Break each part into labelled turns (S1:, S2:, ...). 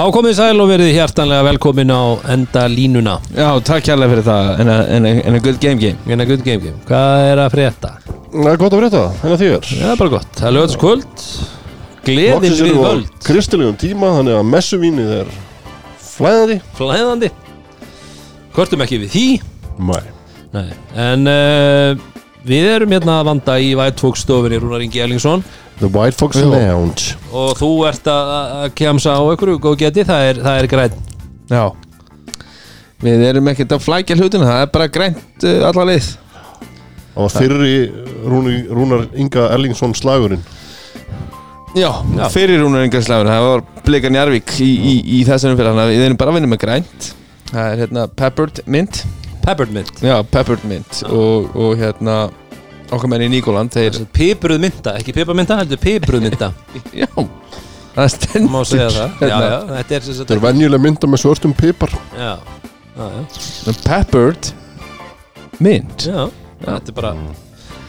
S1: Já, komið sæl og verið hjartanlega velkomin á enda línuna.
S2: Já, takk kærlega fyrir það. En a, en a, en a good game game.
S1: Hérna good game game. Hvað er að frétta?
S3: Það er gott að frétta, henni að þér
S1: Já, bara gott. Það er lögðskvöld. Gleðin
S3: Loksins
S1: við
S3: erum við á
S1: völd
S3: kristilegum tíma Þannig að messuvínið er flæðandi.
S1: Flæðandi. Hvörtum ekki við því?
S3: Mæ
S1: Nei. En uh, við erum hérna að vanda í White Fox stofinni Rúnar Ingi Ellingsson
S3: The White Fox
S2: Jú.
S3: Lounge.
S1: Og þú ert að, að kemsa á einhverju góð geti Það er, það er græn
S2: Já. Við erum ekkert að flækja hlutina Það er bara grænt uh, alla leið.
S3: Það var fyrri Rúni, Rúnar Inga Erlingsson slagurinn.
S2: Já,
S1: Já.
S2: fyrir Rúnar Ingarslæður Það var Blika Njarvík í, í, í þessum fyrir Þannig að við erum bara að vinna með grænt. Það er hérna Peppered Mint.
S1: Peppermint
S2: Já, Peppered Mint og, og hérna okkar menn í Níkoland Þeir,
S1: Pipruð mynda, ekki piparmynda, heldur pipruð mynda
S2: já Það stendur.
S1: Má segja það. Já,
S2: Hérna.
S1: já, þetta er sem sagt
S3: Þetta er venjuleg mynda með svörtum pipar.
S1: Já, já, já,
S2: Peppered Mint.
S1: Já. Þetta er bara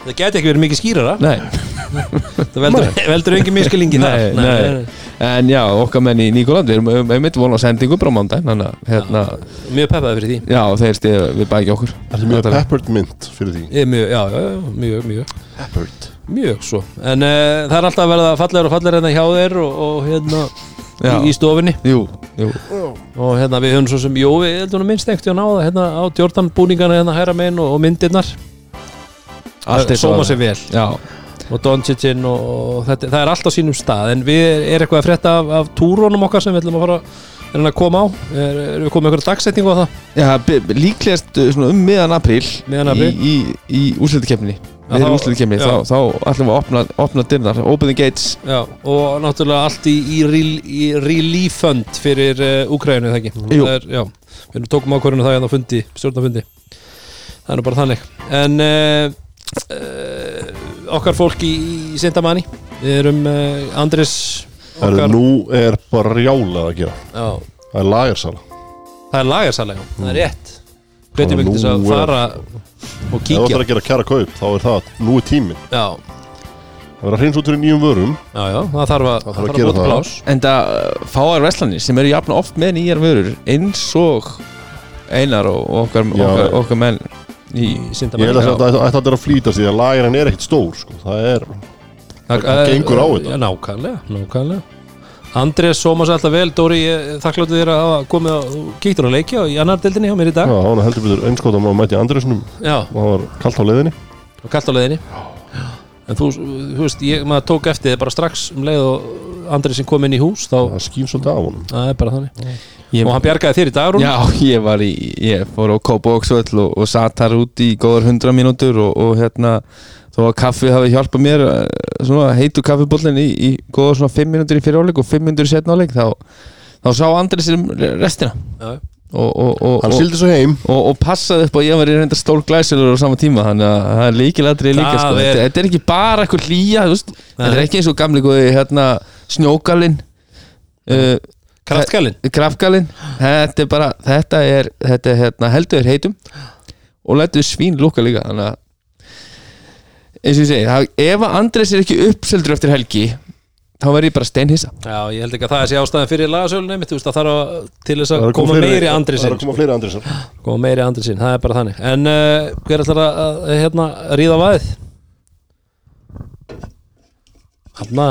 S1: Það geti ekki verið mikið skýrara.
S2: Nei,
S1: Það veldur, veldur engin miskilingi
S2: Nei, nei. en já, okkar menn í Níkoland Við erum við mitt vona á sendingu bara á mándaginn Þannig að hérna
S1: Mjög peppaði fyrir því.
S2: Já, þeir stiða við bæki okkur.
S3: Það er mjög peppered mint fyrir því?
S1: Ég er Mjög, já, mjög, mjög.
S3: Peppered?
S1: Mjög svo. En uh, það er alltaf að verða fallegur og fallegur hérna hjá þér og, og hérna
S2: Já.
S1: í, stofinni
S2: Jú, jú.
S1: Og hérna við höfum svo sem, jú, við heldum nú minnst ekkert á hérna á Jordan búningana hérna hæra megin og, og myndirnar
S2: Svo-
S1: sér vel
S2: Já,
S1: og Doncicin og, þetta, það er allt á sínum stað en við er eitthvað að frétta af, af túrónum okkar sem við ætlum að fara að að koma á er, er við komið með eitthvað dagsetningu á það
S2: já líklegast svona um miðan apríl. Í, í, í úrslutikefni Við erum úrslutikefni þá, þá ætlum við að opna, opna dyrnar Open the gates
S1: Já, og náttúrulega allt í, í, rel- í relief fund fyrir uh, Úkræðinu, það ekki?
S2: Jú.
S1: Það er, já, við tókum ákvörðinu það hérna á fundi, stjórnafundi. Það er bara þannig. En uh, uh, okkar fólk í, í Sindamanni, við erum uh, Andris
S3: Það
S1: okkar,
S3: er nú er bara rjálað að gera
S1: já,
S3: Það er lagarsala
S1: það er lagarsalega, það er rétt. Hvetjum
S3: Og
S1: við til þess að
S3: nú er-
S1: fara og
S3: Ef það
S1: kíkja.
S3: er að gera kjara kaup Þá er það, nú er tíminn
S1: Já,
S3: Það er að hreins út fyrir nýjum vörum
S1: já, já, það þarf að,
S3: Það þarf að
S1: að
S3: gera
S1: bóta
S3: það.
S1: plás.
S2: En það uh, fáar veslanir sem eru jafn oft með nýjar vörur eins og Einar og okkar,
S3: Já.
S2: okkar, okkar menn í
S1: Í
S3: Ég held að þetta ætti allir að flýta Því að lagarinn er ekkert stór sko. Það er
S1: Það
S3: það gengur á þetta.
S1: Já, nákvæmlega, nákvæmlega. Andrés sóma sér alltaf vel Dóri, ég þakkláttu þér að hafa komið og kíktur að leikja í annar deildinni hjá mér í
S3: Já,
S1: dag
S3: hann er heldur betur einskóta að maður mæti Andresnum
S1: Já,
S3: og það var kalt á leiðinni.
S1: Og kallt á leiðinni. En þú, þú veist, ég, maður tók eftir þið bara strax um leið og Andrés sem kom inn í hús þá,
S3: Það skýr svolítið af honum.
S1: Það er bara þannig.
S2: Ég,
S1: Og hann bjargaði þér í dag, Rún
S2: Já, ég var í, ég fór á Kópavóksvöll og, og satt þar út í góðar hundra mínútur og, og hérna þó að kaffið hafi hjálpað mér eh, svona heitu kaffibóllin í, í góða svona 5 mínútur í fyrir áleik og 5 mínútur í setna áleik þá, þá sá Andri sér um restina.
S1: Já,
S2: og, og, og,
S3: Hann
S2: og,
S3: sildi svo heim.
S2: og, og passaði upp og ég var í reynda stór glæsilur á sama tíma þannig að það er líkilætri líka
S1: Það
S2: sko. þetta, þetta er ekki bara eitthvað hlýja þetta er ekki eins og gamli góði hérna, snjókalinn. Uh,
S1: Kraftgalinn
S2: grafgalinn þetta er bara, þetta er, þetta er hérna, heldur heitum. Og letur svín lúka líka þannig að eins og ég segi, það, ef að Andres er ekki uppseldur eftir helgi þá verð ég bara steinhissa.
S1: Já, ég held ekki að það sé ástæðan fyrir lagasölunni mitt, þú veist, það þarf að til þess að
S3: að
S1: koma
S3: fleiri-
S1: meiri
S3: er að koma fleiri Andresar
S1: koma meiri Andrésinn, það er bara þannig. En uh, hver ætlar að, að hérna, ríða vaðið? Hanna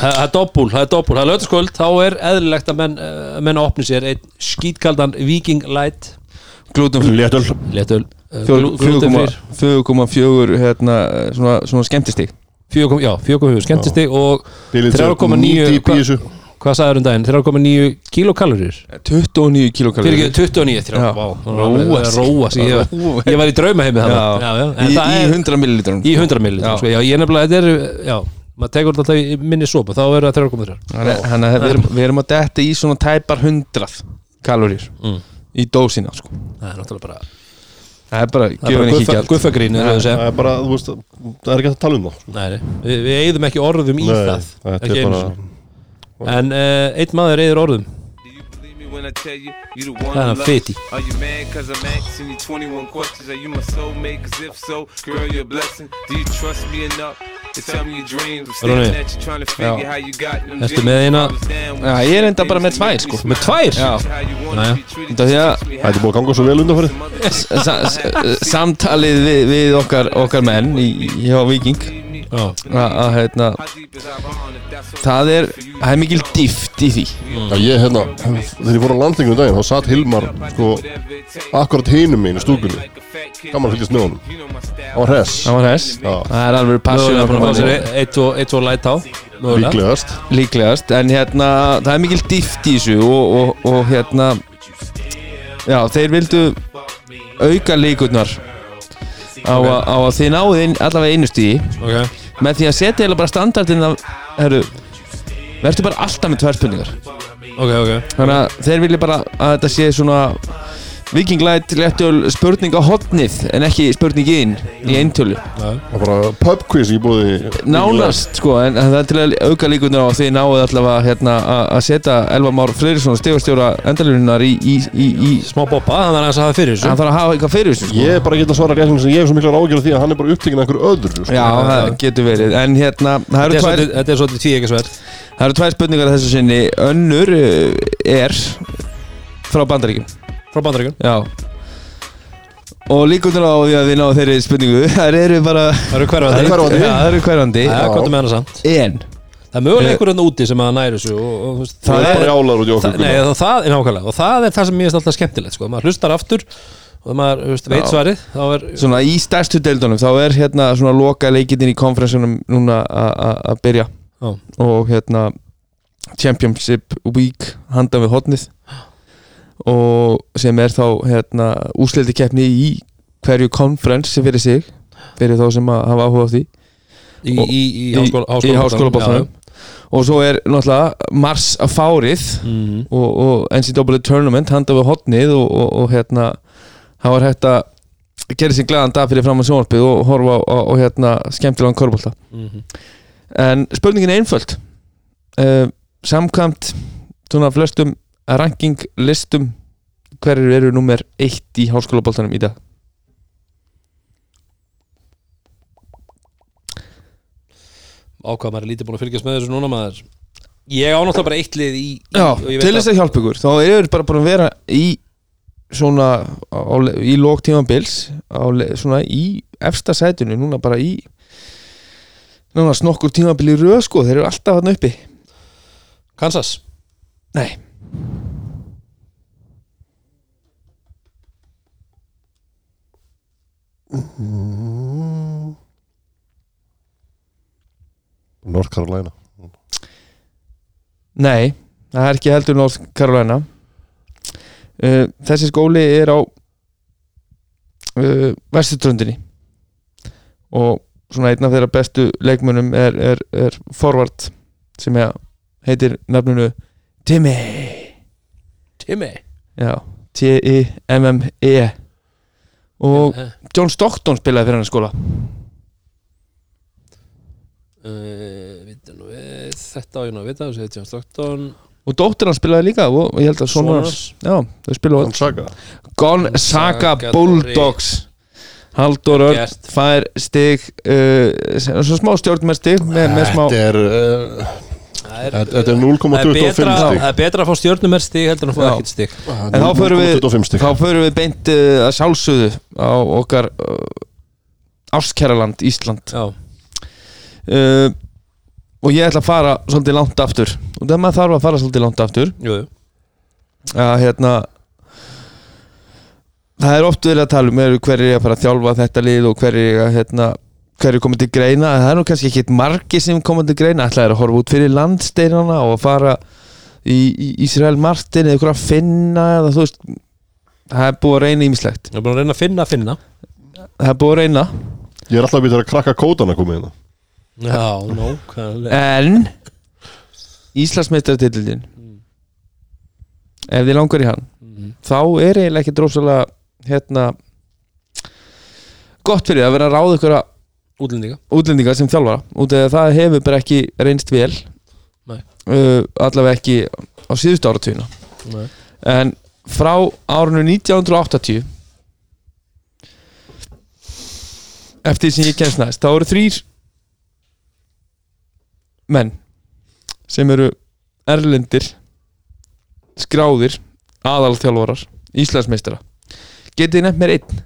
S1: Það er doppul, það er doppul, það er lögtaskvöld þá er eðlilegt að menn, menn opni sér einn skítkaldan Viking Light.
S2: Glútum
S3: Léttöl.
S1: Letul uh,
S2: 4,4 hérna, svona, svona skemmtistig.
S1: 4, já, 4,4 skemmtisti og
S3: Bilið
S1: 3,9
S3: nýtt í
S1: hvað- hvað sagður um daginn? 3,9 kilokalorir
S2: 29 kilokalorir
S1: Fyrir ekki 29 þrjá,
S2: Já.
S1: vá,
S2: Róa
S1: ég, var í draumaheimi þannig
S2: í,
S1: það
S2: í
S1: er
S2: 100 millilitrum.
S1: í 100 milli
S2: Já.
S1: sko, já, ég nefnilega, þetta er já, maður tekur þetta alltaf í minni sopa þá eru það 3,3
S2: þannig að við erum, við erum að detta í svona tæpar 100 kalorir
S1: Mm.
S2: í dósina sko.
S1: það er náttúrulega bara
S2: það er bara
S1: er bara guffagrín er það
S3: er bara, þú veist, það er ekki að tala um það sko.
S1: Nei, við, við eigðum ekki orðum í
S3: Nei,
S1: það ekki
S3: er
S1: sinni. en uh, einn maður eigður orðum
S4: when I tell you you the one
S1: Það
S4: I
S1: er
S4: love?
S1: fiti
S4: Are you mad cause I'm asking you 21 questions? Are you my soulmate? Cause if so, girl, you're a blessing. Do you trust me enough? They tell me your dreams. I'm
S1: Ronny.
S4: staring at you trying to figure how you got them
S1: Ertu með eina?
S2: Já, ég er enda bara með tvær sko
S1: Með tvær?
S2: Já,
S1: Næja.
S2: þetta því að
S3: Þetta er búið að ganga svo vel
S2: sa, samtalið við, við okkar, okkar menn í, hjá Viking að að, hérna það er, það er mikil dýft í því.
S3: Já, ég, hérna, þegar ég fór á landingu um daginn þá satt Hilmar, sko, akkurat hinum mín í stúkunni. Gaman að fylgjast með honum. Hann var hress.
S2: Það var þess,
S3: Já,
S2: það er alveg
S1: sér eitt og, eitt og læt á.
S3: Líklegast.
S2: Líklegast. En hérna, það er mikil dýft í þessu og, og, og hérna já, þeir vildu auka líkurnar á,
S1: Ok.
S2: a, á að þið náðu allavega einu stíði
S1: Ok,
S2: með því að setja eða bara standardin herru, verður bara alltaf með tvær spurningar.
S1: Ok, ok.
S2: Þannig að þeir vilja bara að þetta sé svona Viking Light léttul spurning á hotnið en ekki spurning inn í eintölu.
S3: Það var bara pub quiz í búið
S2: nánast sko en það er til að auka líkunar á að þið náðu allavega hérna að að setja Elva Már Freyrisson stegastjóra endalínunar í, í, í, í
S1: Smá boppa, þannig að það hafa fyrir þessu.
S2: Hann þarf að hafa eitthvað fyrir þessu sko.
S3: Ég er bara að geta svara rétt sem ég hef svo mikla ágjörð því að hann er bara upptekinn af einhverju öðru sko.
S2: Já, það getur verið en hérna, það
S1: Þetta
S2: eru
S1: er
S2: tvær,
S1: svolítið- er tví ekki sver
S2: frá bandaríkjum Já. Og líkundur á því að við náðu þeirri spurningu Það eru bara
S1: Það eru hverfandi.
S3: Það eru hverfandi.
S2: Já, það
S1: er með hana samt.
S2: En
S1: Það er mögulega einhver hérna úti sem að næri þessu og, og, þú veist,
S3: Það
S2: Það
S3: er bara jálar út í okkur
S1: nei, og það er nákvæmlega. Og það er það sem mér finnst alltaf skemmtilegt sko. maður hlustar aftur og maður þú veist, veit svarið þá er
S2: Svona í stærstu deildunum Þá er hérna svona loka leikitin í konferensunum Núna að byrja.
S1: Já.
S2: Og hérna Championship Week Handan við hotnið Og sem er þá hérna Úsliti keppni í hverju konferens sem fyrir sig Fyrir þá sem að hafa áhuga á því.
S1: Í,
S2: Og-
S1: í, í, háskóla,
S2: í háskólaboltanum og svo er náttúrulega mars að fárið
S1: mm.
S2: og, og NCAA Tournament handa við hotnið og, og, og hérna það var hægt að gera sér glæðan dag fyrir fram á sjónvarpið og horfa á, hérna skemmtilegan körbólta
S1: Mm
S2: en spurningin er einföld. Uh, samkvæmt svona flestum ranking listum hverjir eru nummer eitt í háskólaboltanum í dag?
S1: Ákvað maður er lítið búin að fylgjast með þessu núna maður. Ég á náttúrulega bara eitt lið í, í
S2: Já, til þess að hjálpa ykkur þá eru bara búin að vera í svona á, í á, le- svona í efsta sætinu núna bara í núna snokkur tímabil í röð sko þeir eru alltaf hann uppi.
S1: Kansas?
S2: Nei
S3: North Carolina.
S2: Nei, það er ekki heldur North Carolina. Uh, Þessi skóli er á uh, vestutröndinni og svona einn af þeirra bestu leikmönnum er, er, er forvart sem heitir nafnunu Timmy
S1: Timmy
S2: Já, T-I-M-M-E og
S1: uh,
S2: John Stockton spilaði fyrir hann skóla.
S1: Vita nú við þetta á ég nú að vita þessu heiti John Stockton.
S2: Og dóttir hann spilaði líka og, og ég held að svona
S1: Sonars.
S2: Já, þau spilaði
S3: Gonzaga.
S2: Gonzaga Bulldogs. Haldur Örn fær stig uh, smá stjórn með stig með, með smá
S3: Þetta er uh, Þetta þetta er
S1: það er
S3: 0,25
S1: betra,
S3: stig.
S1: það er betra að fá stjörnumir stig heldur en að fá ekkert stig.
S2: En þá förum við-
S3: 0,25 stig.
S2: þá förum við beint uh, að sjálfsögðu á okkar uh, ástkæraland Ísland.
S1: Já,
S2: uh, og ég ætla að fara svolítið langt aftur. Og það maður þarf að fara svolítið langt aftur.
S1: Jú, jú.
S2: Að hérna það er oft verið að tala um eru hverjir að fara að þjálfa þetta lið og hverjir að hérna hverju komið til greina, það er nú kannski ekki margi sem komið til greina, ætlaði að horfa út fyrir landsteinana og að fara í, í Ísrael Martin eða ykkur að finna eða þú veist það er búið að reyna ímislegt
S1: ég er búin að reyna að finna að finna.
S2: Það er búið að reyna.
S3: Ég er alltaf að byrja að krakka kótan að koma hérna.
S1: Já, nókvæmlega
S2: en Íslandsmeistartitildin ef þið langar í hann
S1: Mhm.
S2: þá er eiginlega ekki drófsalega hérna gott fyrir að vera að ráða ykkur
S1: útlendinga.
S2: Útlendinga sem þjálfara. Út af að það hefur bara ekki reynst vel uh, allavega ekki á síðustu áratvíðina en frá árinu 1980 eftir sem ég kemst næst þá eru þrýr menn sem eru erlendir skráðir aðalþjálfarar Íslandsmeistara getið nefnt mér einn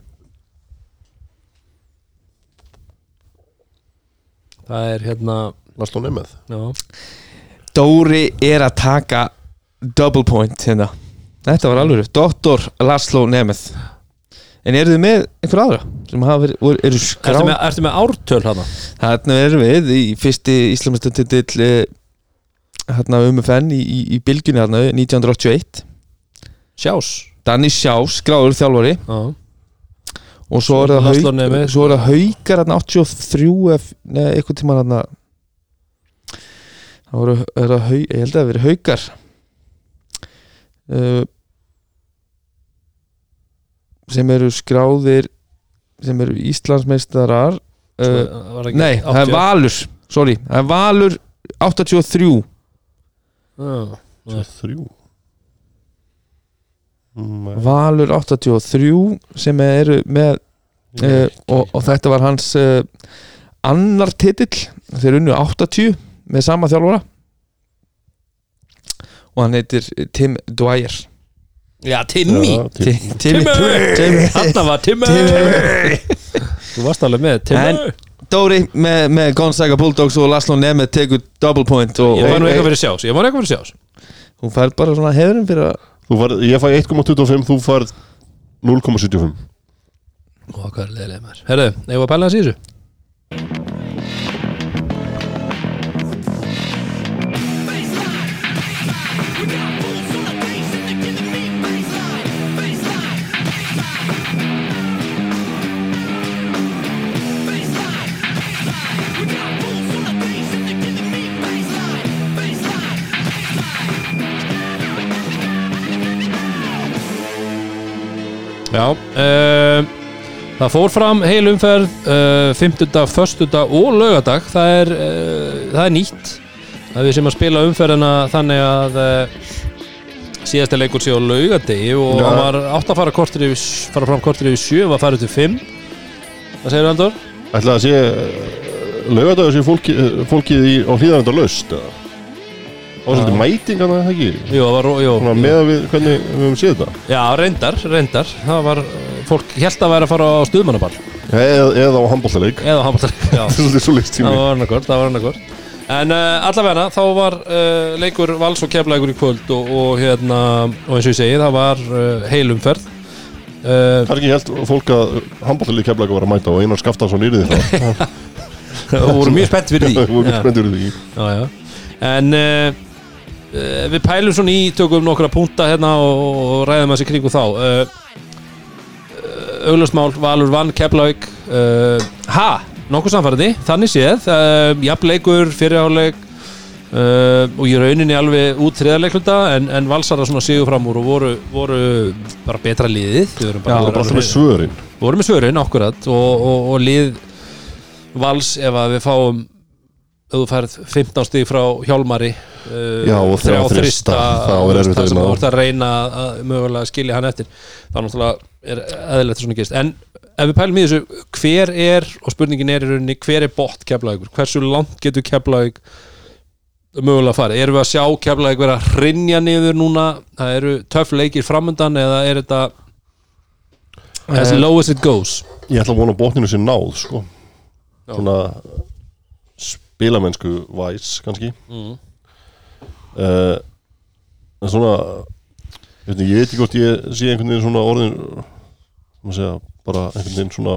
S1: Það er hérna
S3: Laslo Nemeth
S1: já.
S2: Dóri er að taka double point hérna Þetta var alveg Dr. Laszlo Nemeth En eru þið með einhver aðra sem hafa verið, eru
S1: ertu,
S2: skráð
S1: með, ertu með ártöl hana?
S2: Þarna erum við í fyrsti Íslamistöndill hérna um FN í, í, í bylgjunni hérna 1981
S1: Sjás
S2: Danny Sjás, skráður þjálfari
S1: Já
S2: og svo er það, haug, svo er það haugar 83 eða eitthvað tíma það voru haug, ég held að það veri haugar uh, sem eru skráðir sem eru Íslandsmeistarar uh, nei, það er Valur sorry, það er Valur 83
S1: það er
S3: 3 mm. Eh.
S2: Valur 83 sem eru með uh, og, og þetta var hans uh, annar titill. Þeir unnu 80 með sama þjálfóra og hann heitir Tim Dwyer.
S1: Já, Timmy.
S2: Timmy.
S1: Hanna var Timmy. Þú varst alveg með Timmy.
S2: Dóri með, með Gonzaga Bulldogs og Laszlo Nemeth tegur double point og,
S1: Ég var nú eitthvað fyrir sjás Ég var nú eitthvað fyrir sjás.
S2: Hún fær bara svona hefðurum fyrir að
S3: Farið, ég fæ 1,25, þú farið 0,75
S1: Ó, hvað er leiðilega maður. Herðu, ég var að pæla í þessu Já uh, Það fór fram heil umferð uh, 50. föstudag og laugadag það er, uh, það er nýtt að við sem að spila umferðina þannig að síðasta leikur sé á laugadegi og
S3: Já.
S1: hann var átt að fara, yfir, fara fram kortir yfir 7 var farið til 5 Hvað segir Andor?
S3: Ætla að sé Laugadagur sé fólki, eh, fólkið í, á hlýðarenda löst eða? Það var svolítið
S1: Já.
S3: mæting að það ekki?
S1: Jú, það var, jú,
S3: Svona
S1: jú.
S3: með að við, hvernig við höfum séð þetta.
S1: Já, reyndar, reyndar. Það var, fólk held að vera að fara á stuðmannaball.
S3: Eða, eða á handbóltaleik
S1: eða handballaleik Já,
S3: Svolítið svo líkt tími.
S1: Það var annarkort, það var annarkort En uh, allavega, þá var uh, leikur Vals og Keflækur í kvöld og, og hérna, og eins og ég segi, það var uh, heilumferð uh,
S3: Það er ekki helt fólk að handbóltalegi keflaga var að mæta og Einar Skaftarsson yrði það
S1: og voru mjög spennt fyrir því.
S3: Það voru
S1: Já.
S3: spenntur því.
S1: Já, já. En uh, við pælum svona í, tökum nokkra punta hérna og, og ræðum þessi kringu þá. Uh, uh, Auglustmál, Valur vann, Keflavík. Ha, nokkuð samfærandi Þannig séð, jafnleikur fyrirháleik og í rauninni alveg út þriðarleikluta en, en valsara svona sigur fram úr og voru, voru bara betra liðið.
S3: Já,
S1: bara,
S3: alltaf með svörin?
S1: Voru með svörin akkurat og, og, og lið vals ef að við fáum þú færð 15 stig frá Hjálmari uh,
S3: Já, og þrjá þrista, þá er erfitt að
S1: að
S3: vinna
S1: þú
S3: þá.
S1: ert að reyna að mögulega skilja hann eftir þá náttúrulega er eðlilegt að svona gerist. En ef við pælum í þessu, hver er og spurningin er í rauninni, hver er bótt keflavíkur? Hversu langt getur keflavík mögulega farið, erum við að sjá keflavík vera að hrinja niður núna? Það eru töff leikir framundan eða er þetta as
S2: Eh,
S1: low as it goes?
S3: Ég ætla að vona að botninu sé náð sko. Svona spilamennsku væs kannski.
S1: Mm.
S3: uh, En svona ég veit, ekki, ég veit ekki hvort ég sé einhvern veginn svona orðin segja, bara einhvern veginn svona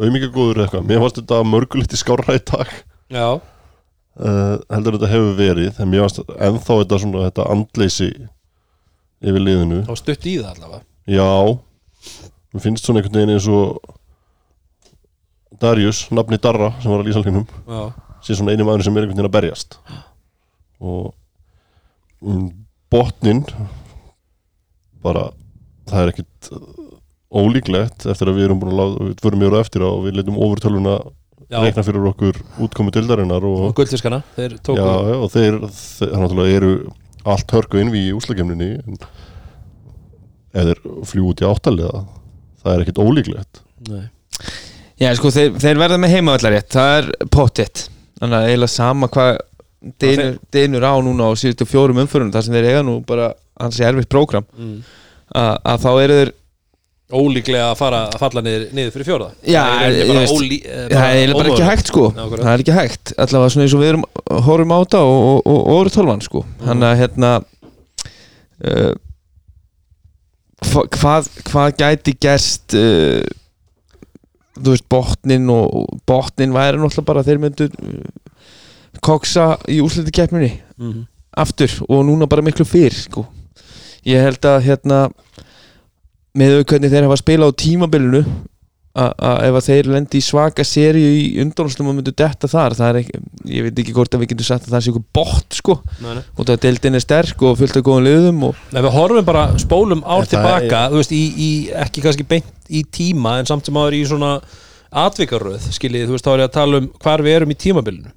S3: auðmíkagóður eða eitthvað. Mér fannst þetta mörgulegt í skárra í dag.
S1: Já,
S3: uh, heldur þetta hefur verið en mér fannst ennþá þetta svona þetta andleysi yfir liðinu.
S1: Þá stutt í það allavega.
S3: Já. Mér finnst svona einhvern veginn eins og Darius, nafni Darra sem var að lýsa algjörnum
S1: Já,
S3: sé svona eini maður sem er einhvern veginn að berjast og um, botnin bara það er ekkit uh, ólíklegt eftir að við erum búin að láta, við förum mjög á eftir og við leitum ofurtöluna
S1: já.
S3: reikna fyrir okkur útkomu dildarinnar og,
S1: og guldfiskana þeir tóku
S3: já, og þeir, þeir náttúrulega eru allt hörku innví í úslakemninni en ef þeir fljú út í áttalega það er ekkit ólíklegt
S1: Nei.
S2: Já, sko, þeir, þeir verða með heimavallarétt Það er pottitt Þannig að eiginlega sama hvað dynur, dynur á núna á síðustu fjórum umförunum þar sem þeir eiga nú bara hans er erfitt prógram.
S1: Mm.
S2: að, þá eru þeir
S1: ólíklega að fara að falla niður, niður fyrir fjórða.
S2: Já,
S1: Það er bara ólí, eh,
S2: það er bara ekki hægt sko.
S1: Akkurat.
S2: það er ekki hægt, allavega svona eins og við erum horfum á þetta og, og, og, og eru tólvan sko. Hann að hérna uh, hva, hvað, hvað gæti gerst uh, þú veist botnin og botnin væri náttúrulega bara þeir myndu uh, koksa í úsliti keppninni
S1: Mhm.
S2: aftur og núna bara miklu fyrr sko. ég held að hérna með þau hvernig þeir hafa spilað á tímabilinu að að ef að þeir lendi í svaka seríu í undanúslum og myndu detta þar það er ekki, ég veit ekki hvort að við getum sagt að það sé ykkur bort sko,
S1: Nei, nei.
S2: út af að deildin er sterk og fullt af góðum liðum og
S1: Nei, við horfum bara, spólum ár
S3: Þetta
S1: tilbaka þú veist, í, í, ekki kannski beint í tíma en samt sem áður í svona atvikaröð, skiljið, þú veist, þá er ég að tala um hvar við erum í tímabilinu.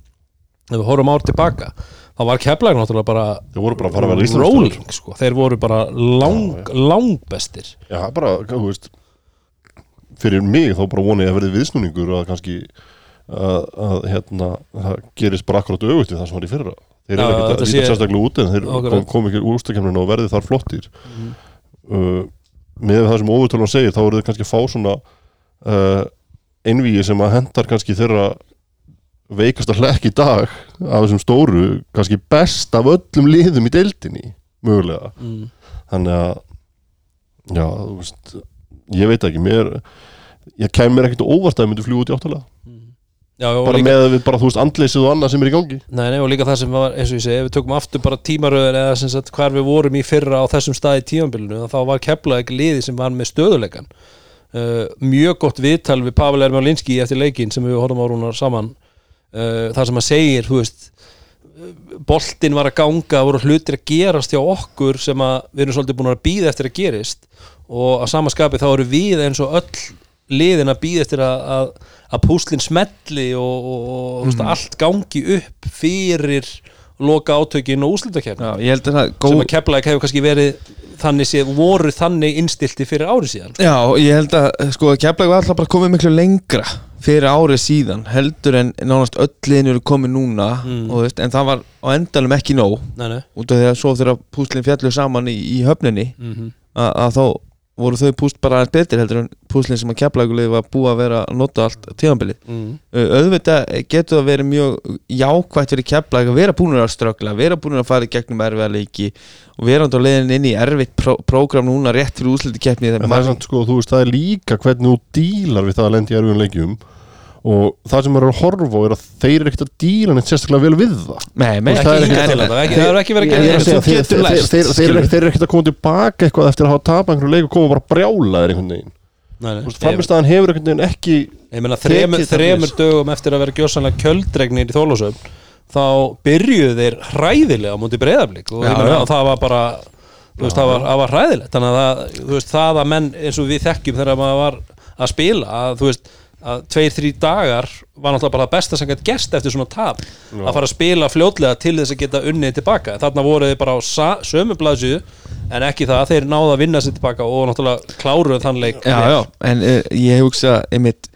S1: Ef við horfum ár tilbaka þá var keflæg náttúrulega bara
S3: Þeir voru bara að að
S1: rolling, sko, þeir voru bara lang,
S3: Já,
S1: langbestir.
S3: Já, bara, þú veist fyrir mig þá bara voni ég að verði viðsnúningur að kannski að, að hérna, það gerist bara akkurat við það sem var í fyrra þeir eru
S1: þetta
S3: að líta sérstaklega út en þeir kom, kom ekki úr úrstakefninu og verði þar flottir
S1: Mhm.
S3: uh, með það sem ofurtölan segir þá eru þeir kannski að fá svona uh, einvíi sem að hendar kannski þeirra veikasta hlekk í dag af þessum stóru, kannski best af öllum liðum í deildinni mögulega
S1: mm.
S3: þannig að já, veist ég veit ekki, mér ég kem mér ekkert óvart að ég myndi fljúa út í áttalega
S1: Já, og
S3: bara
S1: líka,
S3: með við bara, þú veist, andleysið og annað sem er í gangi.
S1: Nei, nei, og líka það sem var, eins og ég segi, ef við tökum aftur bara tímaröður eða sem sagt hvar við vorum í fyrra á þessum stað í tímabilinu, þá var keflæg liði sem var með stöðuleikan uh, mjög gott viðtal við Pavel Ermalinski eftir leikin sem við horfum á rúnar saman. Uh, þar sem að segir, þú veist boltinn var að ganga, það voru hlutir að gerast hjá okkur sem að við erum svolítið búin að býða eftir að gerist. Og að samaskapi þá eru við eins og öll liðin að býða eftir að, að, að púslinn smelli og, og, og mm. allt gangi upp fyrir loka átökin og
S2: það
S1: sem að Keflæk hefur kannski verið þannig séð, voru þannig innstilti fyrir árið síðan
S2: Já, ég held að sko að Keflag var alltaf bara komið miklu lengra fyrir árið síðan heldur en nánast öll liðin eru komið núna
S1: Mm.
S2: og, en það var á endanum ekki nóg
S1: Nei, nei
S2: út af því að svo þegar púslinn fjallu saman í, í höfninni
S1: mm -hmm.
S2: að, að þá voru þau púst bara aðeins betur heldur en púslinn sem að Keflaguleg var búið að vera að nota allt tíðanbilið
S1: mm.
S2: auðvitað getur það verið mjög jákvætt fyrir Keflag að vera búin að ströggla vera búin að fara í gegnum erfiða leiki og vera á leiðin inn í erfitt pró prógram núna rétt fyrir úsliti keppni
S3: en það er samt, sko, það er líka hvernig þú dílar við það að lendi í erfiðum leikjum og það sem maður er að horfa á er að þeir eru ekkert að díla neitt sérstaklega vel við það.
S2: Nei,
S3: það er
S1: Ekki
S3: ekki-
S1: það er ekki verið að
S3: er
S1: gera
S3: að segja,
S2: þú
S3: þeir,
S2: getur
S3: þeir,
S2: lært,
S3: þeir, þeir, þeir, þeir eru ekkert að koma tilbaka eitthvað eftir að hafa tapað einhverju leik og koma bara brjálaðir einhvern veginn.
S1: Nei, nei.
S3: framistæðan hefur einhvern veginn ekki
S1: Ég meina þremur,
S3: það
S1: dögum eftir að vera gjössanlega kjöldregnir í þólasöfn þá byrjuðu þeir hræðilega á móti breyðablík og að það var bara það var, það var hræðilegt. Þannig að það, það að menn eins og við þekkjum þegar maður var að spila að þú veist að tveir, þrý dagar var náttúrulega bara það besta sem gætt gerst eftir svona tap. Að fara að spila fljótlega til þess að geta unnið tilbaka. Þarna voru þeir bara á sa- sömu blaðsju en ekki það, þeir náðu að vinna sér tilbaka og náttúrulega kláruðu þann leik
S2: Já, já, en uh, ég hugsa einmitt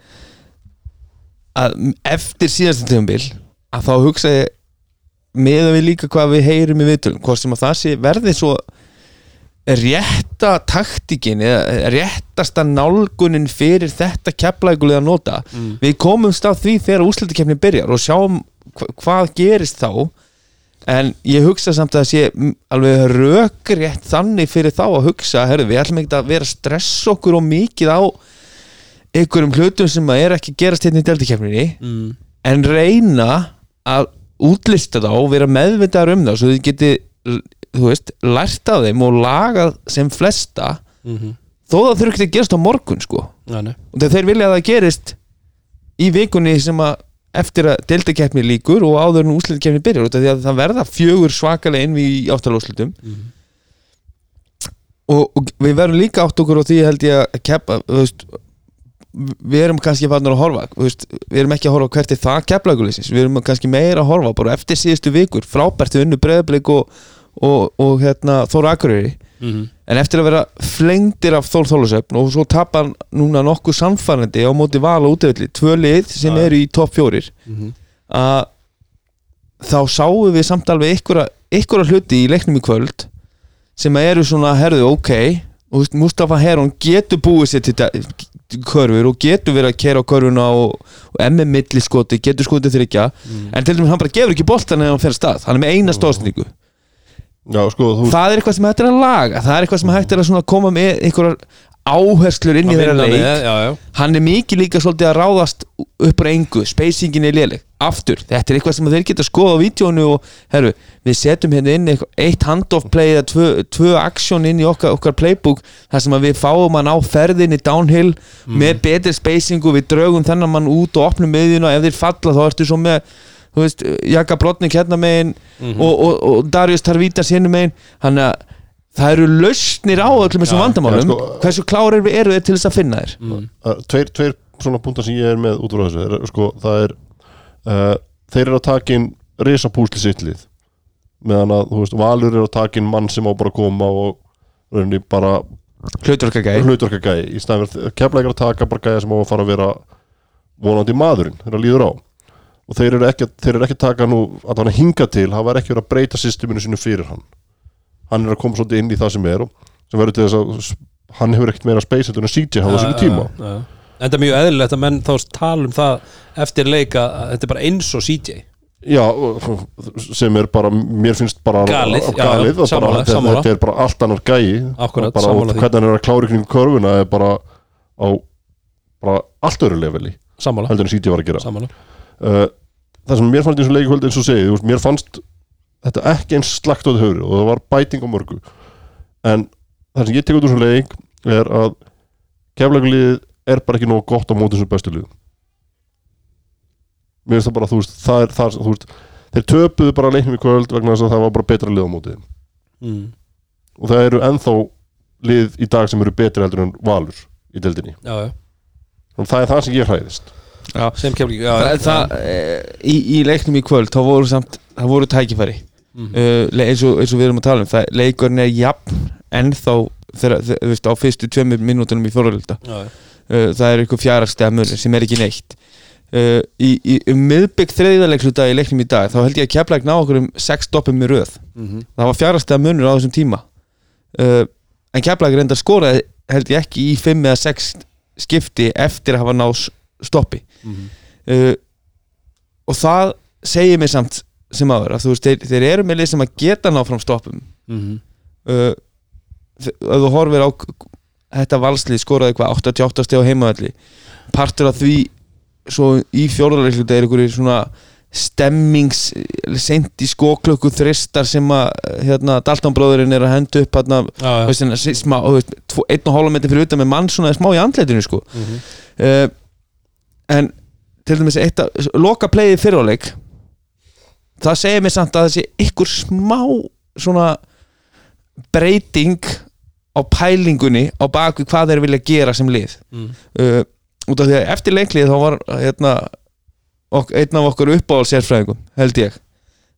S2: að eftir síðasta tíðumbil að þá hugsa ég meðan við líka hvað við heyrum í viðtölum hvort sem að það sé verði svo rétta taktikin eða réttasta nálgunin fyrir þetta kepplækulega nota. Við komumst á því þegar úslitakefni byrjar og sjáum hva hvað gerist þá. En ég hugsa samt að það sé mm, alveg rökrétt þannig fyrir þá að hugsa, herru, við ætlum ekki að vera að stressa okkur og mikið á einhverjum hlutum sem að er ekki gerast hérna í deltakefninni
S1: mm.
S2: en reyna að útlista þá og vera meðvitaðar um það svo þið geti, þú veist, lært af þeim og lagað sem flesta
S1: Mm
S2: þó það þurfi ekki að gerast á morgun sko.
S1: Nei.
S2: og þegar þeir vilja að það gerist í vikunni sem að eftir að deltakeppni líkur og áður en úslitakeppni byrjar því að það verða fjögur svakalega inn í áttalúslitum og, og við verðum líka átt okkur á því held ég að keppa þú veist, við erum kannski fannur að horfa veist, við erum ekki að horfa hvert er það kepplækuleysins við erum kannski meira að horfa bara eftir síðustu vikur frábært við unnu breðablik og, og, og hérna, Þóra Akureyri.
S1: Mm
S2: en eftir að vera flengdir af Þór Þólusöfn og svo tapar núna nokkuð samfærandi á móti val og útöfli tvö lið sem
S1: Já.
S2: eru í topp fjórir.
S1: Mhm.
S2: að þá sáum við samt alveg ykkur hluti í leiknum í kvöld sem eru svona, herðu, ok og Mustafa Heron getur búið sér til körfur og getur verið að kera á körfuna og, og emmi milli skoti, getur skotið þryggja en til dæmis hann bara gefur ekki boltan eða hann fer af stað, hann er með eina stóðsningu
S3: Já, sko, þú
S2: það er eitthvað sem hægt er að laga það er eitthvað sem hægt er að koma með einhverjar áherslur inn í þeirra leik.
S1: með, já, já.
S2: hann er mikið líka svolítið að ráðast upp á engu, spacingin er léleg aftur, þetta er eitthvað sem þeir geta að skoða á vídjónu og herru, við setjum hérna inn eitt handoff play eða tvö, tvö aksjón inn í okkar, okkar playbook þar sem að við fáum hann á ferðinni downhill með betri spacingu við draugum þennan mann út og opnum miðjuna ef þeir falla þá ertu svo með þú veist, Jaka Brotnik hérna megin og, og, og Darius Tarvítas hérna megin. Hann að það eru lausnir á öllum þessum
S1: Já,
S2: vandamálum.
S3: já, sko-
S2: hversu klárir við eru þeir til þess að finna þér?
S3: Uh, tveir, tveir svona púntar sem ég er með út frá þessu er, sko, það er uh, þeir eru að taka inn risapúsli sittlið meðan að, þú veist, Valur er að taka inn mann sem á bara að koma og rauninni bara
S2: hlutverka
S3: gæi í fyrir keflækir að taka bara gæja sem á að fara að vera vonandi maðurinn þeirra líður á og þeir eru ekki, þeir eru ekki taka nú að hann hinga til, það var ekki verið að breyta systeminu sinu fyrir hann. Hann er að koma svolítið inn í það sem er og sem verður til þess að hann hefur ekkert meira space en CJ hafði þessu tíma.
S1: já, já. En það er mjög eðlilegt að menn þá tala um það eftir leika að þetta er bara eins og CJ
S3: Já, sem er bara, mér finnst bara
S1: Galið, já, já,
S3: galið og
S1: sammála,
S3: bara, þetta,
S1: sammála.
S3: þetta er bara allt annar gæi.
S1: Akkúrat,
S3: Og bara, hvernig hann er að klára ykkur í körfuna er bara á bara allt öru leveli heldur en CJ var að gera.
S1: Sammála
S3: það sem mér fannst eins og leikvöld eins og segið, veist, mér fannst þetta ekki eins slagt á þau höfru og það var bæting á mörgu. En það sem ég tek út úr þessum leik er að keflaglið er bara ekki nógu gott á móti þessum bestu lið mér finnst það bara, þú veist, það er það, þú veist, þeir töpuðu bara leiknum í kvöld vegna þess að það var bara betra lið á móti þeim.
S1: mm.
S3: og það eru ennþá lið í dag sem eru betri heldur en valur í deildinni.
S1: Já, já,
S3: og það er það sem ég hræðist
S1: sem kemur ekki já,
S2: það, það, e, í, í leiknum í kvöld þá voru samt, það voru tækifæri.
S1: Mhm.
S2: uh, le- eins, og, eins og við erum að tala um það, leikurinn er jafn ennþá þegar, þegar, þú veist, á fyrstu tveimur mínútunum í
S1: já, já.
S2: uh, það er eitthvað fjárastega munir sem er ekki neitt. Uh, í, í um miðbygg þriðalegsluta í leiknum í dag þá held ég að keflæk ná okkur um sex stoppum með röð.
S1: Mhm.
S2: það var fjárastega munur á þessum tíma. Uh, en keflæk reyndar skoraði held ég ekki í fimm eða sex skipti eftir að hafa ná stoppi
S1: Mhm.
S2: uh, og það segir mér samt sem aður að þú veist, þeir, þeir eru með lið sem að geta ná fram stoppum
S1: Mhm.
S2: uh, þ- ef þú horfir á þetta valslið skoraði hvað 88 steg á heimavalli partur af því svo í fjórðarleikluta er einhverju svona stemmings sent í skóklöku þristar sem að hérna, Dalton bróðurinn er að henda upp hérna,
S1: Já, já.
S2: veist, smá, veist, tvo- einn og hálfa metri fyrir utan með mann svona smá í andleitinu sko.
S1: Mhm.
S2: uh, en til dæmis eitt að loka playið fyriráleik það segir mér samt að það sé ykkur smá svona breyting á pælingunni á baku hvað þeir vilja gera sem lið
S1: Mm.
S2: uh, út af því að eftir leiklið þá var hérna, ok, einn af okkur uppáhaldsérsfræðingum held ég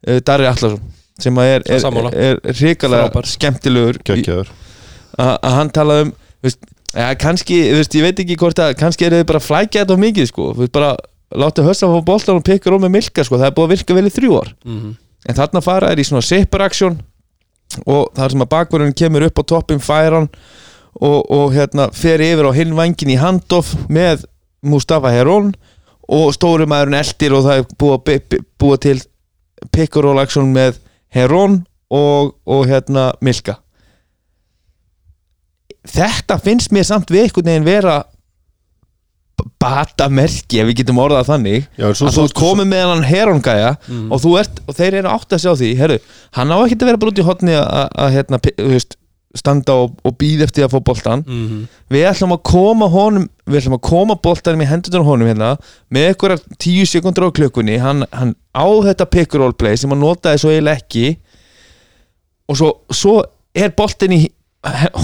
S2: uh, Darri Allarsson sem er, er, er, er hrikalega
S1: Frábær.
S2: skemmtilegur að hann talaði um veist, ja, kannski, þú veist, ég veit ekki hvort að kannski eru þið bara að flækja þetta mikið sko. Þú veist, bara láta hössa að fá boltan og pikka ról með milka sko. það er búið að virka vel í þrjú ár
S1: Mhm.
S2: en þarna fara er í svona action og það er sem að bakverðin kemur upp á toppin færan og, og hérna fer yfir á hinn vangin í handoff með Mustafa Heron og stóri maðurinn eldir og það er búið búa til and roll action með Heron og, og hérna Milka þetta finnst mér samt við einhvern veginn vera bata merki ef við getum orðað þannig
S3: Já, svo-
S2: að þú
S3: svo-
S2: ert komið með hann herongæja
S1: Mhm.
S2: og, þú og þeir eru átt að sjá því herru, hann á ekki að vera bara út í hotni að, hérna, þú standa og, og býð eftir að fá boltan
S1: Mhm.
S2: við ætlum að koma honum við ætlum að koma boltanum í hendunum honum hérna með einhverjar tíu sekundur á klukkunni hann, hann á þetta pick and roll play sem hann notaði svo eiginlega ekki og svo, svo er boltin í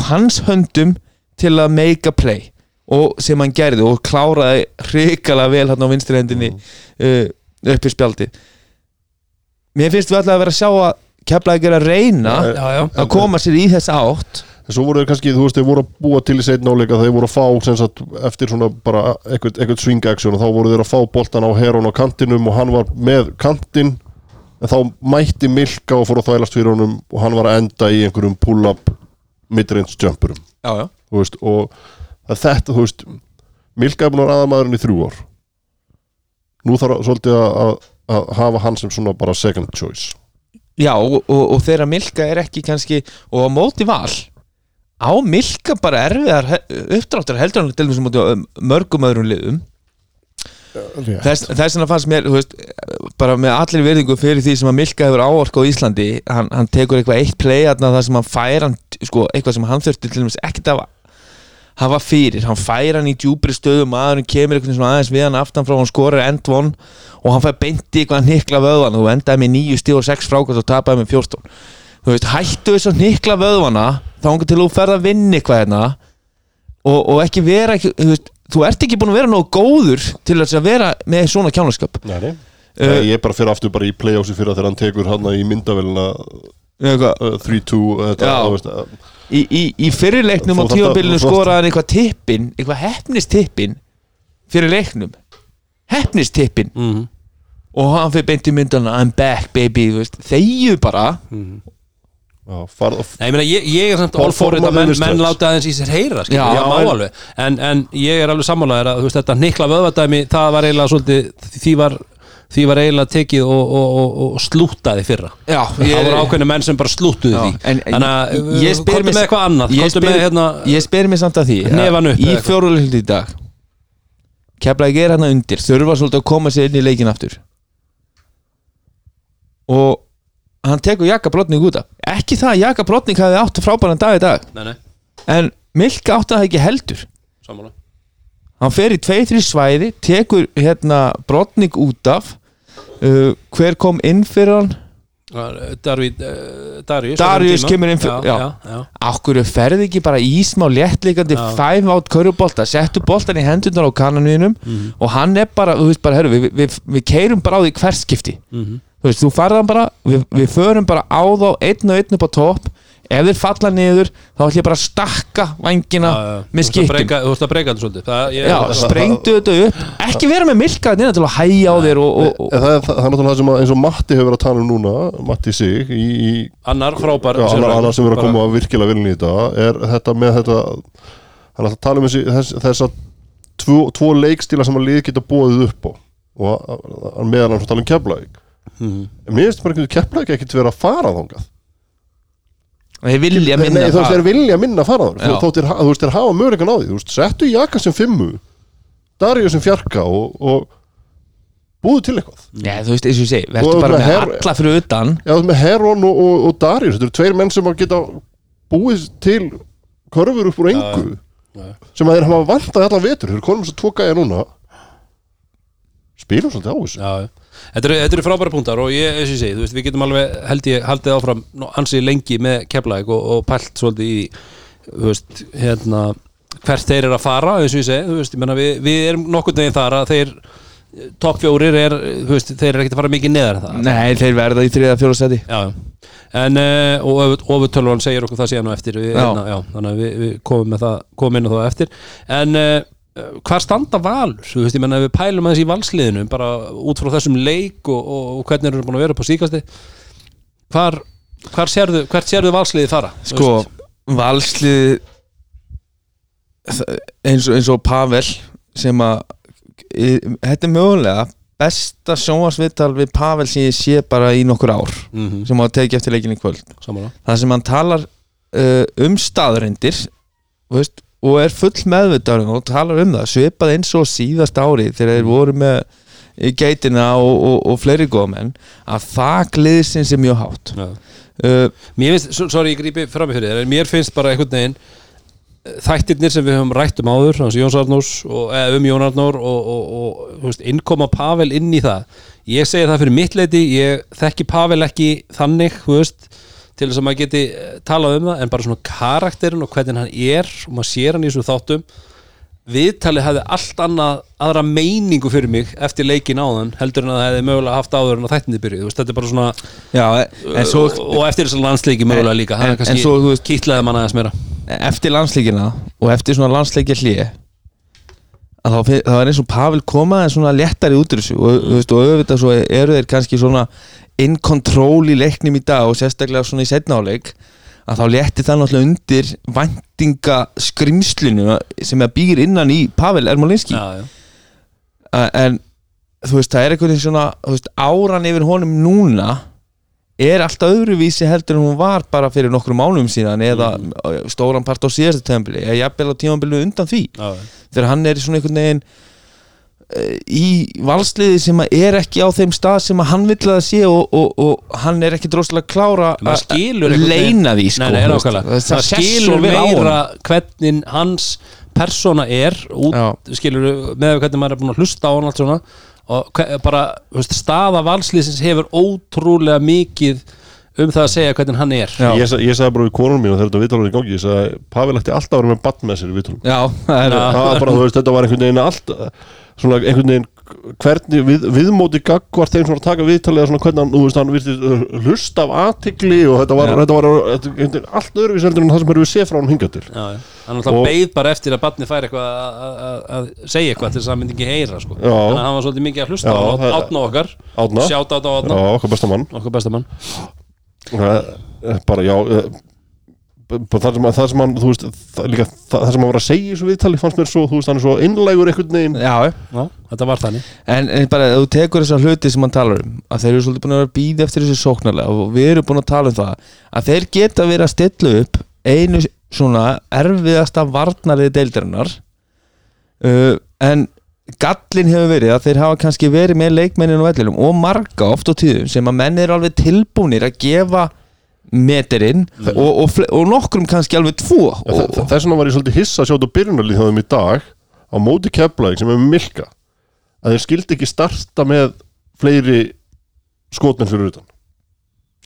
S2: hans höndum til að make a play og sem hann gerði og kláraði hrikalega vel hann á vinstri hendinni uh, upp í spjaldi mér finnst við alltaf að vera að sjá að keflaði gera reyna
S3: Já,
S1: Já, já.
S2: að koma sér í þess átt.
S3: En svo voru þeir kannski, þú veist, þeir voru að búa til í setn áleika þeir voru að fá, sem sagt, eftir svona bara eitthvað, eitthvað swing action og þá voru þeir að fá boltan á Heron á kantinum og hann var með kantin en þá mætti Milka og fór að þvælast fyrir honum og hann var að enda í einhverjum pull-up midrange jumpurum
S2: já, já.
S3: Veist, og það þetta, þú veist Milka er búin að ræða maðurinn í þrjú ár. Nú þarf að- svolítið að, að, að hafa hann sem svona bara second choice.
S2: Já, og, og, og þeirra Milka er ekki kannski og á móti val á Milka bara erfiðar uppdráttur heldur hann til þessum mörgum öðrum liðum. Þess, þess vegna fannst mér veist, bara með allir virðingu fyrir því sem að Milka hefur áorka á Íslandi hann, hann tekur eitthvað eitt play þarna þar sem hann fær hann, sko, eitthvað sem hann þurfti til dæmis ekkert að hafa fyrir, hann fær hann í djúpri stöðu maðurinn kemur einhvern veginn aðeins við hann aftan frá hann skorar end one og hann fær beinti eitthvað nikla vöðvan og endaði með 9 stíð og 6 frákvæmt og tapaði með 14 þú veist, hættu þess að nikla vöðvana þá hann til þú ferð að vinna eitthvað hérna og, og ekki vera ekki, þú, veist, þú ert ekki búin að vera nógu góður til að vera með svona kjánaskap
S3: Nei.
S2: Uh,
S3: ég er bara fyrir aftur bara í playoffsi fyrir þegar hann tekur hann í
S2: eitthvað,
S3: uh, 3-2 þetta,
S2: Já.
S3: þú veist, uh,
S2: í, í, í fyrirleiknum á skoraði hann eitthvað tippin eitthvað hefnistippin fyrir leiknum. Hefnistippin
S1: mm
S2: og hann fyrir beint í myndana I'm back baby, þegju bara.
S3: Já, farð,
S1: Nei, ég meina, ég, ég er samt
S3: Bara
S1: all for it
S3: forma
S1: að menn, menn láta aðeins í sér heyra
S2: Já,
S1: já, má
S2: en-
S1: alveg. En, en ég er alveg sammálaður að veist, þetta nikla vöðvadæmi, það var eiginlega svolítið, því var, því var eiginlega tekið og, og, og, og slútaði fyrra.
S2: Já,
S1: það voru ákveðni menn sem bara slúttuðu
S2: Já,
S1: því.
S2: en-
S1: þannig að
S2: ég- ég spyr
S1: með eitthvað annað.
S2: ég spyr-
S1: með hérna
S2: ég spyr mér samt að því
S1: upp
S2: í
S1: eða eitthvað.
S2: fjóruleikli í dag keflaði er hann undir þurfa svolítið að koma sér inn í leikin aftur. Og hann tekur Jaka Brotning út af. Ekki það að Jaka Brotning hafi átt frábæran dag í dag.
S1: Nei, nei,
S2: en Milka átti það ekki heldur.
S1: Sammála
S2: hann fer í 2-3 svæði tekur hérna Brotning út af uh, hver kom inn fyrir hann
S1: Darvíð, þeim tíma.
S2: kemur inn fyrir-
S1: já,
S2: já. Akkur ferði ekki bara í smá léttleikandi
S1: Já.
S2: five out körubolta, settu boltan í hendunar á kananvinum
S1: Mhm.
S2: og hann er bara, þú veist bara, herru, við, við, við keirum bara á því hverskipti
S1: Mhm.
S2: þú veist, þú farðan bara, við, við förum bara á þá einn og einn upp á topp ef þeir falla niður, þá ætlum ég bara að stakka vangina með
S1: að breyka- þú ert að breyka þetta svolítið. Það, ég,
S2: Já, sprengdu þetta upp. Ekki vera með milka þetta til að hæja á þér og, og,
S3: það, er, það er náttúrulega það sem að, eins og Matti hefur verið að tala um núna Matti sig í, í
S1: annar frábær
S3: já, annar, annar sem er að koma að virkilega vilja í þetta er þetta með þetta hann er að tala um þessi, þess, þessa tvo, tvo leikstíla sem að lið geta bóðið upp á. Og að- að meðan hann tala um keflavík.
S1: Mhm.
S3: mér finnst bara einhvern keflavík ekkert vera að fara þangað
S2: þeir vilja minna
S3: Nei, þú veist, þeir vilja minna að fara þangað
S2: Já.
S3: þú, þú, þú veist, þeir hafa möguleikan á því. Þú veist, settu Jaka sem fimmu Daríu sem fjarka og, og búðu til eitthvað.
S2: Já, þú veist, eins og ég segi, verður bara
S3: með her-
S2: alla fyrir utan.
S3: Já, þú veist, með Heron og, og, og Darius þetta eru tveir menn sem að geta búið til körfur upp úr engu.
S1: Já, já.
S3: sem að þeir hafa vantað allan vetur. Þeir eru konum svo tvo gæja núna spilum svolítið á þessu.
S1: Já. Þetta eru, þetta eru frábæra punktar og ég, eins og ég segi, þú veist, við getum alveg held ég, haldið áfram nú, ansi lengi með keflæk og, og pælt svolítið í þú veist, hérna hvert þeir eru að fara, eins og ég segi þú veist, ég menna, við, við erum nokkurn veginn þar að þeir topp fjórir er, þú veist, þeir eru ekkert að fara mikið neðar en það.
S2: Nei, þeir verða í þriða fjóra seti
S1: Já, en uh, og ofurtölvan segir okkur það síðan og eftir. Við,
S2: Já.
S1: hérna, já, þannig að við, við komum, með það, komum inn á það eftir. En uh, hvar standa valur? Þú veist, ég menna ef við pælum aðeins í valsliðinu bara út frá þessum leik og, og, hvernig eru búin að vera upp á síkasti hvar, hvar sérðu hvert sérðu valsliði fara? Þú
S2: Sko,
S1: veist?
S2: valslið það- eins og, eins og Pavel sem að þetta er mögulega besta sjónvarsviðtal við Pavel sem ég sé bara í nokkur ár
S1: Mhm,
S2: sem á að tekið eftir leikin í kvöld.
S1: Sammála.
S2: Það sem hann talar uh, um staðarindir veist, og er full meðvitaður og talar um það svipað eins og síðast ári þegar þeir voru með í geitina og, og, og fleiri góðmenn að það gliðsins er mjög hátt.
S1: Já.
S2: uh,
S1: Mér finnst, so- sorry ég grípi fram í fyrir þér en mér finnst bara einhvern veginn eh, þættirnir sem við höfum rætt um áður hans Jóns Arnórs og, eða um Jón Arnór og, og, og veist, innkoma Pavel inn í það. Ég segi það fyrir mitt leiti ég þekki Pavel ekki þannig þú veist, til þess að maður geti eh, talað um það en bara svona karakterin og hvernig hann er og maður sér hann í þessu þáttum. Viðtalið hefði allt annað aðra meiningu fyrir mig eftir leikin áðan heldur en að það hefði mögulega haft áður en að þættinni veist, þetta er bara svona
S2: já, en svo
S1: og, og eftir þessar landsleiki mögulega líka það er kannski
S2: en svo, veist-
S1: kýtlaði manna aðeins meira.
S2: Eftir landsleikina og eftir svona landsleikja hlið að þá, þá er eins og Pavel koma en svona léttari út úr þessu og, og auðvitað svo eru þeir kannski svona in control í leiknum í dag og sérstaklega svona í setnáleik að þá létti það náttúrulega undir væntinga skrimslinu sem er býr innan í Pavel Ermolinski.
S1: Já, já.
S2: en þú veist, það er einhvern veginn svona veist, áran yfir honum núna er alltaf öðruvísi heldur en hún var bara fyrir nokkrum mánum síðan eða stóran part á síðasta tímabili eða jafnvel á tímabilinu undan því.
S1: Já,
S2: þegar hann er svona einhvern veginn í valsliði sem að er ekki á þeim stað sem að hann vill að það sé og, og, og hann er ekki droslega klára
S1: veginn-
S2: leina því sko,
S1: Nei, nei, nákvæmlega.
S2: það,
S1: það skilur meira hvernig hans persóna er út, skilur með hvernig maður er búin að hlusta á hann allt svona og bara þú veist, staða valslýsins hefur ótrúlega mikið um það að segja hvernig hann er
S2: Já.
S3: Ég, sa- ég sagði bara við konunum mín og þegar þetta viðtalur í gangi ég sagði, Pavel ætti alltaf að vera með bann með sér í viðtalum
S2: já, það er
S1: Já.
S3: það var bara, þú veist, þetta var einhvern veginn allt svona einhvern veginn hvernig við, viðmóti gagvart þeim sem var að taka viðtalið svona hvernig hann, þú veist, hann virti hlust af aðtigli og þetta var, þetta var þetta, allt öðruvís heldur en það sem erum við séð frá hann hingað til.
S1: Já, já. hann alltaf beið bara eftir að barni færi eitthvað að- segja eitthvað til þess að hann myndi ekki heyra sko. Þannig að hann var svolítið mikið að hlusta átna okkar.
S3: Já,
S1: átna,
S3: okkar besta mann.
S1: Okkar bestamann
S3: Það er bara, já eh, það sem, sem hann, þú veist það, líka, það, það sem hann var að segja í þessu viðtali fannst mér svo, þú veist, hann er svo einlægur einhvern veginn.
S2: Já,
S1: Já, þetta var þannig.
S2: En, en bara ef þú tekur þessar hluti sem hann talar um að þeir eru svolítið búin að býða eftir þessu sóknarlega og við erum búin að tala um það að þeir geta verið að stilla upp einu svona erfiðasta varnarið deildarinnar uh, en gallin hefur verið að þeir hafa kannski verið með leikmennin og vellinum og marga oft á tíðum sem að menn eru alveg tilbúnir að gefa meterinn og, og, fle- og nokkrum kannski alveg tvo. Og,
S3: þe- Þess vegna var ég svolítið hissa að sjá þetta byrjunarlið þeim í dag á móti keflaðing sem er með milka að þeir skildi ekki starta með fleiri skotmenn fyrir utan.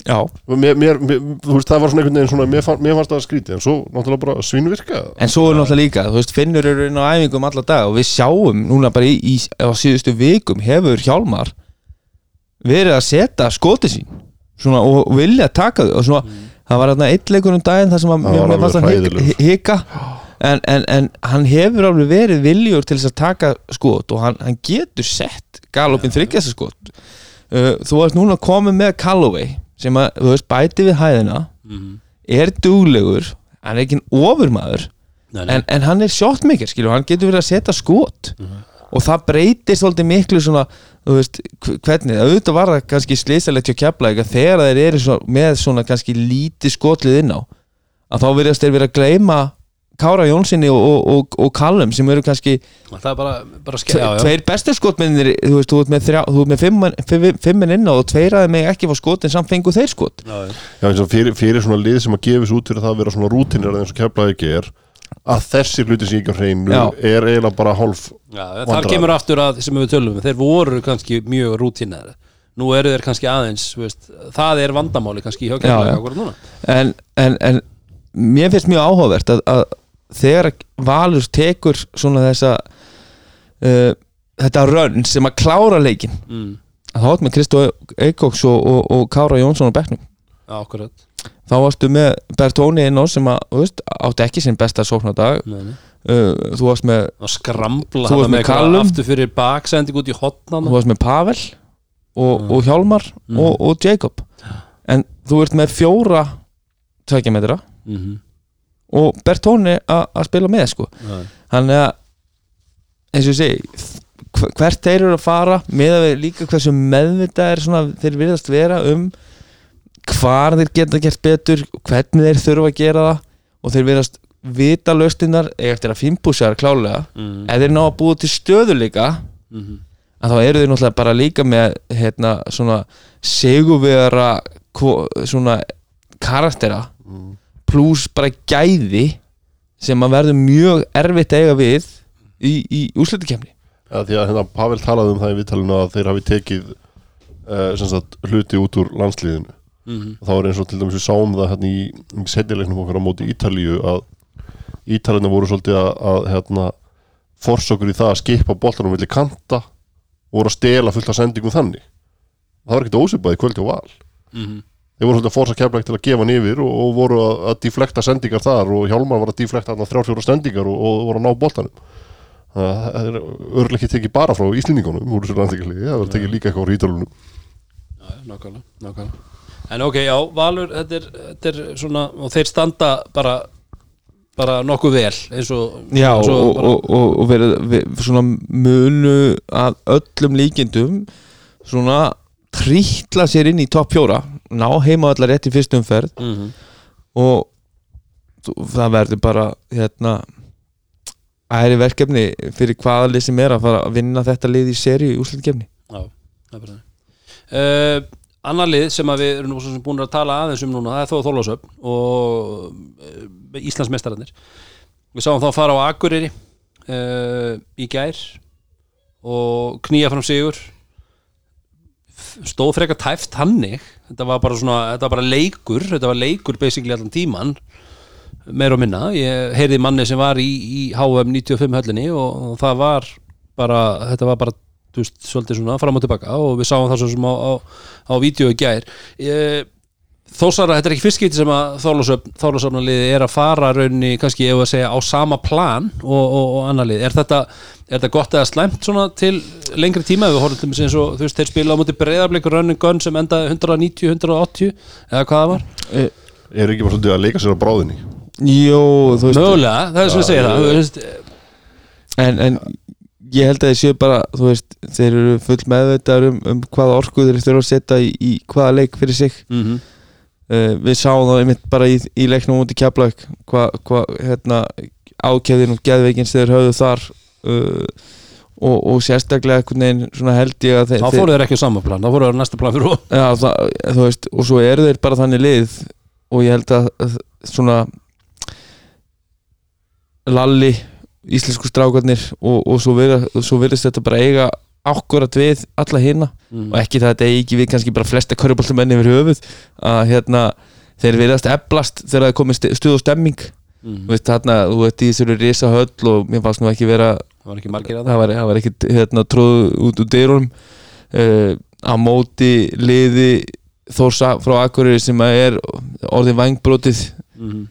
S2: Já,
S3: mér, mér, mér, þú veist, það var svona einhvern veginn svona, mér, fann, mér fannst það skrítið en svo náttúrulega bara svínvirka
S2: En svo er náttúrulega líka, þú veist, Finnur eru inn á æfingum alla dag og við sjáum núna bara í, í á síðustu vikum hefur Hjálmar verið að setja skoti sín svona, og, vilja taka þau og svona, það var þarna eitt leikur um daginn þar sem að mér
S3: var alveg
S2: hika, en, en, en hann hefur alveg verið viljur til þess að taka skot og hann, hann getur sett galopin þryggjast skot. Uh, þú ert núna komið með Callaway sem að, þú veist, bæti við hæðina.
S1: Mhm.
S2: er duglegur hann er ekki ofurmaður
S1: Nei, nei.
S2: en, en hann er shotmaker skilur, hann getur verið að setja skot. Og það breytir svolítið miklu svona, þú veist, hv- hvernig auðvitað var það kannski slýsalegt hjá kefla þegar þeir eru svo, með svona kannski lítið skotlið inn á að þá verðast þeir verið að gleyma Kára Jónssoni og, og, og, og Callum sem eru kannski
S1: það er bara, bara ske,
S2: tve,
S1: já, já.
S2: tveir bestu skotmennir þú veist, þú ert með, þrjá, þú ert með fimm, fimm, fimm inn á og tveir aðeins með ekki fá skot en samt fengu þeir skot
S1: Já, já.
S3: Já, eins og fyrir, fyrir svona lið sem að gefis út fyrir það að vera svona rútinir eins og keflaði ekki er að þessi hluti sem ekki á hreinu
S2: Já.
S3: er eiginlega bara hálf
S1: Já, þar
S3: Vandræði.
S1: kemur aftur að sem við tölum um, þeir voru kannski mjög rútinæri nú eru þeir kannski aðeins þú veist, það er vandamáli kannski hjá
S2: Já, já.
S1: kemur
S2: en, en, en mér finnst mjög áhugavert að, að þegar Valur tekur svona þessa uh, þetta rönn sem að klára leikin
S1: mm,
S2: að þá átt með Kristó Eikóks og, og, og Kára Jónsson á bekknum
S1: já, akkurat
S2: þá varstu með Bertóni inn á sem að, veist, átti ekki sinn besta
S1: nei.
S2: uh, þú varst með,
S1: og skrambla
S2: Þú varst með Callum.
S1: aftur fyrir baksending út í hotnan
S2: þú varst með Pavel og,
S1: Mm.
S2: og Hjálmar og, og Jacob en þú ert með fjóra tveikja metra
S1: mm -hmm.
S2: og Bertóni að spila með sko þannig að eins og ég segi hv- hvert þeir eru að fara með að við líka hversu meðvitað er svona, þeir virðast vera um hvar þeir geta gert betur hvernig þeir þurfa að gera það og þeir virðast vita laustinnar eiga eftir að fimpúsjar klálega
S1: mm
S2: ef þeir ná að búa til stöðuleika
S1: -hmm.
S2: að þá eru þeir náttúrulega bara líka með hérna svona sigurvera svona karaktera pluss bara gæði sem að verður mjög erfitt að eiga við í, í úrslutukefni
S3: ja, því að hérna, Pavel talaði um það í viðtalinu að þeir hafi tekið uh, sem sagt, hluti út úr landsliðinu
S1: Mm
S3: og þá er eins og til dæmis við sáum það hérna í, setnilegnum okkar á móti Ítalíu að Ítalina voru svolítið að, að hérna, forsa okkur í það að skipa boltanum villi kanta og voru að stela fullt af sendingum þannig. Það var ekkert ósipað í kvöldi og val.
S1: -hmm.
S3: þeir voru svolítið að forsa keflæk til að gefa hann yfir og, og voru að, að deflekta sendingar þar og Hjálmar var að deflekta þarna þrjár fjóra sendingar og, og voru að ná að það er örgulega ekki tekið bara frá Íslendingunum úr þessu landingarliði, það var tekið líka eitthvað á rítalunum
S1: já, nákvæmlega, nákvæmlega En ok, já, Valur, þetta er, þetta er svona og þeir standa bara bara nokkuð vel eins og
S2: Já,
S1: eins
S2: og, og, og, og verið við, svona munu að öllum líkindum svona trítla sér inn í topp fjóra ná heima allar rétt í fyrstu umferð.
S1: Mhm.
S2: og þú- það verður bara hérna æri verkefni fyrir hvaða lið sem er að fara að vinna þetta lið í seri í úslutkefni
S1: Já, það er bara það. Uh, Annar lið sem við erum búin að tala aðeins um núna það er þó Þólasöfn og uh, Íslandsmeistararnir. Við sáum þá að fara á Akureyri uh, í gær og knýja fram sigur. Stóð frekar tæft hannig þetta var bara svona, þetta var bara leikur þetta var leikur basically allan tíman meir og minna, ég heyrði manni sem var í, í HM 95 höllinni og, það var bara, þetta var bara veist, svolítið svona fram og tilbaka og við sáum það svo sem á, á, á vídeo í gær. Ég, þósara, þetta er ekki fyrst skipti sem að þálasöfnaliði er að fara raunni, kannski ef að segja á sama plan og, og, og annar lið, er þetta er þetta gott eða slæmt svona til lengri tíma ef við horfum til mig eins og þú veist, þeir spila á móti breyðarbleikur running gun sem endaði 190-180 eða hvað það var?
S3: Er ekki bara svolítið að leika sér á bráðinni?
S2: Jó, þú veist
S1: mögulega, það er svona að segja það.
S2: En, en ég held að þeir séu bara veist, þeir eru full meðveitaður um, um hvaða orku þeir þurfa að setja í, í hvaða leik fyrir sig.
S1: Mm
S2: uh, við sáum það einmitt bara í, í leiknum út í Keflavík hvað hva, hérna, ákæðin og geðveikin sem þeir höfðu þar uh, og, og sérstaklega einhvern veginn svona held ég að þeir,
S1: þá fóru þeir ekki á sama plan, þá fóru þeir á næsta plan fyrir
S2: já, það, veist, og svo eru þeir bara þannig lið og ég held að svona Lalli íslensku strákarnir og, og svo, verðist þetta bara eiga akkurat við alla hina. Og ekki það að þetta eigi ekki við kannski bara flesta körfuboltamenn yfir höfuð að hérna þeir verðast eblast þegar það komið stu- stuð og stemming.
S1: Mhm.
S2: þú veist þarna, þú veist í þessari risa höll og mér fannst nú ekki vera
S1: það var ekki margir að það
S2: var, það var ekkit hérna tróð út úr dyrunum. Uh, á móti liði þórsa frá Akureyri sem er orðin vangbrótið
S1: Mhm.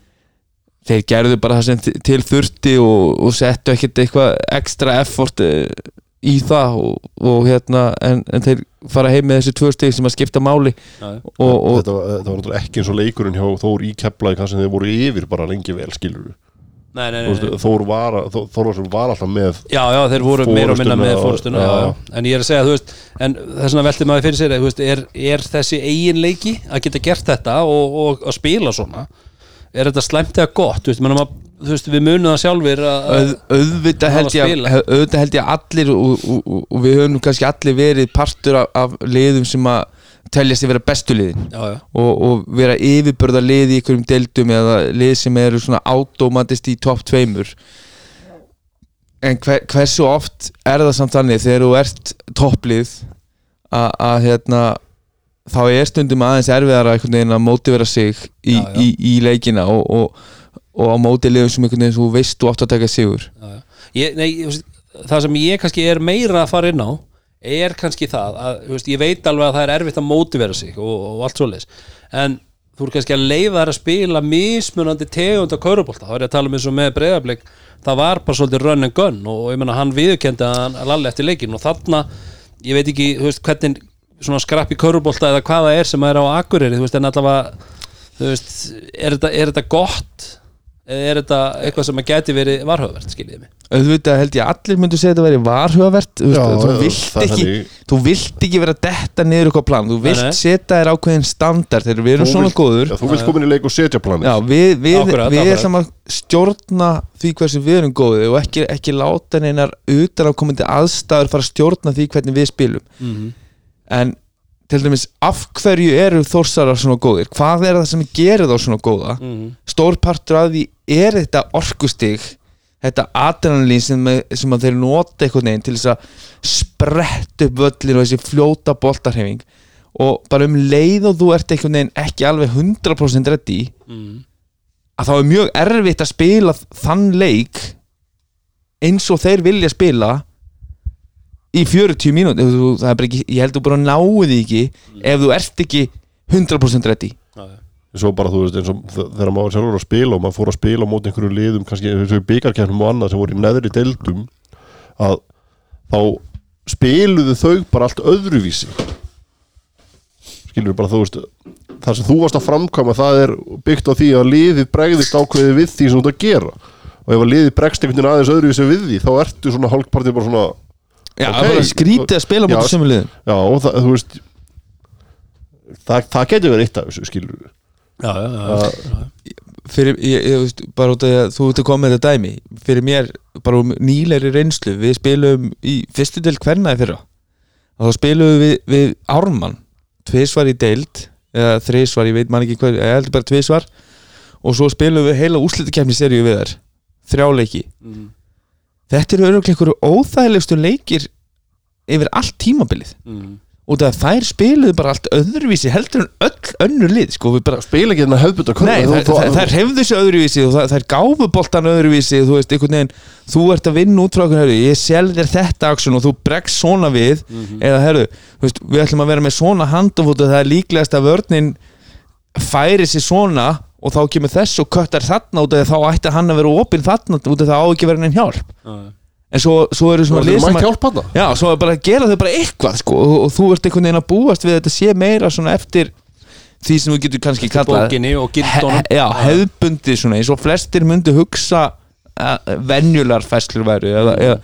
S2: Þeir gerðu bara það sem til- þurfti og, og settu ekkert eitthvað ekstra effort uh, í það og, og hérna en, en þeir fara heim með þessi tvö stig sem að skipta máli. Og, og
S3: þetta, var- þetta var náttúrulega ekki eins og leikurinn hjá Þór í Keflavík þar sem þeir voru yfir bara lengi vel skilur
S1: Nei, nei, nei.
S3: Þór var, Þór, var, alltaf með
S1: Já, já, þeir voru meira og minna með fórstuna já. En ég er að segja, þú veist En þess vegna velti maður fyrir sér er, er þessi eigin leiki að geta gert þetta og, og að spila svona Er þetta slæmt eða gott? Þú veist, menna, maður, þú veist við munum það sjálfur að,
S2: Auð, auðvitað, held að- held ég að allir og, og, og, og við höfum kannski allir verið partur af, af liðum sem að teljast að vera bestu liðin.
S1: Já, já,
S2: og, og vera yfirbörða lið í einhverjum deildum eða lið sem eru svona automatist í topp tveimur. En hver, hversu oft er það samt þannig þegar þú ert topplið að, að hérna þá er stundum aðeins veginn að mótivera sig í,
S1: Já, já.
S2: í, í leikina og, og, og á móti liðum sem einhvern veginn þú veist þú átt að taka sigur
S1: já. Ég, nei, Það sem ég kannski er meira að fara inn á er kannski það að veist, ég veit alveg að það er erfitt að mótivera sig og, og allt svoleiðis en þú er kannski að leifa þær að spila mismunandi tegund á kaurubólta þá er ég að tala um eins og með breyðablik það var bara svolítið run and gun og ég meina hann viðurkendi að hann lalli eftir leikin og þarna, ég veit ekki veist, hvernig svona skrapp í kaurubólta eða hvað það er sem er á Akureyri þú veist, en allavega þú veist, er þetta, er þetta gott eða er þetta eitthvað sem að geti verið varhugavert, skiljiði mig
S2: auðvitað held ég að allir myndu segja að þetta væri varhugavert þú, veist,
S3: Já,
S2: þú, vilt ekki,
S3: þannig.
S2: þú vilt ekki vera að detta niður eitthvað plan, þú vilt
S1: nei.
S2: setja þér ákveðin standard þegar við erum
S3: Þú
S2: svona
S3: vilt-
S2: góður
S3: Já, þú vilt koma inn í leik og setja planið
S2: Já, við, við,
S1: Akkurat,
S2: við ætlum að stjórna því hversu við erum góði og ekki, ekki láta neinar utan á komandi aðstæður fara að stjórna því hvernig við spilum
S1: mm -hmm.
S2: En til dæmis af hverju eru þórsarar svona góðir hvað er það sem gerir þá svona góða
S1: Mhm.
S2: stór partur af því er þetta orkustig þetta adrenalín sem, sem þeir nota einhvern veginn til þess að spretta upp völlin og þessi fljóta boltarhefing og bara um leið og þú ert einhvern veginn ekki alveg 100% ready
S1: Mhm.
S2: að þá er mjög erfitt að spila þann leik eins og þeir vilja spila í 40 mínúti þú, það er bara ekki, ég held þú bara náu því ekki ef þú ert ekki 100% ready.
S1: Já, já.
S3: Svo bara þú veist eins og þegar maður sjálfur að spila og maður fór að spila á móti einhverju liðum kannski eins og byggarkernum og annað sem voru í neðri deildum að þá spiluðu þau bara allt öðruvísi. Skilur bara þú veist það sem þú varst að framkvæma það er byggt á því að liðið bregðist ákveði við því sem þú ert að gera. Og ef að liðið bregst einhvern veginn aðeins öðruvísi við því þá ertu svona hálfpartið bara svona
S2: Já,
S3: Ok.
S2: það bara skrítið að spila
S3: Já,
S2: mútið sömu liðin
S3: já og það, þú veist það, það getur verið eitt af þessu skilur
S1: já, já, já,
S2: fyrir, ég, ég, veist, bara út af því að þú ert að koma með þetta dæmi fyrir mér, bara um nýleiri reynslu við spilum í fyrstu del hvernaði fyrra. Og þá spilum við við Ármann, tvisvar í deild eða þrisvar, ég veit man ekki hvað ég heldur bara tvisvar. Og svo spilum við heila úslitakefni seríu við þær. Þrjáleiki
S1: Mhm.
S2: Þetta eru öruglega einhverju óþægilegustu leikir yfir allt tímabilið.
S1: Mhm.
S2: út af að þær spiluðu bara allt öðruvísi heldur en öll önnur lið sko. Bara
S3: spila ekki þennan hefðbunda
S2: Nei, þær, þær, hefðu sér öðruvísi og þær, gáfu boltan öðruvísi þú veist, veginn, þú ert að vinna út frá herru, ég sel þér þetta aksjón og þú bregst svona við eða herru, veist, við ætlum að vera með svona handofút og það er líklegast að vörnin færi sér svona og þá kemur þess og köttar þarna út af því að þá ætti hann að vera opinn þarna út af það á ekki vera neinn hjálp.
S1: Já.
S2: en svo, svo eru svona
S3: það
S2: lið sem
S3: mætt
S2: að
S3: hjálpa þarna?
S2: Já, svo er bara að gera þau bara eitthvað sko, og, og þú ert einhvern veginn að búast við að þetta sé meira svona eftir því sem við getum kannski kallað he, já, hefðbundi svona eins og flestir myndu hugsa uh, venjular fæslur væru eða, eða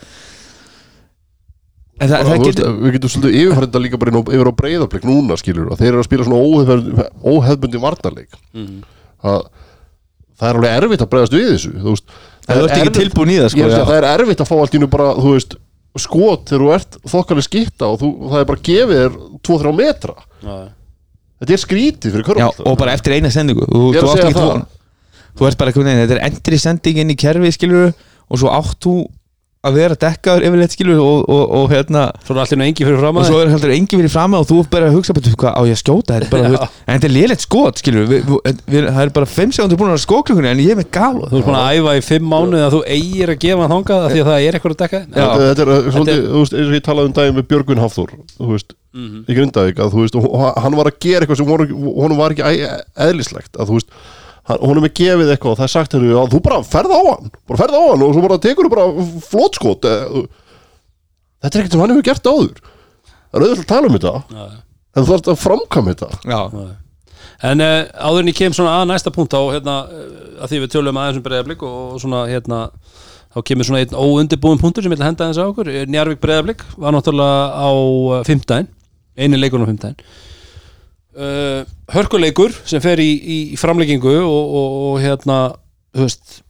S2: en það, það
S3: veist,
S2: getur
S3: við getum svolítið yfirfærið líka bara yfir á breyðarblik núna skilur og þeir eru að spila svona óhefbundi, varnarleik.
S1: Mhm.
S3: Það, það er alveg erfitt að breyðast við þessu þú veist,
S2: það er ekki
S3: erfitt-
S2: tilbúin í það
S3: Ég
S2: sko,
S3: er að
S2: já.
S3: það er erfitt að fá allt í nú bara þú veist, skot þegar þú ert þokkalega skipta og, þú, og það er bara gefið þér 2-3 metra
S1: Já.
S3: þetta er skrítið fyrir
S2: já,
S3: körfum
S2: og bara eftir eina sendingu þú,
S3: Ég er
S2: þú
S3: að það.
S2: þú ert bara einhvern veginn, þetta er endri sending inn í kerfi skilur og svo átt þú að vera dekkaður yfirleitt skilur og, og, og hérna
S1: Svo er allir engi fyrir fram
S2: og svo er heldur engi verið fram og þú ert bara að hugsa betur hvað á ég að skjóta þetta er bara, þú veist, en þetta er lélegt skot skilur við, við, við, það er bara 5 sekundur búin að skóklungunni en ég er með gála
S1: Þú ert búin að æfa í fimm mánuði að þú eigir að gefa hann þangað af því að það er eitthvað að dekka?
S2: Já.
S3: þetta, þetta er svolítið, þú veist, eins og ég talaði um daginn með Björgvin Hafþór þú veist,
S1: Mhm.
S3: í Grindavík að þú veist, og hann var að gera eitthvað sem voru, honum var ekki æ- eðlislegt að þú veist, hann, honum er gefið eitthvað og það er sagt henni, að þú bara ferð á hann bara ferð á hann og svo bara tekur þú bara flótskot eða- þetta er ekkert sem hann hefur gert áður. Það er auðvitað að tala um þetta.
S1: Já.
S3: en þú þarfst að framkvæma þetta.
S2: Já,
S1: En uh, áður en ég kem svona að næsta punkt á hérna, uh, að því við tölum aðeins um breyðablík og svona hérna þá kemur svona einn óundibúin punktur sem ég að henda þess að okkur. Njarvík breyðablík var náttúrulega á uh, fimmtæn eini leikur á fimmtæn uh, hörkuleikur sem fer í, í, í framleggingu og, og, og hérna veist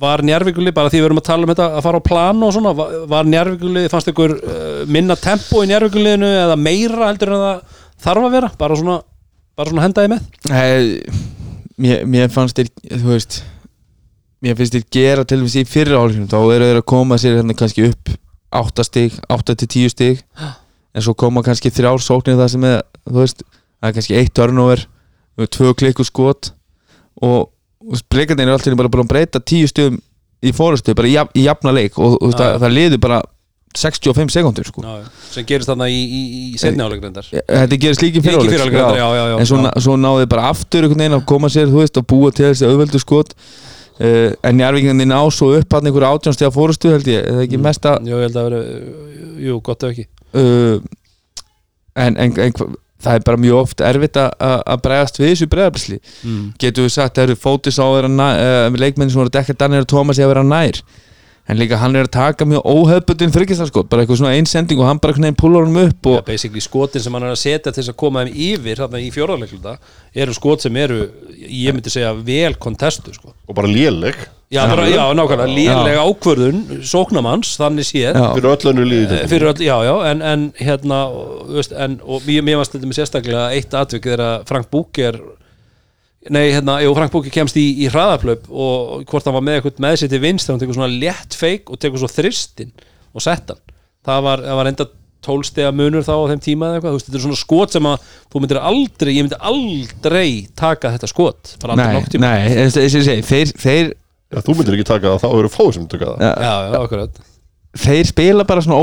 S1: var Njarvíkuli, bara því við erum að tala um þetta að fara á plan og svona, var, var Njarvíkuli fannst ykkur uh, minna tempo í Njarvíkuliðinu eða meira heldur en það þarf að vera, bara svona bara svona hendaði með?
S2: Nei, mér, mér fannst þér þú veist mér finnst þér gera til þess í fyrra álíknum þá eru þeir að koma sér hérna kannski upp 8 stig, 8 til 10 stig. En svo koma kannski þrjár sóknir það sem er, þú veist það er kannski eitt turnover, tvö klikku skot og, og bleikarnir er alltaf bara búin að breyta 10 stigum í fórustu, bara í, jafn- í jafna leik og, og það, það liður bara 65 sekundur sko.
S1: Sem gerist þarna í, í, í setni
S2: Þetta gerist í fyrirháleik,
S1: fyrri hálfleik,
S2: já.
S1: já, já, já,
S2: En svo, svo náðu þið bara aftur einhvern veginn að koma sér, veist, að búa til þessi auðveldu skot. Uh, En njárvíkandi ná svo upp hann einhverju átjónstega fórustu held ég, eða ekki mesta
S1: Jú, ég held að vera, jú, gott ef ekki.
S2: Uh, en, en, en það er bara mjög oft erfitt að- bregðast við þessu bregðarblisli
S1: mm.
S2: Getum við sagt, það eru fótis á að vera nær, uh, leikmenni sem voru að dekka Daniel Thomas í að vera nær En líka hann er að taka mjög óhefbundin þryggjastaskot, bara eitthvað svona einsending og hann bara veginn púlar honum upp og
S1: ja, basically skotin sem hann er að setja til þess að koma þeim yfir þarna í fjórðarleikluta eru skot sem eru, ég myndi segja vel kontestu sko.
S3: og bara léleg
S1: já, bara, já, nákvæmlega, lélega ákvörðun sóknamanns, þannig séð
S2: Já.
S3: fyrir öll önnu líði
S1: fyrir öll, já, já, en, en hérna og, þú veist, en, og mér, mér varst þetta með sérstaklega eitt atvik þegar Frank Búker nei, hérna, jú, Frank Búker kemst í, í hraðaplöp og hvort hann var með eitthvað með sér til vinst þegar hann tekur svona létt feik og tekur svo þristinn og sett hann. Það var, það var enda tólstega munur þá á þeim tíma eða eitthvað, þú veist, þetta er svona skot sem að þú myndir aldrei, ég myndi aldrei taka þetta skot,
S2: Nei,
S1: nokk tíma.
S2: nei, eins og ég segi, þeir, þeir,
S3: Já, þú myndir ekki taka það, þá eru fáið sem taka það.
S1: Já, já, akkurat.
S2: Þeir spila bara svona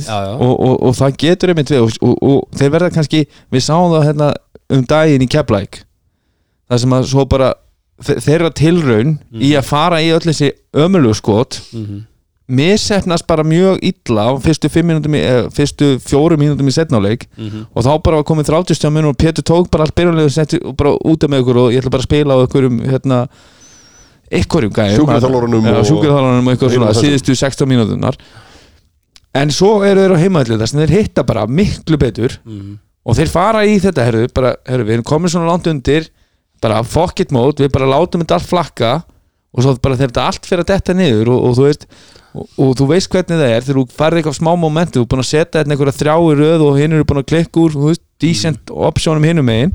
S1: já.
S2: og, og, og það getur einmitt við og, og, og þeir verða kannski, við sáum það hérna um daginn í Keflæk það sem að svo bara þe- þeirra tilraun í að fara í öll þessi ömulegu skot
S1: mm -hmm.
S2: missefnast bara mjög illa á fyrstu, í, eh, fyrstu fjóru mínútum í setnáleik
S1: Mhm.
S2: og þá bara var komið 30 stjámin og Pétur tók bara allt byrjunlega setti og bara út af með ykkur og ég ætla bara að spila á ykkurum hérna, ykkurum gæðum
S3: Sjúkraþjálfarunum og-
S2: eitthvað svona síðustu 16 mínútunar en svo eru þeir á heimaðli þess að þeir hitta bara miklu betur.
S1: Mhm.
S2: og þeir fara í þetta herru, bara, herru, við erum komin svona langt undir bara fuck it mode, við bara látum þetta allt flakka og svo bara þegar þetta allt fyrir að detta niður og, og þú veist og, og þú veist hvernig það er, þegar þú farið eitthvað smá momenti, þú er búin að setja þetta einhverja þrjá í röð og hinn eru búin að klikka úr veist, decent optionum hinnum megin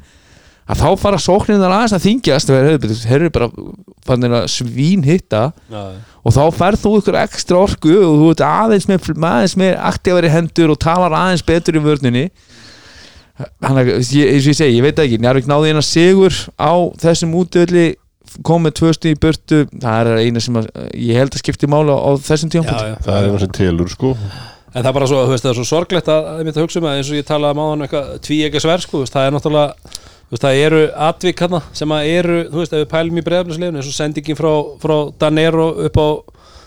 S2: að þá fara sóknirnar aðeins að þingjast þeir eru bara að svín hitta
S1: já.
S2: og þá færð þú ykkur ekstra orku og þú ert aðeins með, aðeins með aktífari hendur og talar aðeins betur í vörninni hann að, ég- eins og ég segi, ég veit ekki Njarvík náði eina sigur á þessum útvöldi komið tvö stuð í burtu það er eina sem að, ég held að skipti mála á þessum tíum
S3: það er eina sem telur sko.
S1: En það er bara svo, þú veist, það er svo sorglegt að, að ég myndi að hugsa um það eins og ég talaði um áðan eitthvað tví ekki sver, sko, þú veist, það er náttúrulega þú veist, það eru atvík hérna sem að eru, þú veist, ef við pælum í breyðafnisleginu eins og sendingin frá, frá Danero upp á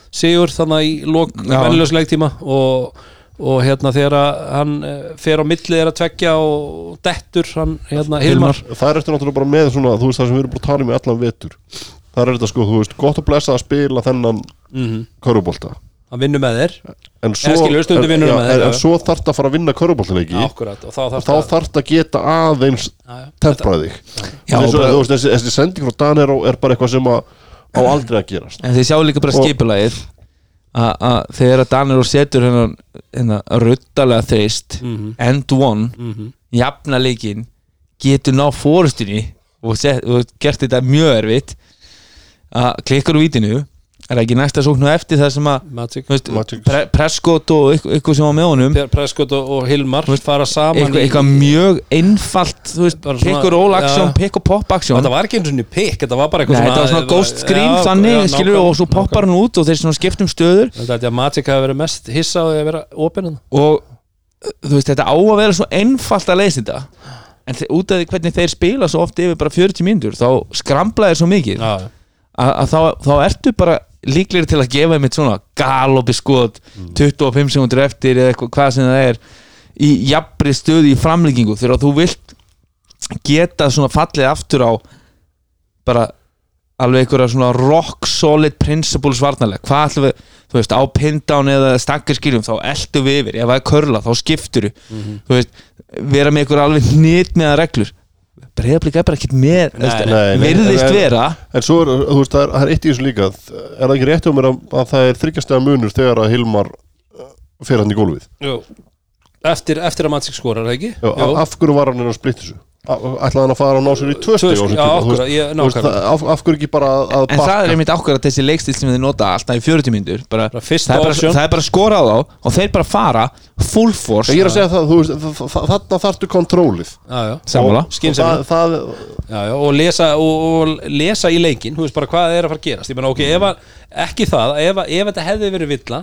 S1: Sigur þannig í lók
S2: Já.
S1: vennilegs leiktíma og, og hérna þegar að hann eh, fer á millið er að tveggja og dettur hann, hérna, Hilmar.
S3: Það er eftir náttúrulega bara með svona þú veist það sem við erum bara að tala um í allan vetur. Það er þetta sko, þú veist, gott að blessa að spila þennan
S1: mm
S3: körfubolta.
S1: Hann vinnur með þér.
S3: En svo, en-
S1: þér,
S3: en, en svo þarf það að fara að vinna körfuboltaleiki
S1: Akkurat, og þá þarf
S3: það að geta aðeins
S2: bara-
S3: þú veist, þessi, þessi sending frá Danero er bara eitthvað sem að á aldrei að gerast.
S2: En þið sjáu líka bara skipulagið að þegar að Danir og setur hennan, hennan ruttalega þreist
S1: Mhm.
S2: end one
S1: Mhm.
S2: jafna leikin getur ná fórustunni og, set, og gert þetta mjög erfitt að klikkar úr vítinu er ekki næsta sóknu eftir það sem að veist, pre Prescott og ykkur, sem var með honum?
S1: Per- Prescott og, og Hilmar fara saman
S2: eitthvað, eitthvað mjög einfalt þú veist,
S1: Bara svona-
S2: pick og
S1: já.
S2: pick og pop action.
S1: Þetta var ekki eins og pikk, þetta var bara
S2: Nei,
S1: eitthvað
S2: þetta var svona ghost screen
S1: Já,
S2: þannig,
S1: já,
S2: skilur,
S1: nákvæmlega,
S2: og svo poppar hann út og þeir svona skiptum stöður.
S1: Þetta er að Magic hafi verið mest hissa á því að vera opinn hann
S2: og þú veist, þetta á að vera svo einfalt að leysa þetta. En út af hvernig þeir spila svo oft yfir bara 40 mínútur þá skramla þeir svo mikið. Að, að þá, þá ertu bara líklegri til að gefa einmitt svona galopi skot 25 sekundur eftir eða hvað sem það er í jafnri stöði í framlíkingu þegar þú vilt geta svona fallið aftur á bara alveg einhverja svona rock solid principles varnarlega. Hvað ætlum við, þú veist, á pindown eða stakkar skiljum, þá eldu við yfir. Ef það er körla, þá skiptur þú veist, vera með einhverja alveg nýtt með reglur breyðablík er bara ekkert með
S1: Nei,
S2: nei,
S3: nei, nei,
S2: virðist
S3: en-
S2: vera
S3: En svo er, þú veist, það er, það er eitt í þessu líka Er það ekki rétt um mér að, að það er þryggjastega munur þegar að Hilmar uh, fer hann í gólfið?
S1: Jú. Eftir, eftir að Magic skorar, það ekki?
S3: Já, af, af hverju var hann inn að splitt þessu? Ætlaði hann að fara að ná sér í tvö
S1: Tvö
S3: steg á
S1: stig,
S3: þessum
S1: já,
S3: veist,
S1: ég- nákvæmlega.
S3: af, af hverju ekki bara að, að
S2: En það er einmitt ákveð þessi leikstil sem þið nota alltaf í 40 myndur bara,
S1: Bara
S2: það, er bara, það er bara skora á þá og þeir bara fara full force.
S3: Ég er að segja það, þarna þarftu kontrólið
S1: Já, já.
S2: Sammála.
S3: Og
S1: Já, já, lesa, og, lesa í leikin Þú veist bara hvað er að fara að gerast. Ég meina, ok, ef að, ekki það Ef, að- ef þetta hefði verið villa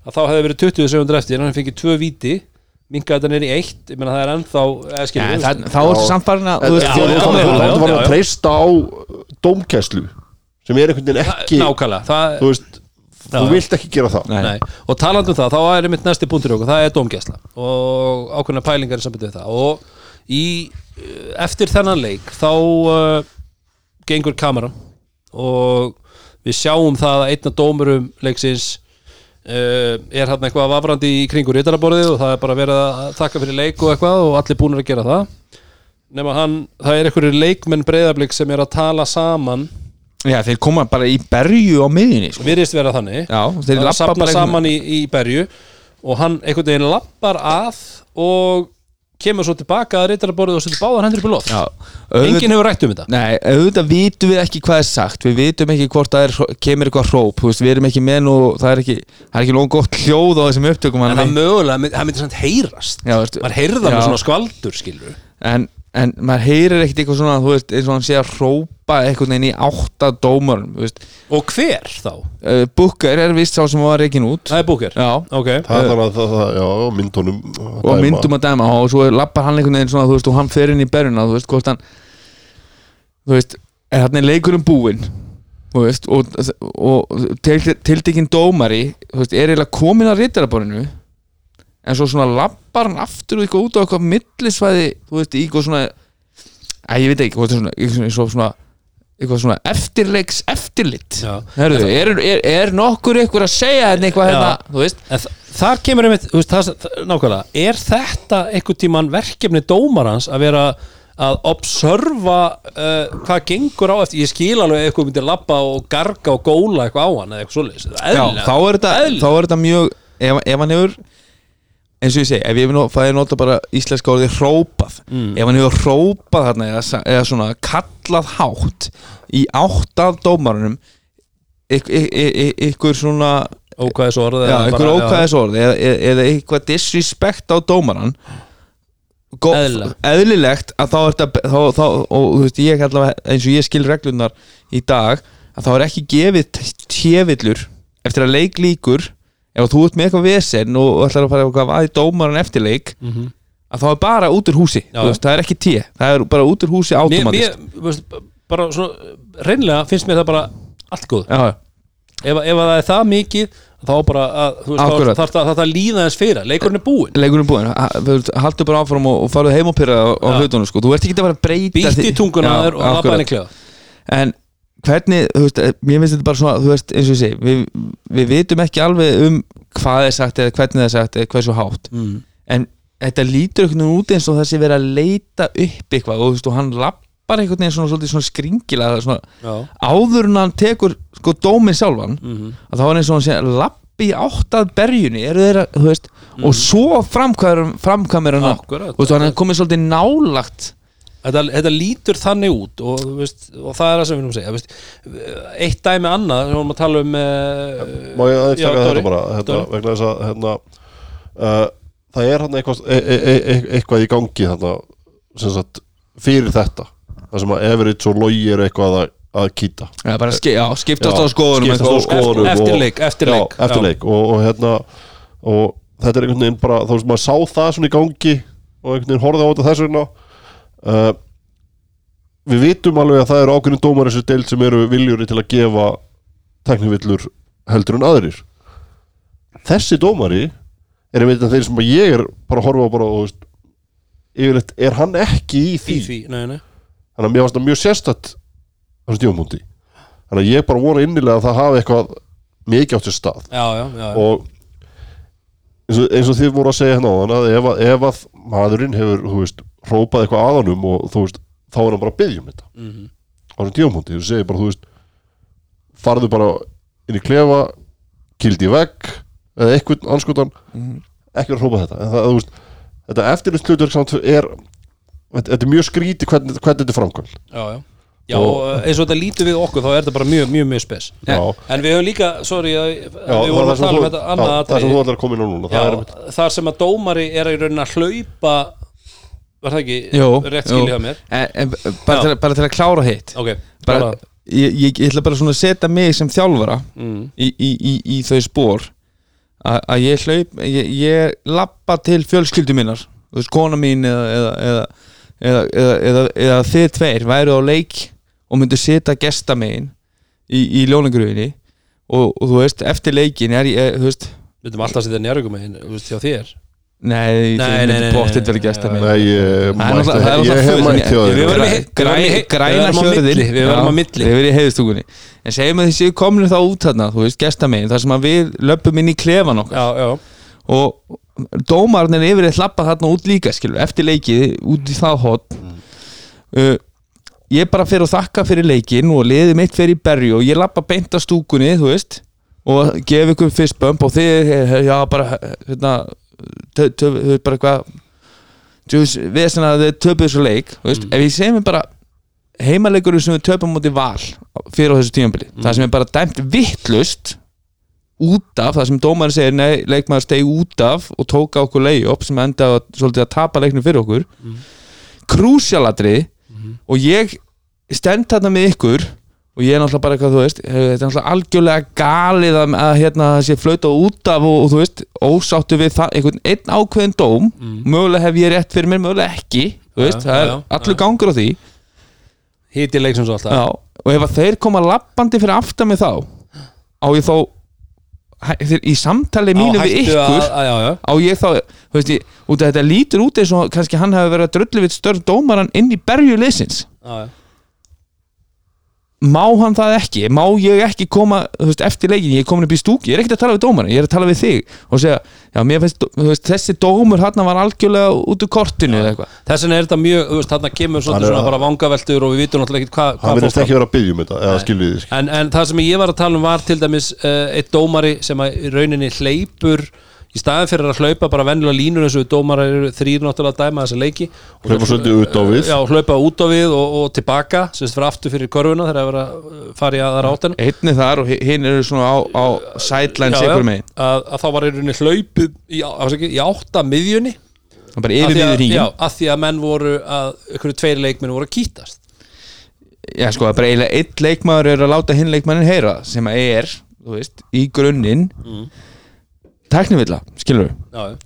S1: Hann að Þá hefði verið 20 sekundur eftir Hann hefði fengið tvö víti Minkaði þetta í eitt Ég meina, það er ennþá
S2: Þá er samt farin að þú
S3: En- var að treysta á dómkæslu sem er einhvern veginn ekki
S1: Nákvæmlega
S3: þú veist, þú vilt ekki gera það
S2: Nei.
S1: Nei. og talandi um það, þá er mitt næsti punktur í okkur, það er dómgæsla og ákveðna pælingar í sambandi við það og í, eh, eftir þennan leik þá uh, gengur kameran og við sjáum það að einna dómurum leiksins uh, er hann eitthvað vafrandi í kringur rítarabórið og það er bara verið að þakka fyrir leik og eitthvað og allir búinir að gera það? Nema hann, það er einhverju leikmenn breyðablík sem er að tala saman.
S2: Já, þeir koma bara í berju á miðjunni sko.
S1: virðist vera þannig.
S2: Já, þeir lappa bara
S1: saman í, í berju og hann einhvern veginn lappar að og kemur svo tilbaka að reytaraborðið og setur báðar hendur upp í loft.
S2: Já,
S1: enginn hefur rætt um þetta.
S2: Nei, auðvitað vitum við ekki hvað er sagt. Við vitum ekki hvort það er, kemur eitthvað hróp. Þú veist, Við erum ekki með nú Það er ekki, það er ekki nóg gott hljóð á þessum upptökum
S1: en það mögulega, það myndi samt heyrast.
S2: Já, veistu,
S1: maður heyrða
S2: já.
S1: með svona skvaldur skilur
S2: en, en maður heyrir ekkert eitthvað svona þú veist, eins og hann sé að hrópa eitthvað inn í átta veist.
S1: og hver þá?
S2: uh, Booker er vist sá sem var reikin út.
S1: Það er búker
S2: Já,
S1: ok,
S3: það er að það, það, já, myndunum
S2: og myndum að dæma og svo lappar hann einhvern veginn svona þú veist, og hann fer inn í berjuna þú veist, hvort hann þú veist, er hann leikurinn búinn þú veist, og, og til, tildekinn dómari þú veist, er eiginlega komin að ritaraborinu en svo svona lappar hann aftur og eitthvað út á eitthvað millisvæði þú veist, eitthvað svona að ég veit ekki, hvað þetta er svona, eitthvað svona, eitthvað svona eftirleiks eftirlit.
S1: Já.
S2: Herðu, er, er, er nokkur eitthvað að segja henni eitthvað hérna, þú veist?
S1: Þar kemur einmitt, þú veist, það, nákvæmlega er þetta einhvern tímann verkefni dómarans að vera að observa uh, hvað gengur á eftir, ég skil alveg eitthvað myndir labba og garga og góla eitthvað á hann eða eitthvað svoleiðis, það er
S2: Já,
S1: eðlilega
S2: þá er þetta,
S1: Eðlilega.
S2: þá er þetta mjög ef, ef hann hefur eins og ég segi, ef ég fæði nota bara íslenska orðið hrópað,
S1: Mm.
S2: ef hann hefur hrópað þarna eða, eða svona kallað hátt í átt af dómarunum ykkur, ykkur, ykkur svona
S1: ókvæðis orð
S2: já, ykkur ókvæðis orð eða, eða, eitthvað disrespect á dómaran Gó,
S1: Eðlilegt.
S2: að þá er þetta þá, þá, og þú veist ég allavega eins og ég skil reglunar í dag að þá er ekki gefið tjefillur eftir að leik líkur ef þú ert með eitthvað vesen og, ætlar að fara eitthvað aðið dómaran eftir leik
S1: Mhm.
S2: að þá er bara út úr húsi. Veist, það er ekki tje, það er bara út úr húsi
S1: veist, bara svona reynlega finnst mér það bara allt góð. Ef, ef það er það mikið þá bara að, þú veist, þarf það að líða þess fyrir leikurinn er búinn.
S2: Leikurinn er búinn, Ha- þú veist, haltu bara áfram og, og farðu heim og pyrra á, hlutunum sko. þú ert ekki að vera breyta
S1: býtt í
S2: því-
S1: tunguna og labba henni klefa.
S2: En hvernig, þú veist, eh, mér finnst þetta bara svona þú veist, eins og ég segi, við, við vitum ekki alveg um hvað er sagt eða hvernig það er sagt eða hversu hátt.
S1: Mm.
S2: en þetta lítur einhvern veginn út eins og það sé verið að leita upp eitthvað og þú veist, og hann lappar einhvern veginn svona, svona svona,
S1: já.
S2: áður en hann tekur sko dóminn sjálfan
S1: mm
S2: að þá er eins og hann sé lappi í áttað berjunni eru þeirra, þú veist, og svo framkvæmur hann og hann er komið svolítið nálagt
S1: þetta, þetta lítur þannig út og, þú veist, og það er það sem við erum að segja þú veist, eitt dæmi annað sem við erum að tala um uh,
S3: Má ég aðeins taka þetta bara hérna, vegna þess að hérna, uh, það er hann eitthvað, e, e, e, e, eitthvað í gangi þarna, sem sagt, fyrir þetta það sem að Everett og Logi eru eitthvað að, að kýta
S2: Já, bara ski, já, skiptast á skoðunum eitthvað.
S3: skoðunum
S1: Eftir- eftir eftir
S3: já,
S1: leik,
S3: eftir
S1: já.
S3: leik og, og hérna og þetta er einhvern veginn bara þá veist maður sá það svona í gangi og einhvern veginn horfði á þetta þess vegna uh, við vitum alveg að það eru ákveðin dómar þessu deild sem eru viljuri til að gefa teknivillur heldur en aðrir. Þessi dómari er einmitt af þeir sem ég er bara að horfa bara og veist, yfirleitt er hann ekki í því?
S1: Í því, nei, nei.
S3: Þannig að mér varst það mjög sérstætt á þessu tímamúndi þannig að ég bara vona innilega að það hafi eitthvað mikið átt sér stað.
S1: Já, já, já,
S3: og eins og, eins og þið voru að segja hérna á ef, að- ef að maðurinn hefur, þú veist, hrópað eitthvað að honum og þú veist, þá er hann bara að byggja um þetta
S1: Mhm.
S3: á þessum tímamúndi, þú segir bara, þú veist farðu bara inn í klefa kildi vegg eða eitthvað anskotan ekki vera að hrópa þetta en það, þú veist, þetta eftirlustlutur samt er þetta, þetta er mjög skríti hvernig, hvernig þetta er framkvæm
S1: já, já. já
S3: Og-
S1: og eins og þetta lítur við okkur þá er þetta bara mjög, mjög, mjög spes
S3: Já.
S1: en við höfum líka, sorry að,
S3: Já,
S1: við vorum að tala um þetta annað
S3: það sem þú ætlar að koma inn á núna er
S1: Já, þar sem að dómari er að hlaupa var það ekki
S2: Jú,
S1: rétt
S2: jú.
S1: skilja mér?
S2: En, en, bara, til, bara til að klára hitt.
S1: Ok,
S2: bara, ég, ég, ég ætla bara svona að setja mig sem þjálfara
S1: mm,
S2: í, í, í, í þau spór að ég hlaup ég, ég lappa til fjölskyldu minnar þú veist, kona mín eða eða, eða, eða, eða, eða, eða þið tveir væru á leik og myndu setja gesta megin í, í ljónagrufinni. Og, og þú veist, eftir leikin er ég, þú veist
S1: við veitum alltaf að setja njárugum með hinn hjá þér
S2: nei,
S1: Nei,
S2: þið
S1: nei, nei,
S2: myndu
S1: nei,
S2: bóttið
S1: nei,
S3: ég
S2: Það er
S3: mætti
S2: það er
S3: Ég hef mætti
S1: í-
S2: græna
S1: milli, við verðum á milli.
S2: við verðum í heiðustúkunni en segjum að þessi kominu þá út þarna þú veist, gestamegin, þar sem að við löpum inn í klefan okkar.
S1: Já, já,
S2: og dómarnir yfir eitt lappa þarna út líka skilur, eftir leikið, út í það hot uh, ég bara fer og þakka fyrir leikin og liði mitt fer í berju og ég lappa beint að stúkunni þú veist, og gef ykkur fyrst bump og þið, já bara hérna, þau bara eitthvað við sem að þið töpuðu þessu leik veist, ef ég segi mér bara heimaleikurinn sem við töpum mútið val fyrir á þessu tímabili, það sem er bara dæmt vittlust út af, það sem dómarinn segir nei, leikmaður stegi út af og tóka okkur lay-up sem enda að, svolítið að tapa leiknum fyrir okkur. Mm. krúsjaladri og ég stend þarna með ykkur og ég er náttúrulega bara eitthvað, þú veist eh, þetta er náttúrulega algjörlega galið að, að hérna, sé flauta út af og, og þú veist, ósáttu við það, einhvern einn ákveðin dóm, mögulega hef ég rétt fyrir mér, mögulega ekki þú veist,
S1: Já,
S2: það er
S1: já,
S2: allur
S1: já.
S2: gangur á því.
S1: Hiti leiksins og alltaf
S2: Já, og ef þeir koma lappandi fyrir aftan með þá á ég þá í samtali mínu
S1: Á
S2: við ykkur
S1: að, að,
S2: á ég þá, þú veist ég, út af þetta lítur út eins og kannski hann hefði verið að dröllu við störf dómaran inn í berju liðsins.
S1: Já, já.
S2: Má hann það ekki, má ég ekki koma veist, eftir leikin, ég er komin upp í stúki ég er ekkert að tala við dómaran, ég er að tala við þig og segja, já, mér finnst, veist, þessi dómur hann var algjörlega út úr kortinu eða eitthvað.
S1: Þess vegna er þetta mjög, veist, þarna kemur
S3: Hann
S1: svona, svona bara vangaveltur og við vitum náttúrulega ekki hvað
S3: hann verðist ekki vera að byggja um þetta eða skilvið
S1: en, en það sem ég var að tala um var til dæmis uh, eitt dómari sem að í rauninni hleypur í staðin fyrir að hlaupa bara venjulega línur eins og við dómarar eru þrýr náttúrulega að dæma þessa leiki.
S3: Hlaupa
S1: svo-
S3: svolítið út á við.
S1: Já, hlaupa út á við og, og tilbaka sem sagt fyrir aftur fyrir korfuna þegar það er að fara í aðra áttan
S2: einni þar og hi- hinn eru svona á, á sidelines ykkur megin.
S1: Að, að þá var í rauninni hlaupið í, í átta miðjunni.
S2: Og bara
S1: Af
S2: yfir
S1: því að-
S2: hringin
S1: að því að menn voru að ykkur tveir leikmenn voru að kýtast.
S2: Já sko, bara eiginlega einn leikmaður er að láta hinn leikmannin heyra sem að er, þú veist, í grunninn mm. Tæknivilla, skilur við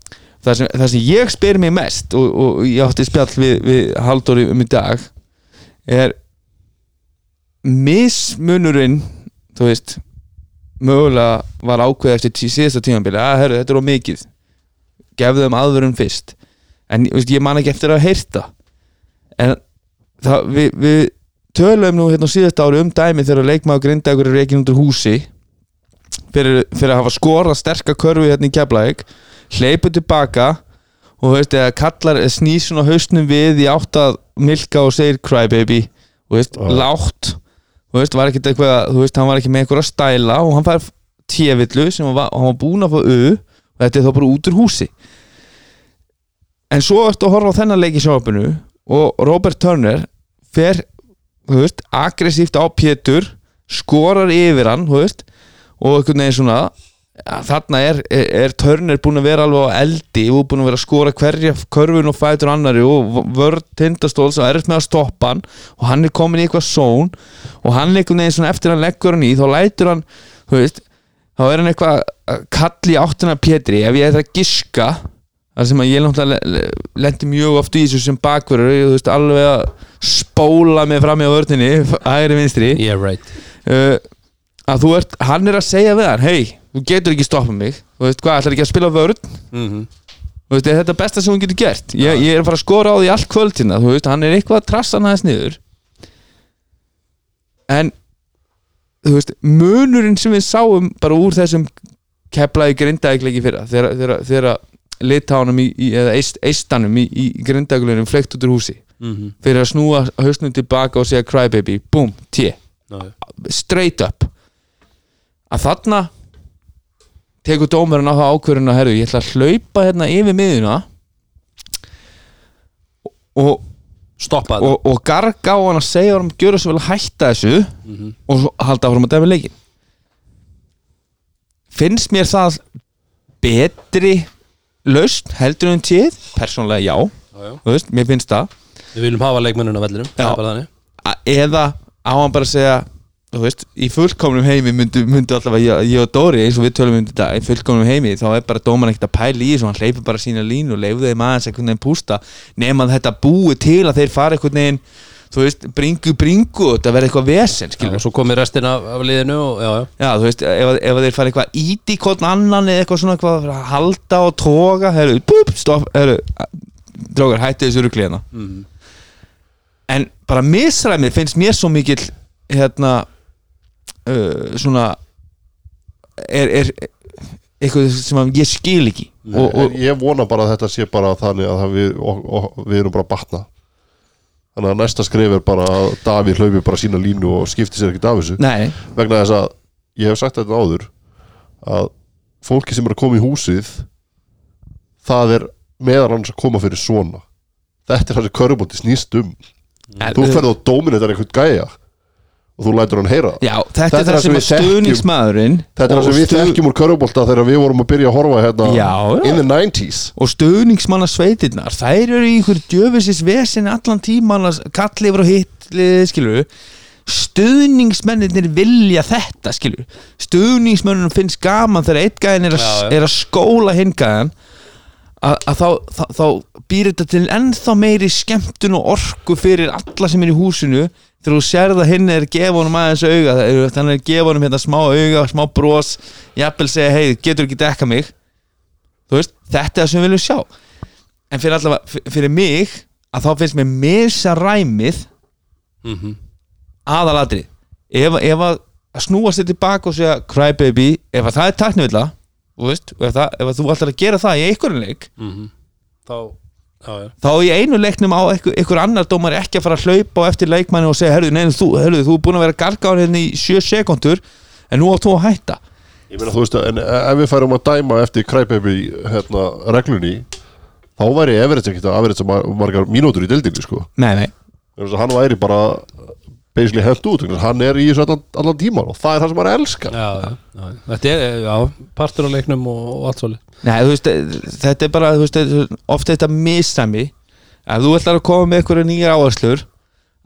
S2: það sem, það sem ég spyr mig mest og, og ég átti spjall við, við Halldóri um í dag er mismunurinn þú veist mögulega var ákveð eftir tí, síðasta tímanbili að herru þetta er of mikið. Gefðu þeim aðvörun fyrst. En veist, ég man ekki eftir að heyrta. En það, við, við töluðum nú hérna á síðasta ári um dæmi þegar leikmaður grindagur er reikin út úr húsi fyrir, fyrir að hafa skorað sterka körfu hérna í Keflæk hleypur tilbaka og veist, kallar snýr svona hausnum við í átt að milka og segir crybaby og veist,
S3: Já.
S2: lágt. Þú veist, var ekkert eitthvað, þú veist, hann var ekki með eitthvað stæla og hann fær tjevillu sem hann var, hann var búin að fá u og þetta er þá bara út úr húsi. En svo ertu að horfa á þennan leik í sjófapinu og Robert Turner fer, þú veist, aggressíft á Pétur skorar yfir hann, þú veist og einhvern veginn svona ja, þarna er, er, er Turner búin að vera alveg á eldi og búin að vera að skora hverja körfun og fætur annari og vörð tindastól sem er með að stoppa hann og hann er komin í eitthvað són og hann einhvern veginn svona eftir að hann leggur hann í þá lætur hann, þú veist þá er hann eitthvað að kalli áttina Pétri. Ef ég ætla að giska þar sem að ég náttúrulega lendi mjög oft í þessu sem bakverður alveg að spóla mig fram í vörninni, hægri vinstri.
S1: Yeah, right.
S2: Uh, að þú ert, hann er að segja við hann hei, þú getur ekki stoppað mig. Þú veist hvað, ætlar ekki að spila vörn?
S1: Mm
S2: þú veist, er þetta besta sem hún getur gert? Ég, ég er að fara að skora á því allt kvöldina þú veist, hann er eitthvað að trassa hann aðeins niður. En þú veist, munurinn sem við sáum bara úr þessum keflaði grindaðiklegi fyrra þegar, litánum í, í, eða eist, eistanum í, í grindaðiklunum fleikt út úr húsi.
S1: -hmm.
S2: fyrir að snúa hausnum tilbaka og segja crybaby, boom, tje straight up að þarna tekur dómarinn á það ákvörðun að herru, ég ætla að hlaupa hérna yfir miðuna og,
S1: Stoppa
S2: og, og garga á hann að segja hann gjöra svo vel að hætta þessu og svo halda áfram að dæmi leikin finnst mér það betri lausn heldur en tíð? Persónlega já,
S1: Já, já.
S2: veist, mér finnst það.
S1: Við viljum hafa leikmennuna
S2: A- eða á hann bara að segja þú veist, í fullkomnum heimi myndu, myndu allavega ég, ég og Dóri eins og við tölum um þetta í fullkomnum heimi þá er bara dóman ekkert að pæla í þessu hann hleypur bara sína línu og leifðu þeim aðeins einhvern veginn pústa nema að þetta búi til að þeir fara einhvern veginn þú veist, bringu bringu þetta verði eitthvað vesen
S1: Já,
S2: skilur
S1: og svo komið restin af, af liðinu og, já, já.
S2: Já, þú veist, ef, ef þeir fara eitthvað íti hvort annan eða eitthvað svona eitthvað að halda og toga, herru, búp, stopp, herru drókar, hættu þessu rugliðina
S1: Mhm.
S2: en bara misræmið finnst mér svo mikill hérna uh, svona er, er eitthvað sem að ég skil ekki. Og, og,
S3: En ég vona bara að þetta sé bara þannig að við, og, og, við erum bara að batna. Þannig að næsta skrif er bara að Davíð hlaupi bara sína línu og skipti sér ekkert af þessu.
S2: Nei,
S3: vegna þess að ég hef sagt þetta áður að fólki sem er að koma í húsið það er meðal annars að koma fyrir svona. Þetta er það sem körubóti snýst um.
S2: En,
S3: þú ferð á dómin þetta er eitthvað gæja og þú lætur hann heyra það.
S2: já, þetta, er það sem
S3: þekkjum-
S2: stuðningsmaðurinn
S3: þetta er það
S2: og
S3: sem við þekkjum úr körubólta þegar við vorum að byrja að horfa hérna
S2: Já, já.
S3: in the 90s
S2: og stuðningsmanna sveitirnar þær eru í ykkur djöfisins vesen allan tíman að kalli yfir og hitt skilur stuðningsmennir vilja þetta skilur stuðningsmennunum finnst gaman þegar einn gæðin er, er að skóla hinn gæðan að þá, þá, þá býr þetta til ennþá meiri skemmtun og orku fyrir alla sem er í húsinu. Þegar þú sér það hinn er honum aðeins auga þannig að gefa honum hérna smá auga smá bros, jafnvel segja hei, getur ekki dekka mig? Veist, þetta er það sem við viljum sjá. En fyrir allavega, fyrir mig að þá finnst mér misa ræmið
S1: Mhm.
S2: aðaladri ef, ef að að snúa sér tilbaka og segja crybaby, ef að það er taknivilla þú veist, og ef, það, ef þú ætlar að gera það í einhverjum leik
S1: Mhm. Þá, já, já.
S2: þá í einu leiknum á einhver, einhver annar dómar ekki að fara að hlaupa á eftir leikmanni og segja, herru, neina, þú, herru, þú er búin að vera gargáður hérna í sjö sekundur en nú átt þú að hætta.
S3: Ég meina þú veist að en ef við færum að dæma eftir Crybaby hérna reglunni þá væri Everett ekkert að sem margar mínútur í dildinni sko.
S2: Nei, nei,
S3: Þannig að hann væri bara basically held út hann er í þessu allan, allan tíman og það er það sem hann elskar.
S1: Já, já, já, þetta er, já, partur á leiknum og, og allt svolít
S2: nei veist, þetta er bara þú veist, ofta þetta missami ef þú ætlar að koma með einhverju nýjar áherslur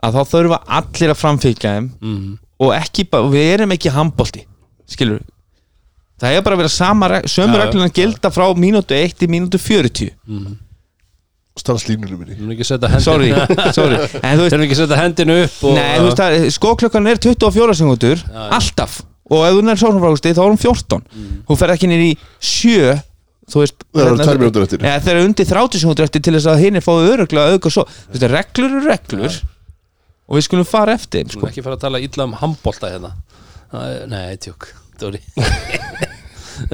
S2: að þá þurfa allir að framfylgja þeim
S1: mm.
S2: og ekki bara, við erum ekki handbolti skilur það er bara að vera sama, reg- sömu
S1: Já, já.
S2: reglun að gilda frá mínútu 1 til mínútu 40
S3: stara slínunum minni
S1: Þurfum ekki að setja hendin
S2: sorry, sorry. En þú veist,
S1: Þurfum ekki að setja hendinu upp og,
S2: nei, þú veist að skóklökan er 24 sekundur, alltaf. Og ef þú nær sóknarfrákusti þá er hún 14 hún fer ekki niður í 7 þú veist
S3: Það eru
S2: hérna-
S3: tvær mínútur eftir.
S2: ja, þeir eru undir 30 sekundur eftir til þess að hinn er fáið öruglega auka svo þú veist, reglur eru reglur. Og við skulum fara eftir þeim,
S1: Sko. ekki fara að tala illa um handbolta hérna. Er- Nei, tjók, Dóri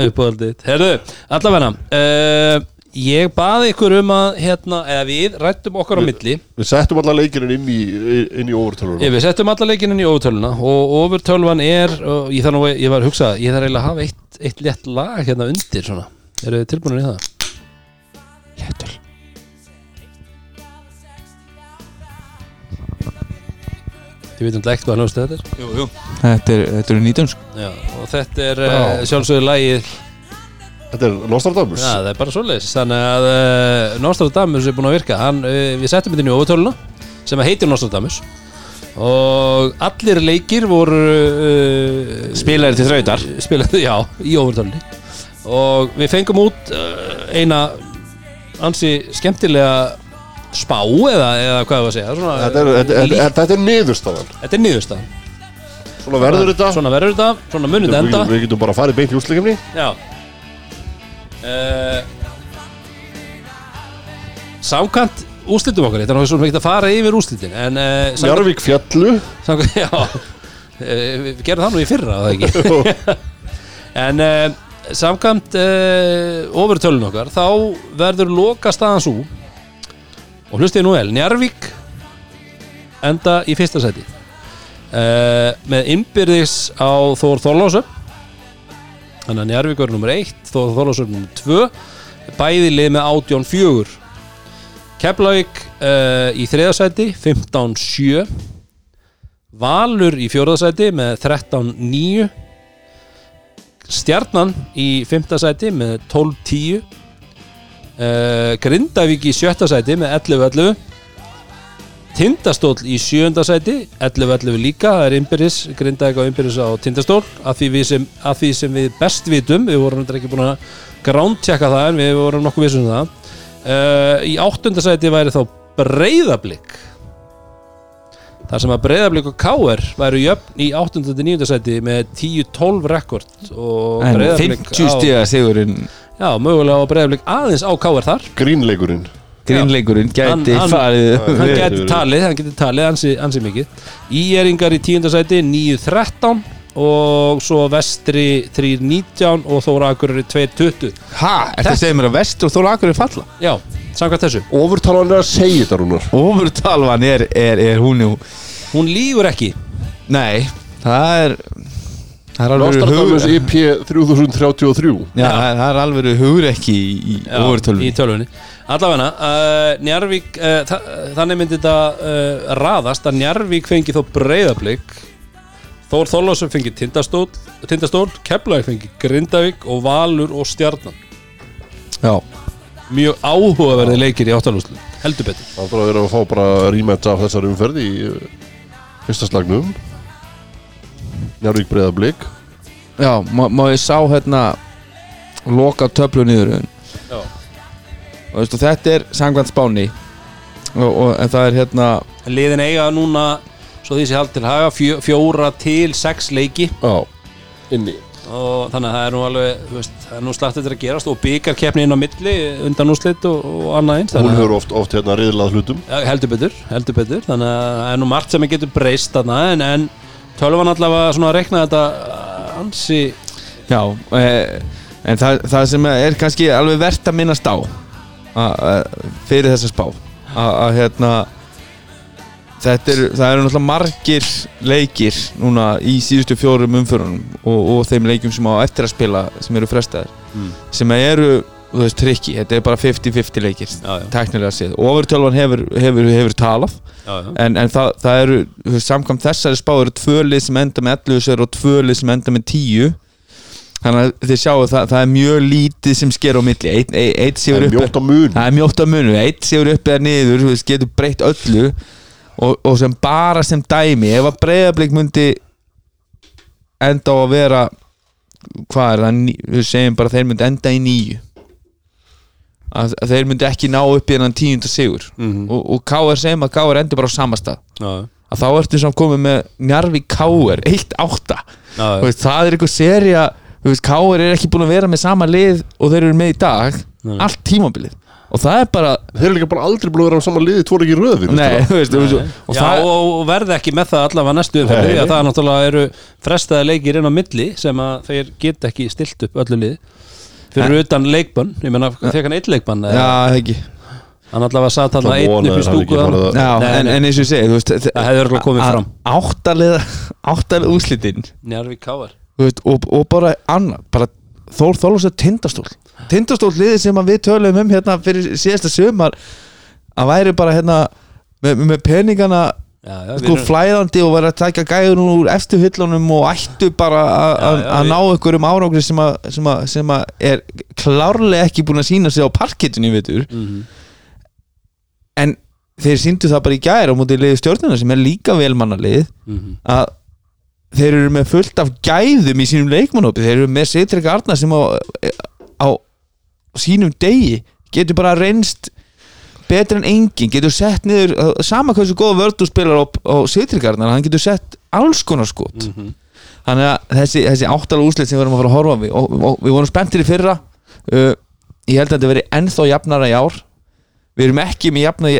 S1: Uppáhaldið Herðu, allavega uh, Ég baði ykkur um að hérna, eða við rættum okkar á milli
S3: Við settum allan leikinin inn í, inn í overtölunum
S1: Ég, Við settum alla leikinin í ofurtöluna og ofurtölvan er og ég, þarf nú, ég var að hugsa ég þarf eiginlega að hafa eitt, eitt létt lag hérna undir svona. Eru þið tilbúinir í það?
S2: Léttul.
S1: Ég veit um ekki hvað hljóðstu þetta er
S2: jú, jú. Þetta, er, þetta eru nýtönsk
S1: Já, og þetta er uh, sjálfsögur lagið
S3: Þetta er Nostradamus.
S1: Já, það er bara svoleiðis. Þannig að uh, Nostradamus er búin að virka. Hann, uh, Við settum þetta inn í ofurtöluna sem að heitir Nostradamus. Og allir leikir voru uh,
S2: Spilaðir til þrautar.
S1: Spilaði, já, í ofurtölunni og við fengum út uh, eina ansi skemmtilega spá eða, eða hvað ég var að segja. Svona,
S3: Þetta er, þetta,
S1: lík-
S3: þetta, þetta er niðurstaðan.
S1: Þetta er niðurstaðan.
S3: Svona verður þetta.
S1: svona verður þetta, svona munið
S3: Við
S1: enda.
S3: getum, við getum bara farið beint í úrslikefni
S1: já samkvæmt úrslitum okkar þetta er náttúrulega ekki að fara yfir úrslitin en uh, samkvæmt,
S3: Jarvík fjallu
S1: samkvæmt, já. Uh, við gerum það nú í fyrra það ekki? En uh, samkvæmt uh, ofurtölun okkar þá verður loka staðan svo og hlustið nú vel Njarvík enda í fyrsta seti uh, með innbyrðis á Þór Þorlásöp þannig að Njarvík verður nummer 1 Þór Þorlásöp nummer 2 bæði lið með átjón fjögur. Keflavík uh, í þriðasæti 15-7 Valur í fjóraðasæti með 13-9 Stjarnan í fymta sæti með 12-10 uh, Grindavík í sjötta sæti með 11-11 Tindastóll í sjönda sæti 11-11 líka, það er innbyrðis Grindavík á innbyrðis á Tindastóll að því, við sem, að því sem við best vitum við vorum þetta ekki búin að grántjekka það en við vorum nokkuð vissum um það uh, í áttunda sæti væri þá breyðablík þar sem að breyðablík og káer væru jöfn í 8. til 9. sæti með 10-12 rekord og
S2: En
S1: Breiðablik
S2: 50
S1: á-
S2: stiga sigurinn
S1: Já, mögulega á breyðablík aðeins á káer þar
S3: Grínleikurinn
S2: Grínleikurinn gæti
S1: Hann- hann-
S2: farið
S1: hann
S3: Við-
S1: geti talið, hann geti talið ansi, ansi mikið. Íeringar í 10. sæti 9-13 og svo vestri 3-19 og Þóra Akureyri 2-20
S2: Ha, ertu að segja mér að vestur og þóla akkur er falla?
S1: Já, samkvæmt þessu.
S3: Overtalan er að segja þetta rúnar.
S2: Ofurtalvan er, er, er hún jú
S1: Hún lígur ekki.
S2: Nei, það er Það er
S3: Nostradamus
S2: hugur
S3: IP 3033
S2: Já, það er- er alveg hugur ekki í, ofurtölvun
S1: í tölvunni. Allavega uh, Njarvík uh, þa þannig myndi þetta uh, raðast að Njarvík fengi þó breyðablík Þór Þorlásson fengi tindastól, tindastól Keflavík fengi Grindavík og Valur og Stjarnan.
S2: Já,
S1: mjög áhugaverði leikir í áttalúslu heldur betur.
S3: Það þarf að vera að fá bara rematch af þessari umferð í fyrsta slagnum Njarvík breiðablík
S2: já má, má ég sá hérna loka töflu niður
S1: Já.
S2: og, veist, og þetta er sangvænt spáni. Og, og, en það er hérna
S1: Liðin eiga núna Svo því sé hald til haga fjó, Fjóra til sex leiki.
S3: Já, inni.
S1: Og þannig að það er nú alveg þú veist, Það er nú slagt þetta að gerast Og byggarkeppni inn á milli Undan úrslit og, og annað eins
S3: Hún hefur oft, oft hérna riðlað hlutum.
S1: Já, heldur betur, heldur betur. Þannig að það er nú margt sem getur breyst þarna En, en tölvan allavega svona að rekna þetta uh, Ansi
S2: Já, e, en það, það sem er kannski alveg verðt að minnast á a, a, fyrir þessa spá að hérna þetta er, það eru náttúrulega margir leikir núna í síðustu fjórum umförunum og, og þeim leikjum sem á eftir að spila sem eru frestaðir
S1: Mm.
S2: sem eru, þú veist, trikki þetta er bara 50-50 leikir
S1: Já, já,
S2: teknilega séð, ofurtölvan hefur, hefur, hefur talað.
S1: Já, já.
S2: en, en það, það eru, þú veist, samkvæmt þessari spá eru tvö lið sem enda með 11 sér og tvö lið sem enda með 10 þannig að þið sjáu það, það er mjög lítið sem sker á milli. Eitt, eitt, eitt
S3: Það er mjótt á mun
S2: það er mjótt á munu, eitt séur upp eða niður þú veist, getur breytt öllu. Og, og sem bara sem dæmi ef að breyðablík myndi enda á að vera hvað er það, við segjum bara þeir myndi enda í nýju að, að þeir myndi ekki ná upp í hennan tíunda sigur.
S1: Mhm.
S2: og, og KR segjum að KR endur bara á sama stað.
S1: Já, já.
S2: að þá ertu samt komið með Njarvík KR 1-8
S1: Já, já.
S2: Þú veist, það er eitthvað þú veist, KR er ekki búin að vera með sama lið og þeir eru með í dag.
S1: Nei.
S2: allt tímabilið. Og það er bara
S3: Þeir eru líka bara aldrei búin að vera á sama liði
S2: veist, þú veist, og
S1: Já,
S2: það
S1: og, og verði ekki með það allavega næstu að það náttúrulega eru frestaði leikir inn á milli sem að þeir get ekki stilt upp öllu lið fyrir utan leikbann, ég meina þegar hann eitt leikbann
S2: já, það ekki.
S1: Hann allavega satt hann einn upp í
S3: að
S1: stúku
S3: að-
S2: en, eins og ég segi þú veist,
S1: Það hefði örugglega komið fram.
S2: áttalið áttalið úslitin
S1: Njarvík Káar
S2: þú veist, og, og bara bara Þór Þólas er tindastól. Tindastól liðið sem að við töluðum um hérna fyrir síðasta sumar að væri bara hérna með, með peningana
S1: já, já,
S2: sko flæðandi og vera að taka gæður úr efstu hyllunum og ættu bara að- ná ykkur um árangri sem að, er klárlega ekki búin að sína sig á parkettinu veitur
S1: Mhm.
S2: en þeir síndu það bara í gæður á móti liði stjórnuna sem er líka velmannalið
S1: Mhm.
S2: að þeir eru með fullt af gæðum í sínum leikmannhópi þeir eru með Seitrek Arna sem á, á sínum degi getur bara reynst betur en enginn, getur sett niður sama hversu góða vörð þú spilar á, á Seitrek Arna, hann getur sett alls konar skot
S1: Mhm.
S2: þannig að þessi, þessi áttalega úslit sem við erum að fara að horfa við, og, og, við vorum spenntir í fyrra uh, ég held að þetta veri ennþá jafnara í ár við erum ekki með jafna,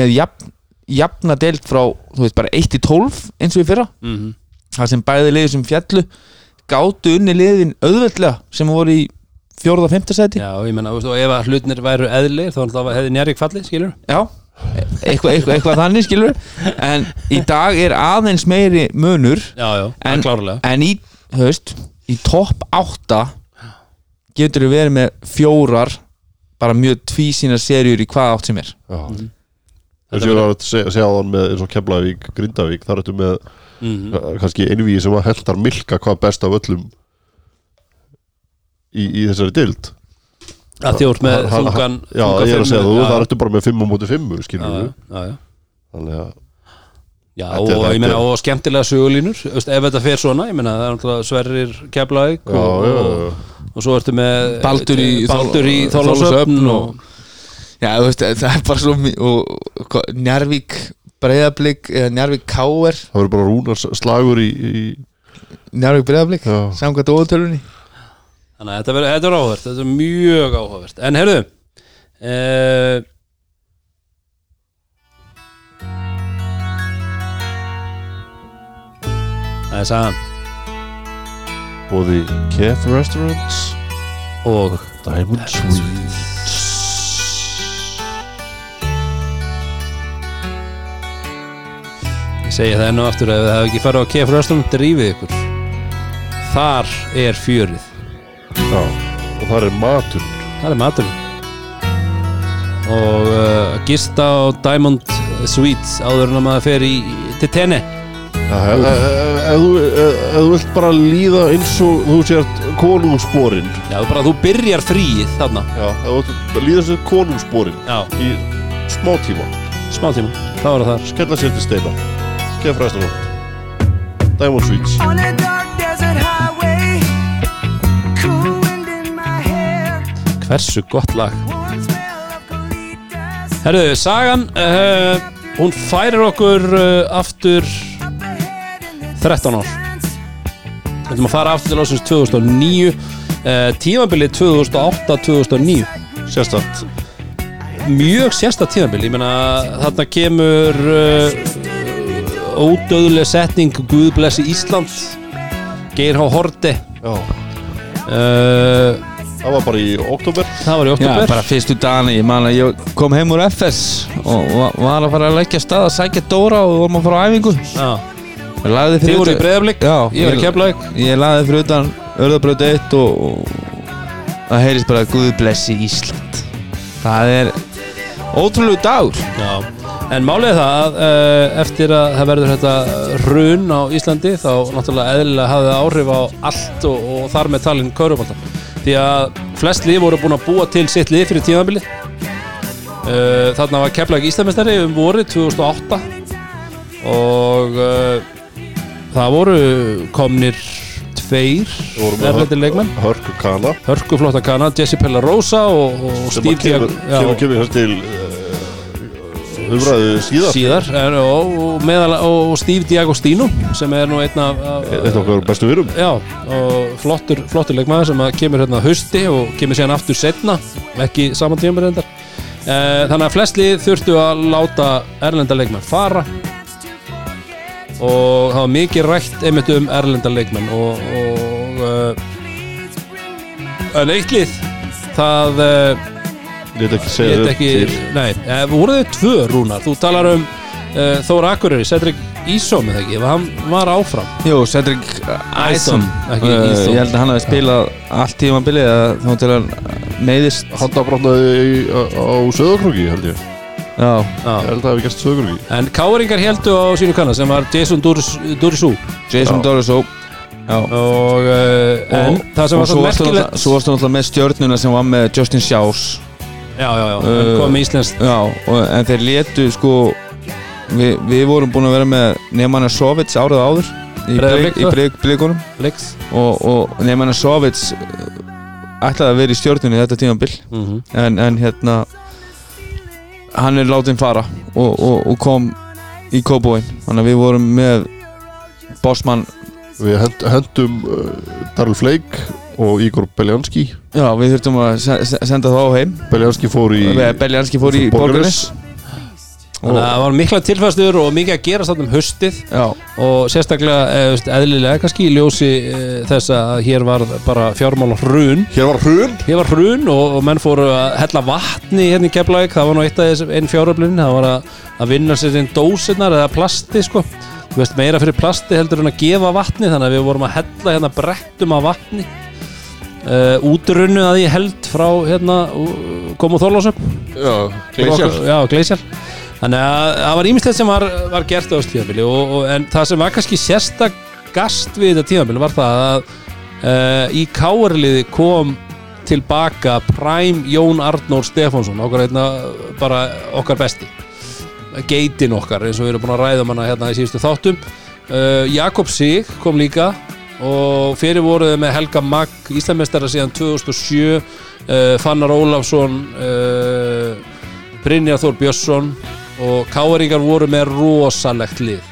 S2: með jafn, jafna deilt frá þú veist bara 1-12 eins og í fyrra
S1: Mhm.
S2: það sem bæði liðið sem fjallu gátu unni liðin auðveldlega sem voru í fjórða og fymta seti
S1: Já, ég veist, og ef að hlutnir væru eðlir þá hefði Njarvík fallið, skilur
S2: Já, eitthvað, eitthvað, eitthvað þannig skilur en í dag er aðeins meiri munur
S1: Já, já,
S2: En-
S1: klárlega.
S2: en í, þú veist, í topp 8 getur við verið með fjórar bara mjög tvísýna serjur í hvað átt sem er.
S3: Já. Þessi var að segja, segja á þann með eins og Keflavík, Grindavík Þar ertu með
S1: Mhm.
S3: uh, kannski einvíi sem að heldar milka hvað best af öllum í, í þessari dild
S1: að þjórt með þungan
S3: Já,
S1: þungan
S3: ég er að segja þú, það ertu bara með 5 á móti 5 skilur við. Þannig að
S1: Já, og ég meina, og skemmtilega sögulínur ef þetta fer svona, ég meina, það er náttúrulega Sverrir Keflavík
S3: Já,
S1: og, og, og svo ertu með
S2: Baldur í-
S1: Baldur í
S2: Þorlákshöfn
S1: Þólasöfn
S2: og-
S1: og,
S2: Já, þú veist, það er bara svo mi- og, og Njarvík Breiðablík eða Njarvík Káer
S3: það verður bara rúnars slagur í, í
S2: Njarvík Breiðablík, samkvæmt ótölunni
S1: þannig að þetta, verður- er áhugavert þetta er mjög áhugavert, en heyrðu eh, það er sagan.
S3: Bóði Kef Restaurants.
S1: Og
S3: Diamond Suite
S1: Ég segi það enn og aftur ef það hefði ekki farið á KF Röstum drífið ykkur. Þar er fjörið
S3: Já, og það er matur.
S1: Það er maturinn Og uh, gista á Diamond Suites áður en að maður fer í, til tenni
S3: Já, ef, þú- ef, ef þú vilt bara líða eins og þú sért konungssporin
S1: Já, bara þú byrjar fríið þarna.
S3: Já, ef þú vilt líða sér konungssporin
S1: Já,
S3: í smá tíma.
S1: Smá tíma, þá er það þar.
S3: Skella sér til steina. Kef Restaurant Diamond Suites
S1: Hversu gott lag. Herðu, sagan uh, hún færir okkur uh, aftur 13 ár. Við ætlum að fara aftur til ásins 2009 uh, tímabilið 2008-2009
S3: Sérstætt
S1: mjög sérsta tímabili ég meina þarna kemur uh, ódöðlega setning Guð blessi Ísland Geir H. Horti
S3: Já.
S1: Uh,
S3: Það var bara í oktober
S1: það var í
S2: Já,
S1: oktober
S2: bara fyrstu dagana, ég man að ég kom heim úr FS og va- var að fara að leggja stað að sækja Dóra og vorum að fara á æfingu.
S1: Já. Þið
S2: fyrir
S1: voru í
S2: Já,
S1: ég var í Keflavík.
S2: Ég lagði fyrir utan Örðabraut 1 og, það heyrist bara Guð blessi Ísland. Það er ótrúlegu dagur.
S1: Já. en málið er það að uh, eftir að það verður þetta run á Íslandi þá náttúrulega eðlilega hafði það áhrif á allt og, og þar með talin Körubalta því að flest lið voru búin að búa til sitt lið fyrir tímabili uh, þarna var Keflavík Íslamestari um vorið 2008 og uh, það voru komnir tveir
S3: voru
S1: leikmenn
S3: Hörku Kana
S1: Hörku flotta kana, Jesse Pella Rosa og, og Steve
S3: að kemur, hans til uh, umræðu síðar.
S1: Síðar en, og, og, meðal, og Steve Diagostino sem er nú einn af, af
S3: Eitt okkar bestu virum
S1: já, og flottur, flottur leikmaður sem kemur hérna hausti og kemur síðan aftur setna ekki saman tíma reyndar. Eh, þannig að flest lið þurftu að láta erlenda leikmenn fara og það var mikið rætt einmitt um erlenda leikmenn og, og uh, en eitt lið það
S3: Lét ekki segja upp
S1: ekki,
S3: til.
S1: Nei, eh, voru þau tvö rúnar? Þú talar um uh, Þóra Akureyri Cedric Ísóm eða ekki, hann var áfram.
S2: Jú, Cedric
S1: Æsson, ekki
S2: uh,
S1: Ísson.
S2: Ég held að hann hafi spilað allt tímabilið eða þá til hann meiðist
S3: Handabrotnaði á, á Söðakrúki held ég.
S2: Já,
S1: Já.
S3: Ég held að það hefði gæst Söðakrúki
S1: En Káringar heldu á sínu kanna sem var Jason Duris- Durisú
S2: Jason
S3: Já.
S2: Dorisó Já.
S1: Og, uh, en það sem
S2: og
S1: var
S2: svo varstu
S1: merkilegt
S2: náttúrulega- svo varstu náttúrulega með stjörnuna sem var með Justin Sjás
S1: Já, já, já, hann
S2: Uh,
S1: kom með Íslands
S2: Já, og, en þeir letu sko við, við vorum búin að vera með Neymanna Sovits árið áður í, blik, í blik, blikunum.
S1: Leiks
S2: og, og Neymanna Sovits uh, ætlaði að vera í stjörnunni þetta tímabil.
S1: Mm -hmm.
S2: en, en hérna hann er látin fara og, og, og kom í Kóbóin þannig að við vorum með bossmann.
S3: Við hend, hendum uh, Darl Flake og Igor Beljanski.
S2: Já við þurftum að se se senda þá heim.
S3: Beljanski fór í
S2: Beljanski fór í Borgarnes.
S1: Þannig að það var mikla tilfæstur og mikið að gera þarna um haustið.
S2: Já,
S1: og sérstaklega eh, eðlilega kannski í ljósi eh, þess að hér var bara fjármála hrun.
S3: Hér var hrun.
S1: Hér var hrun og, og menn fóru að hella vatni hérna í Keflavík, það var nú eitt af þessum einn fjáröflin, það var að, að vinna sér inn dósinnar eða plasti sko. Þú veist meira fyrir plasti heldur en að gefa vatni þannig að við vorum að hella hérna brettum af vatni uh, útrunnu að ég held frá hérna komu Þorlásum
S3: Já, Gleisjar
S1: Þannig að það var ímislegt sem var, var gert á tímabili og, og, en það sem var kannski sérstakast við þetta tímabili var það að uh, í káarliði kom tilbaka Prime Jón Arnór Stefánsson okkar, einna, bara okkar besti. Geitin okkar eins og við erum búin að ræða um hana hérna í síðustu þáttum. Uh, Jakob Sig kom líka og fyrir voruðu með Helga Magg Íslamestara síðan 2007 uh, Fannar Ólafsson uh, Brynjar Þór Björnsson og Káringar voru með rosalegt lið.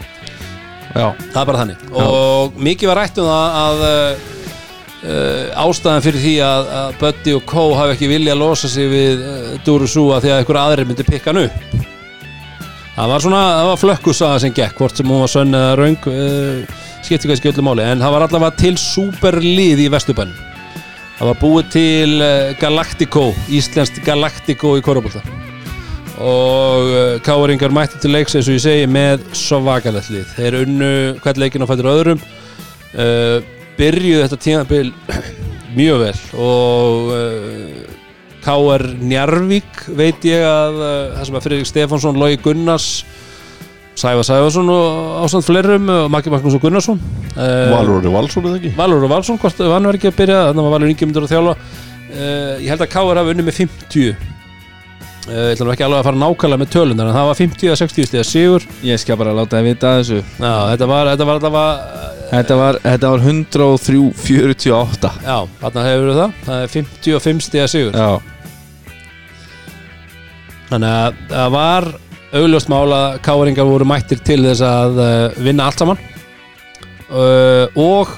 S2: Já,
S1: það er bara þannig. Og mikið var rætt um það að uh, ástæðan fyrir því að, að Buddy og Co hafi ekki vilja að losa sig við Dúru Súa því að einhver aðrir myndi pikka hann upp. Það var svona, það var flökkusaga sem gekk hvort sem hún var sönn eða raung uh, skipti kannski öllu máli, en það var allavega til superlið í Vesturbænum. Það var búið til uh, Galactico, Íslenskt Galactico í Korabólta og uh, Káringar mætti til leiks eins og ég segi með svakalegt lið. Þeir unnu hvert leikin á fættur öðrum. Uh, byrjuðu þetta tímabil mjög vel og K.R. Njarvík veit ég að það sem að Friðrik Stefánsson, Lógi Gunnars Sæfa Sæfarsson og ásand fleirum og Maggi Magnús Gunnarsson. Uh,
S3: Valur Orri Valsson eða ekki?
S1: Valur og Valsson, hvort hann var ekki að byrja þannig var Valur Ingemyndur að þjálfa. Uh, ég held að K.R. hafi unni með 50 uh, ég ætla nú ekki alveg að fara nákvæmlega með tölundar en það var 50 að 60 stiga sigur.
S2: Ég skal bara láta það vita þessu.
S1: Já, þetta var, þetta var, þetta var
S2: Þetta var, þetta var 103.48
S1: Já, þarna hefur það. Það er 55 stiga sigur.
S2: Já,
S1: þannig að það var augljóst mál að káringar voru mættir til þess að uh, vinna allt saman. Uh, og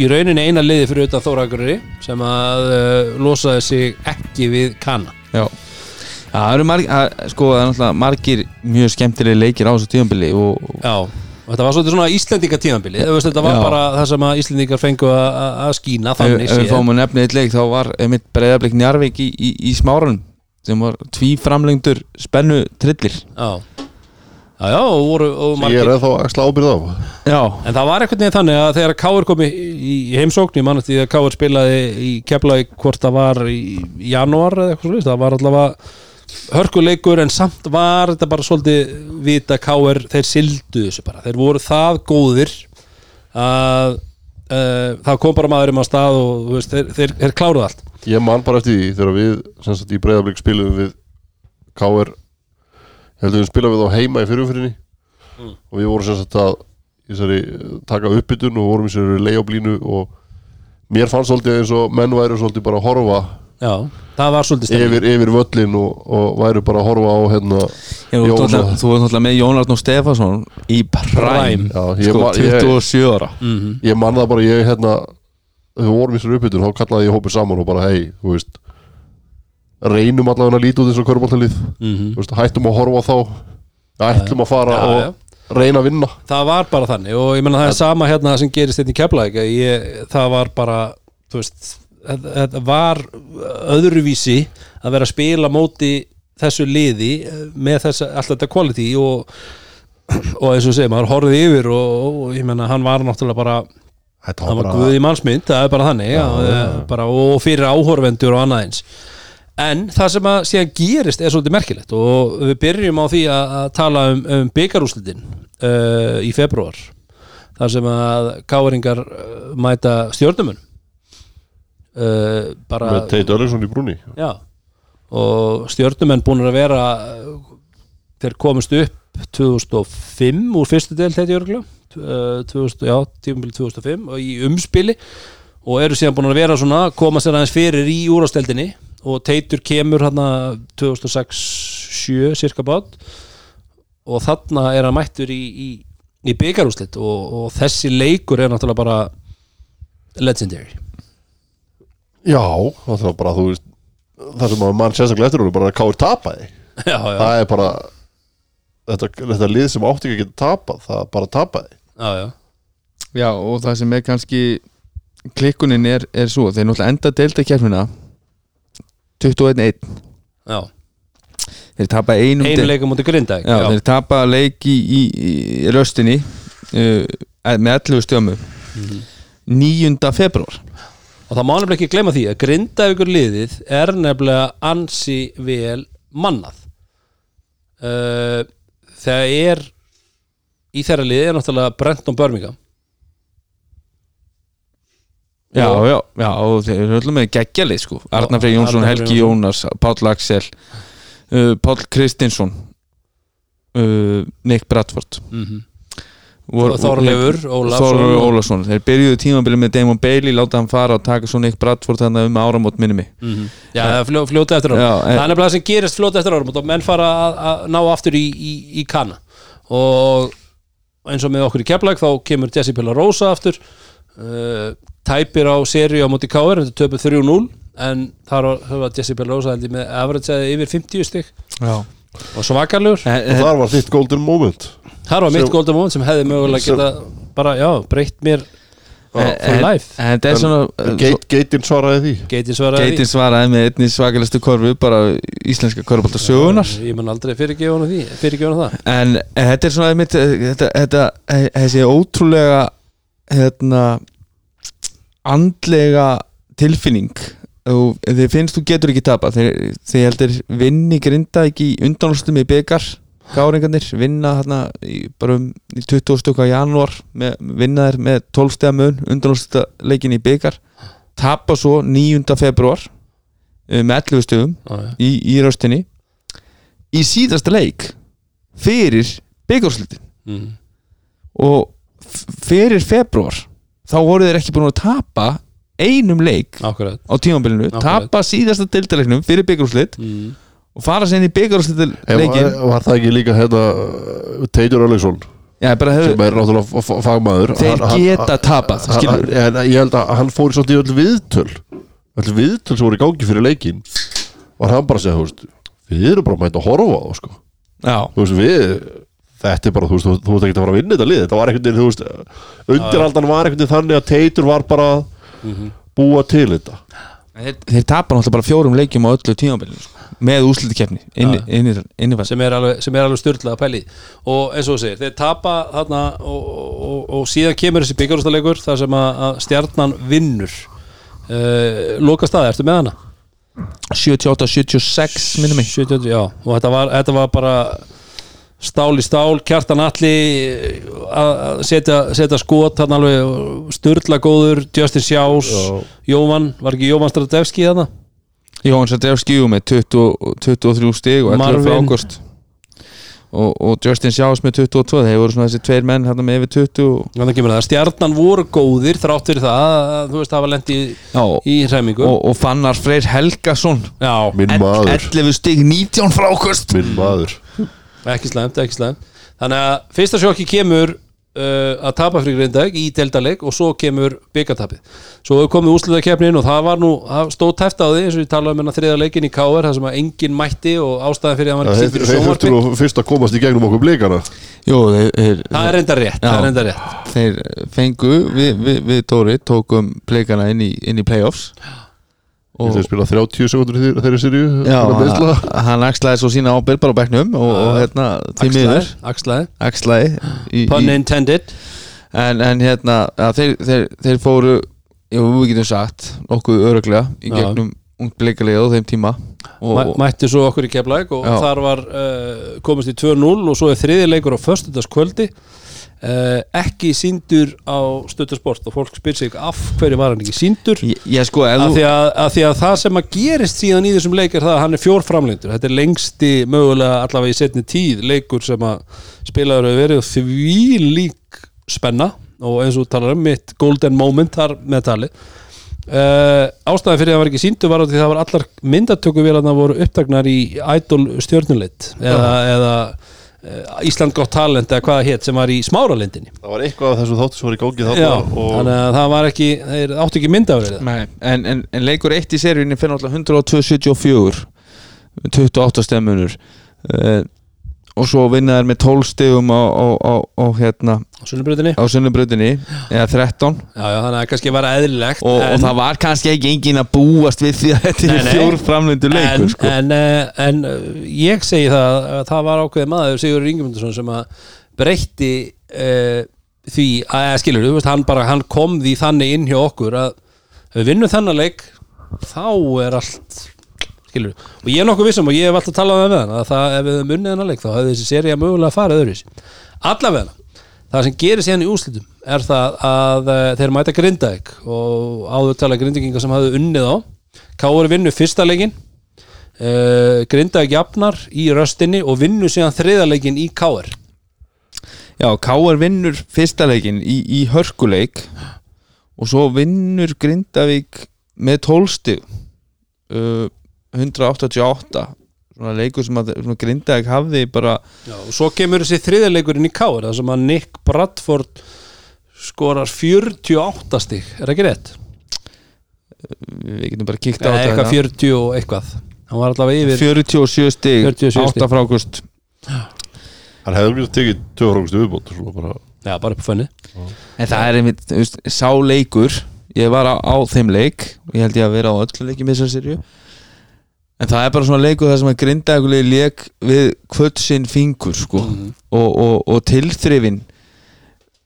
S1: í rauninni eina liði fyrir utan Þórakurri sem að uh, losaði sig ekki við Kana.
S2: Já. Það eru margir, að- sko, er margir mjög skemmtilega leikir á þessu tíðanbili og,
S1: Já, og þetta var svolítið svona Íslendinga tíðanbili þetta var
S2: Já.
S1: bara það sem að Íslendingar fengu að- skína
S2: ef, við fáum að nefna eitt leik þá var einmitt breyðablik Njarvík í, í, í smáranum sem var tví framlengdur spennu trillir
S1: Já, já, já og voru og
S3: Ég
S1: margir
S3: er þá að slá ábyrð á.
S2: Já,
S1: En það var einhvern veginn þannig að þegar Káur kom í, heimsókn, ég man eftir því að Káur spilaði í Keflavík hvort það var í, í janúar eða eitthvað svo það var allavega hörkuleikur en samt var þetta bara svolítið vita Káur, þeir sildu þessu bara, þeir voru það góðir að uh, það kom bara maðurinn á stað og veist, þeir, þeir, þeir kláruð allt.
S3: Ég man bara eftir því þegar við sem sagt í breyðablík spilum við KR heldur við spila við á heima í fyrirfyrinni og við vorum sem sagt að eh, taka uppbytun og vorum í þessari leiðablínu og mér fannst svolítið eins og menn væru svolítið bara að horfa
S1: Já, það var svolítið stemming
S3: yfir, yfir völlin og, og væru bara að horfa á hérna
S2: Já, þú
S3: Jón
S2: ert
S3: og-
S2: ert náttúrulega með Jón Arnó Stefansson í Prime.
S3: Já, ég
S2: sko,
S3: man- ég-
S2: 27 ára
S1: Mhm.
S3: ég man það bara ég hérna þegar við vorum í þessari uppbytun þá kallaði ég hópið saman og bara hei, þú veist reynum allavega að líta út eins og körbóltalið
S1: Mhm.
S3: Þú veist, hættum að horfa á þá ætlum að fara
S1: Já,
S3: og
S1: já.
S3: reyna að vinna
S1: það var bara þannig og ég menna það er sama hérna sem gerist þetta í Keflavík að ég, það var bara þú veist, þetta var öðruvísi að vera að spila móti þessu liði eh, með þess, alltaf þetta quality og, og eins og segir, maður horfði yfir og, og ég menna hann var náttúrulega bara hann var guð í mannsmynd, það er bara þannig já, já. Bara, og fyrir áhorfendur og annað eins en það sem að síðan gerist er svolítið merkilegt og við byrjum á því að, að tala um, um byggarúslitin uh, í februar þar sem að káringar uh, mæta stjórnumun uh, bara
S3: með Teit Örlinsson í brúni
S1: já, og stjórnumenn búin að vera þeir komist upp 2005 úr fyrstu del uh, 2000, já, tímabili 2005 og í umspili. Og eru síðan búin að vera svona koma sér aðeins fyrir í úrasteldinni og Teitur kemur hérna 2006-7 cirka bát. Og þarna er hann mættur í, í, í byggarúslit og, og þessi leikur er náttúrulega bara legendary
S3: Já, það var bara þú veist það sem að mann sérstaklega eftir hún bara að káir tapaði.
S1: Já, já,
S3: það er bara þetta, þetta lið sem átti ekki að geta tapað það bara tapaði.
S1: Já, já.
S2: Já, og það sem er kannski klikkunin er, er svo þeir náttúrulega enda delta kjærfina 21-1
S1: já.
S2: þeir tapa einum
S1: einu
S2: del-
S1: leikum mútið grinda
S2: Já, þeir tapa leik í, í, í röstinni uh, með 11 stjömu 9. februar
S1: og það má nefnilega ekki gleyma því að Grindavíkur liðið er nefnilega ansi vel mannað. Uh, þegar er í þeirra liðið er náttúrulega Brenton Birmingham.
S2: Já,
S1: Og-
S2: já, já, og þeir eru öllum með geggjalið sko. Arnar Freyr Jónsson, Helgi Jónas, Páll Axel uh, Páll Kristinsson uh, Nick Bradford.
S1: Mm
S2: Vor-
S1: Þorleifur Ólafsson.
S2: Þeir byrjuðu tímabilið með Damon Bailey Láta hann fara og taka svo Nick Bradford Þannig um áramót minni mig.
S1: Mhm. Já, það er fljó, fljóta eftir árum
S2: Já,
S1: Það er nefnilega það sem gerist fljóta eftir árum og menn fara að, að ná aftur í, í, í kana. Og eins og með okkur í Keflag þá kemur Jesse Pilla Rosa aftur uh, tæpir á seri á móti Káir þetta töpuð 3-0 en þar var, Jesse Pilla Rosa held ég með average yfir 50 stygg
S2: Já.
S1: Og svakalur.
S2: En,
S3: og þar var þitt golden moment
S1: þar var mitt golden moment sem hefði mögulega
S3: sem-
S1: geta bara, já, breytt mér
S2: en,
S1: for life.
S2: en þetta er svona
S3: Geit, Geitin svaraði því.
S1: Geitin svaraði
S2: Geitin svaraði með einni svakalastu korfu bara íslenska korfbalta sögunar
S1: Ég mun aldrei fyrirgefa hana því það.
S2: En en þetta er svona einmitt, þetta, þetta, þessi ótrúlega hérna andlega tilfinning. Og þið finnst þú getur ekki tapa þeir, þeir heldur vinni grinda ekki í undanúrstum í byggar gáringarnir, vinna hérna í, bara um í 20 stukka janúar með, vinna þeir með 12 stegar mun undanúrstuleikin í byggar tapa svo 9. februar eh, með 11 stugum
S1: Já, já.
S2: í, í röstinni í síðasta leik fyrir byggarslutin
S1: Mhm.
S2: og fyrir februar þá voru þeir ekki búin að tapa einum leik
S1: Akkurat
S2: á
S1: Akkurat.
S2: tapa síðasta deildaleiknum fyrir byggarslut
S1: mm.
S2: Og fara sér inn í byggarúslitil leikin
S3: var, var það ekki líka hérna uh, Teitur
S2: bara
S3: sem
S2: hefur
S3: er náttúrulega fagmaður.
S2: Þeir
S3: Hann-
S2: geta tapað,
S3: en Ég held að hann fór í svolítið öll viðtöl. Öll viðtöl sem voru í gangi fyrir leikin og hann bara segja, þú veist við erum bara að mæta að horfa á sko. Veist, við þetta er bara, þú veist, þú, þú veist ekki að fara að vinna þetta lið. Þetta var einhvern veginn, þú veist undiraldan var einhvern veginn þannig að Teitur var bara að búa til þetta.
S2: Þeir, þeir tapa náttúrulega bara fjórum leikjum á öllu tímabilinu sko, með inni,
S1: sem er alveg, alveg styrlað að pæli og eins og segir, þeir tapa þarna og, og, og síðan kemur þessi byggarústalegur þar sem að, að stjarnan vinnur. Uh, loka staði, ertu með hana?
S2: 78-76 minnum mig.
S1: 70, já, og þetta var, þetta var bara stál í stál, kjartan alli að að setja, setja skot hann alveg styrla góður Justin Sjás, Jóvan var ekki Jóvan Stradevski þarna?
S2: Jóhann Sadrefski jú, með 20, 23 stig og 11
S1: Marvin.
S2: frá águst og, og Justin Sjás með 22 þeir voru svona þessi tveir menn hérna með yfir 20 og,
S1: stjarnan voru góðir þrátt fyrir það, að, þú veist, það var lendi í, hreimingu
S2: og, og Fannar Freyr Helgason.
S1: Já,
S3: minn maður,
S2: 11 stig 19 frá águst
S3: minn maður.
S1: Ekki slæmt, ekki slæmt. Þannig að fyrsta sjokki kemur að tapa fyrir Grindag í deltaleg og svo kemur byggatapið Svo hefur komið úrslutakeppnin og það var nú það stóð tæft á því eins og ég talaði um hennar þriða leikin í KR það sem að enginn mætti og ástæðan fyrir að hann var
S3: þeir
S1: ekki fyrir
S3: þeir þurftu fyrst að komast í gegnum okkur blikana.
S2: Jú, þeir, þeir,
S1: Það er enda rétt, er rétt.
S2: þeir fengu við, við, við Tóri tókum pleikana inn í, inn í playoffs og
S3: þeir spila 30 sekundur í þeirri sirju
S2: já, hann, hann axlaði svo sína ábyrg bara á bekknum og, og hérna því miður.
S1: Axlaði,
S2: axlaði. Í,
S1: pun intended.
S2: En, en hérna ja, þeir, þeir, þeir fóru jú, við getum sagt nokkuð öruglega í
S1: Já.
S2: gegnum ungt bleikalega á þeim tíma. Og,
S1: Mæ, mætti svo okkur í keflæk og
S2: Já.
S1: þar var uh, komist í 2-0 og svo er þriði leikur á föstudagskvöldi uh, ekki síndur á stöttusport og fólk spyr sig af hverju var hann ekki síndur
S2: sko
S1: að
S2: þú
S1: því að, að því að það sem að gerist síðan í þessum leik er það að hann er fjórframlengdur þetta er lengsti mögulega allavega í setni tíð leikur sem að spilaður hefur verið því lík spenna. Og eins og talar um mitt golden moment þar með tali Uh, ástæðan fyrir að það var ekki síndu var að það var allar myndatökuvélarna voru upptagnar í Idol stjörnuleitt eða, eða Ísland gott talent eða hvað það hétt sem var í smáralindinni.
S3: Það var eitthvað af þessu þáttu sem var í þarna og
S1: þannig að það var ekki þeir áttu ekki myndaverið
S2: Nei, en, en, en leikur eitt í seríunni fyrir náttúrulega 102-74 28 stemmunur. Uh, og svo vinna þær með 12 stegum á, á, á, á hérna
S1: á sunnubröðinni
S2: eða 13
S1: Já, já, þannig að kannski var eðlilegt
S2: og, og það var kannski ekki engin að búast við því að þetta er fjór framlöndu leikur
S1: en,
S2: sko.
S1: en, uh, en uh, ég segi það að það var ákveðið maður Sigur Ingemundsson sem að breytti uh, því að skilur, þú veist, hann bara hann kom því þannig inn hjá okkur að við vinnum þennan leik þá er allt skilur, og ég er nokkuð vissum og ég hef alltaf talað með hann að það, ef við höfum unnið þennan leik þá hefði þessi serið mögulega farið öðruvísi. Allavega, það sem gerir síðan í úslitum er það að uh, þeir mæta Grindavík og áður tala Grindavíkinga sem hafði unnið á. Káur vinnu fyrsta leikin uh, Grindavík jafnar í röstinni og vinnu síðan þriða leikin í Káur
S2: Já, K.R. vinnur fyrsta leikin í, í hörkuleik og svo vinnur Grindavík með 12 stig. Uh, 188 svona leikur sem að svona Grindavík hafði bara
S1: Já, og svo kemur þessi þriða leikurinn í Káur það sem að Nick Bradford skorar 48 stig. Er það ekki rétt?
S2: við getum bara kíkt á
S1: Nei, eitthvað
S2: þetta
S1: 40 og eitthvað. Hann var allavega yfir
S2: 47 stig,
S1: 47 stig.
S2: 8 frákust
S3: hann hefði mjög tekið tvö frákustu viðbót svona bara
S1: Já, bara upp á fönni
S2: en það er einmitt, sá leikur ég var á, á þeim leik og ég held ég að vera á öllu leikjum í þessar serju en það er bara svona leikur þar sem að grindaðuguleg leik við kvöldsinn fingur sko. Og, og, og tilþrifin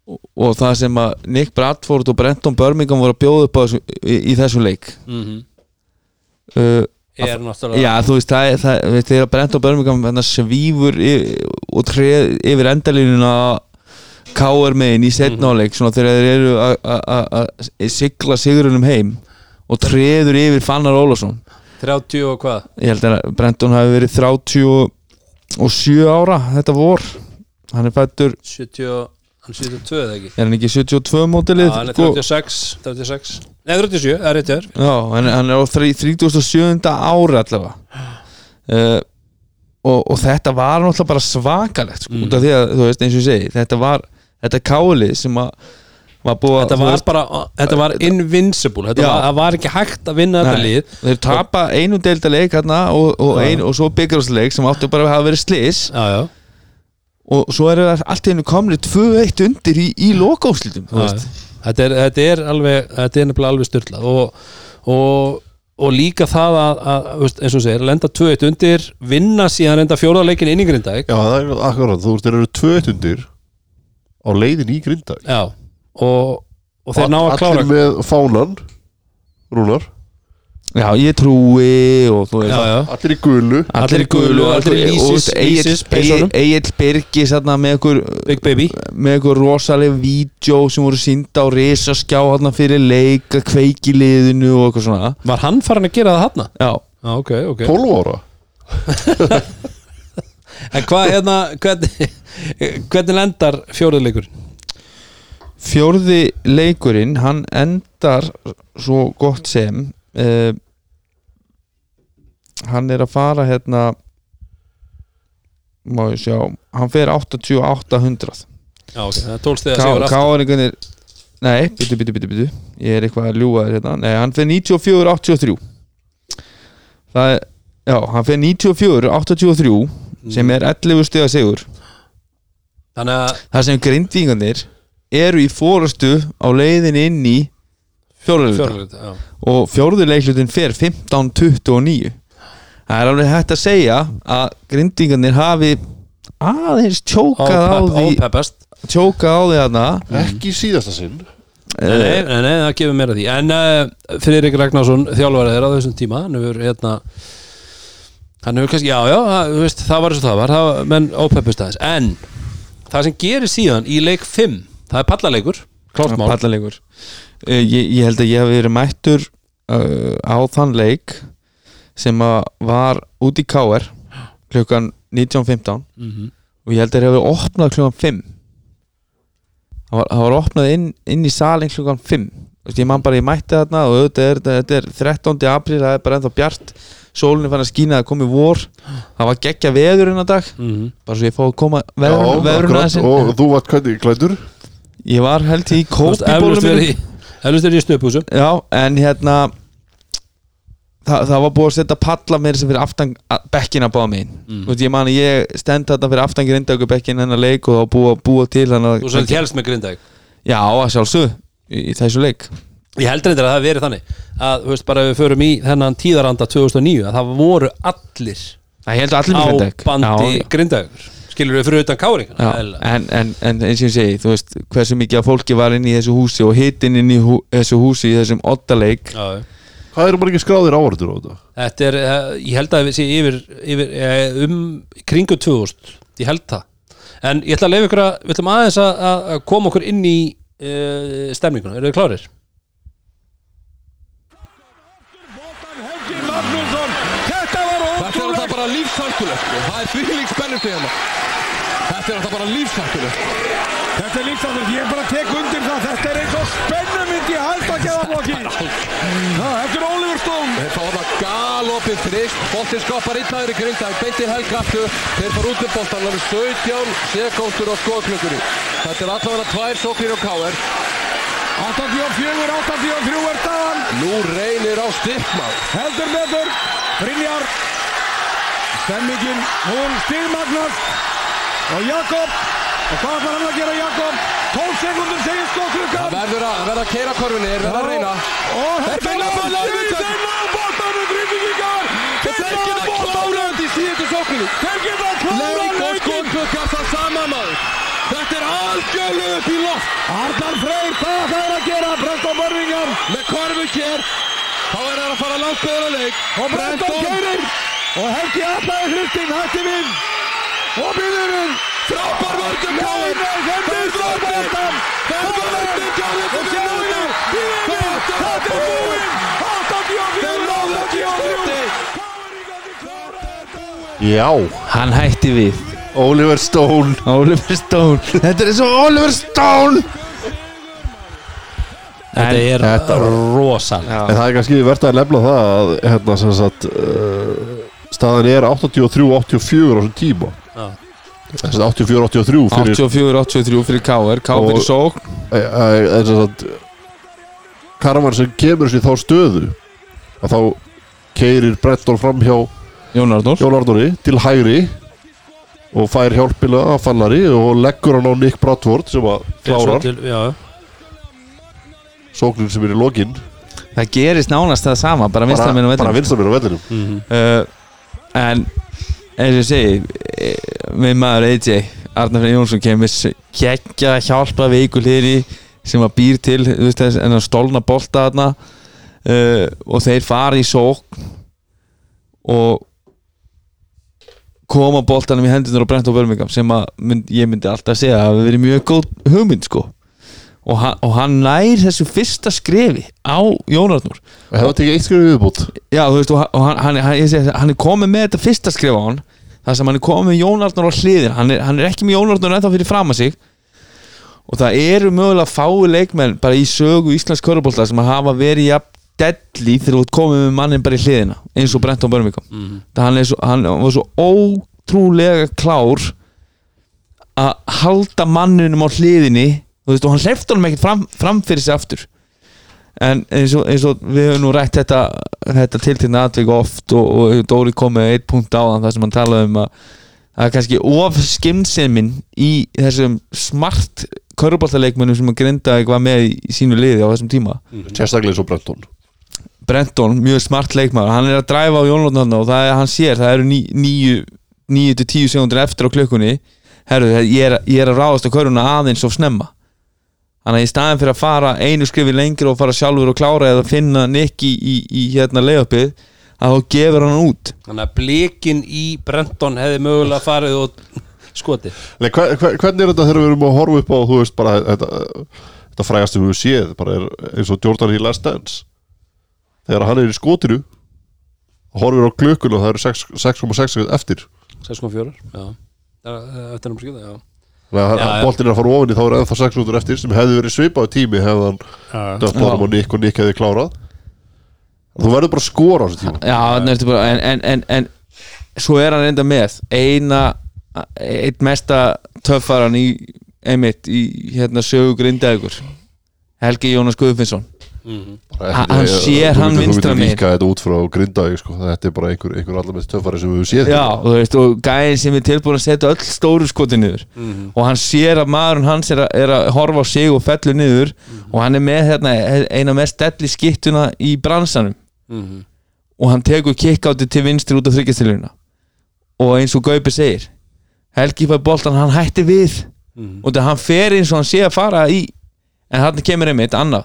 S2: og, og það sem að Nick Bradford og Brenton Birmingham voru að bjóða upp á þessu, í, í þessu leik.
S1: Mm
S2: uh,
S1: Er náttúrulega
S2: Já, þú veist, það, er- það, veist, þegar Brenton Birmingham hérna, svífur yfir, og treð yfir endalínuna káar megin í setnáleik svona þegar þeir eru að- sigla sigurunum heim og treður yfir Fannar Ólafsson
S1: 30 og hvað?
S2: ég held að Brenton hafi verið 37 ára þetta vor hann er fættur,
S1: 70, hann er 72 eða ekki?
S2: er hann ekki 72
S1: Já,
S2: mótilið
S1: hann er
S2: sko?
S1: 36, 36 Nei, 37, það er rétt hjá þér
S2: Já, hann, hann er á þrí- 37. ári allavega uh, og, og þetta var náttúrulega bara svakalegt sko, út af því að, þú veist, eins og ég segi þetta var, þetta káli sem að var búið
S1: Þetta var
S2: veist,
S1: bara, þetta var invincible Þetta
S2: Já.
S1: var, það var ekki hægt að vinna þetta lið.
S2: Þeir tapa einu deildaleik hérna og, og, ein, og svo byggjárhúsleik sem áttu bara að hafa verið slis
S1: Já, já.
S2: Og svo eru það allt í hennu komnið 2-1 undir í, í lokáslitum þú
S1: Já,
S2: veist.
S1: þetta er, þetta er alveg þetta er nefnilega alveg styrlað og, og, og líka það að, að þú veist, eins og segir, lenda 2-1 undir vinna síðan enda fjóraðleikin inn í Grindavík.
S3: Já, það er akkurat, þú veist, þeir eru tvö eitt undir á leiðin í grindag
S1: já, og, og þeir ná að klára
S3: Allir með fánan Rúnar
S2: Já, ég trúi og þú veist
S1: já, já.
S3: Allir í gulu
S1: Allir í gulu, allir í Ísis- Ísis peysunum.
S2: Egil Birgi þarna með ykkur
S1: Big Baby
S2: með ykkur rosaleg vídeo sem voru sínda á risaskjá hérna fyrir leik að kveiki liðinu og eitthvað svona
S1: var hann farin að gera það hann?
S2: Já,
S1: Já, ok, ok
S3: 12 ára
S1: en hvað hérna, hvernig hvernig lendar fjóraðleikur?
S2: Fjórði leikurinn hann endar svo gott sem uh, hann er að fara hérna má ég sjá hann fer 88-100
S1: Já, ok, það er tólstið að sigur aftur.
S2: Káringunir Nei, byttu, byttu, byttu, byttu Ég er eitthvað að ljúga þér hérna. Nei, hann fer 94-83 Það er Já, hann fer 94-83 sem er 11 stiga sigur.
S1: Þannig að
S2: Það sem grindvígandir eru í fórastu á leiðin inn í
S1: já.
S2: Og fjórðuleiklutin fer 15-29 Það er alveg hægt að segja að grindvígandir hafi aðeins tjókað á því
S1: Ópeppast.
S2: tjókað á því þarna.
S3: Ekki síðasta sinn.
S1: Nei, nei, nei, nei, það gefur mér að því. En uh, Friðrik Ragnarsson, þjálfari þeirra á þessum tíma Hann hefur hérna Hann hefur kannski, já, já, það, þú veist, það var eins og það var. Það, Menn ópeppust aðeins. En það sem gerir síðan í leik 5 Það er pallaleikur, klártmál
S2: Pallalegur uh, ég, ég held að ég hef verið mættur uh, á þann leik sem að var út í KR klukkan 19.15
S1: Mhm.
S2: og ég held að ég hef verið opnað klukkan 5 það var, það var opnað inn, inn í salin klukkan 5 Þú veist, ég man bara ég mætti þarna og auðvitað er, þetta er 13. apríl það er bara ennþá bjart. Sólinu fann að skína að komi vor. Það var geggja veður innan dag.
S1: Mhm.
S2: bara svo ég fóð að koma
S3: Já,
S2: veður, veðurinn
S3: akkurat.
S2: aðeins inn.
S3: Og þú varst hvernig klædur
S2: ég var held í kópibólum
S1: eflaust verið í snöpúsum
S2: Já, en hérna það, það var búið að setja palla meira sem fyrir aftan bekkina báða megin.
S1: Mm.
S2: Þú veist, ég man að ég stend þarna fyrir aftan grindauku bekkin hennar leik og búið að búa til hann
S1: Þú sem helst með Grindavík?
S2: Já, að sjálfsög í, í þessu leik.
S1: Ég held reyndar að það hafi verið þannig að veist bara við förum í þennan tíðaranda 2009 að það voru allir
S2: ég allir
S1: á bandi
S2: Já,
S1: Grindavíkur skilur við fyrir utan káringan
S2: já. En, en, en eins og ég segi, þú veist hversu mikið af fólki var inn í þessu húsi og hitinn inn í hú, þessu húsi í þessum oddaleik
S1: Já,
S3: Hvað eru bara ekki skráðir ávartur á þetta?
S1: Þetta er, eh, ég held að við sé yfir, yfir eh, um kringu 2000 ég held það en ég ætla að leifa ykkur að, við ætlum aðeins að, að að koma okkur inn í uh, stemninguna, eru þið klárir?
S5: Þetta var
S6: Þetta er alltaf
S5: ótrúlegt
S6: bara lífshættulegt og það er þvílík spennandi hérna. Þetta er alltaf bara lífshættulegt.
S5: Þetta er lífsáttur Ég bara tek undir það. Þetta er eins og spennumynd í haldageðablokki Þetta er Oliver Stone.
S6: Þeir fá það galopið þrist, boltinn skoppar illaður í grinda, beinti helgaftu, þeir fara út um boltan, það eru 17 sekúndur á skoðklukkunni. Þetta er allavega tvær sóknir á KR.
S5: 84, 83 er staðan.
S6: Nú reynir á stikkmann.
S5: Heldur betur Brynjar. Stemmingin Hún stigmagnast Og Jakob Og hvað ætlar hann að gera Jakob 12 sekundur segir skóklukkan
S6: verður að, verður að keira korfinni, verður að reyna.
S5: Og þetta
S6: finna bara auðvitað.
S5: Þeir ná bóttanum Grindivíkar
S6: Þeir geta klárað í síðustu sókninni.
S5: Þeir geta klárað
S6: Leik og
S5: leikin
S6: skoðklukkar það sama maður. Þetta er algjörlega upp í loft.
S5: Arnar Freyr, hvað það er að gera Preston Birmingham
S6: Með korfu hér, þá er það að fara langt beður að leik.
S5: Og Preston keirir Og Helgi Allaði Kristín hætti við Og býðurinn
S6: Frábær vörðum
S5: þeim
S6: Það er
S5: býður
S6: vörðum. Það er vörðum Káir
S5: Og sjáðu,
S6: er út
S5: býðurinn Þetta er búinn 84, 83
S3: Já,
S2: Hann hætti við.
S3: Oliver Stone.
S2: Oliver Stone. Þetta er eins og Oliver Stone.
S1: Þetta er
S3: þetta
S2: Já.
S3: En það er kannski verðt að lefla það að hérna sem sagt uh, staðan er 83-84 á þessum tíma 84-83 fyrir
S2: 84-83 fyrir KR KR
S3: Og- að Karaman sem kemur sér þá stöðu að þá keirir Bretton fram hjá
S2: Jón Arnór
S3: Jón Arnóri til hægri og fær hjálpilega að fallari og leggur hann á Nick Bradford sem að
S1: já,
S3: sóknin sem er í lokin.
S2: Það gerist nánast það sama bara á
S3: bara
S2: vellinum.
S1: mm
S2: uh, En eins og ég segi eh, Minn maður AJ Arnar Freyr Jónsson kemur að hjálpa veiku hliðri sem að býr til veist, en að stólna bolta þarna uh, og þeir fara í sókn og koma boltanum í hendunar og brent á Birmingham sem að mynd, ég myndi alltaf segja að hafi verið mjög góð hugmynd sko og hann, og hann nær þessu fyrsta skrefi á Jónarnur
S3: og hefði tekið eitt skrifið viðbútt
S2: Já, þú veist, og hann, og hann, hann, hann, ég segi, hann er komið með þetta fyrsta skrifa á hann þar sem hann er komið með Jón Arnur á hliðin hann er, hann er ekki með Jón Arnur ennþá fyrir fram að sig. Og það eru mögulega fái leikmenn bara í sögu Íslands körubólta sem hafa verið jafn deadly þegar þú komið með mannin bara í hliðina eins og Brenton er svo, hann var svo ótrúlega klár að halda manninum á hliðinni þú veist, og hann hleyfti honum ekkert fram, fram fyrir sig aftur. En eins og, eins og við höfum nú rætt þetta, þetta tiltekna atvik oft og, og Dóri kom með eitt punkt á þann þar sem hann talaði um að er kannski of skimsemin í þessum smart köruboltaleikmennum sem að grinda eitthvað með í sínu liði á þessum tíma.
S3: Sérstaklega eins og Brenton.
S2: Brenton, mjög smart leikmaður. Hann er að dræfa á Jónlóðan og það er, hann sér það eru ní- níu, til tíu sekundur eftir á klukkunni. Herru, ég er, ég er að ráðast á köruna aðeins of snemma þannig að í staðin fyrir að fara einu skrifi lengri og fara sjálfur og klára eða finna Nick í, í, í hérna leiðöpið að þá gefur hann út.
S1: Þannig að blikin í Brenton hefði mögulega farið og skoti
S3: Nei, hver, hver, hvernig er þetta þegar við erum að horfa upp á þú veist bara þetta, þetta frægast sem við séð bara er eins og Jordan í Last Dance. Þegar hann er í skotinu horfir á klukkun og það eru 6 6,6 sekund eftir.
S1: 6.4 Já. Það er náttúrulega já
S3: boltin er að fara ofan í þá er ennþá 6 sekundur eftir sem hefði verið svipaðu tími dött honum og Nick og Nick hefði klárað. Þú verður bara að skora á þessu tíma.
S2: Já, bara, en, en, en, en svo er hann reynda með eina eitt mesta töffaran í einmitt í hérna sögu grindaðugur Helgi Jónas Guðfinnsson.
S3: Bara
S2: Hann-
S3: ég-
S2: sér hann vinstra
S3: líka þetta út frá grindaði sko. þetta er bara einhver, einhver allar með töffari sem við séð.
S2: Já, og þú veist, og gæðin sem er tilbúin að setja öll stóru skoti niður. Og hann sér að maðurinn hans er að, er að horfa á sig og fellur niður. Og hann er með hérna, eina mest delli skittuna í bransanum.
S1: Mhm.
S2: og hann tekur kickátti til vinstri út af þryggjastilurina og eins og Gaupi segir Helgi fær boltan, hann hætti við. Og það hann fer eins og hann sé að fara í en hann kemur einmitt annað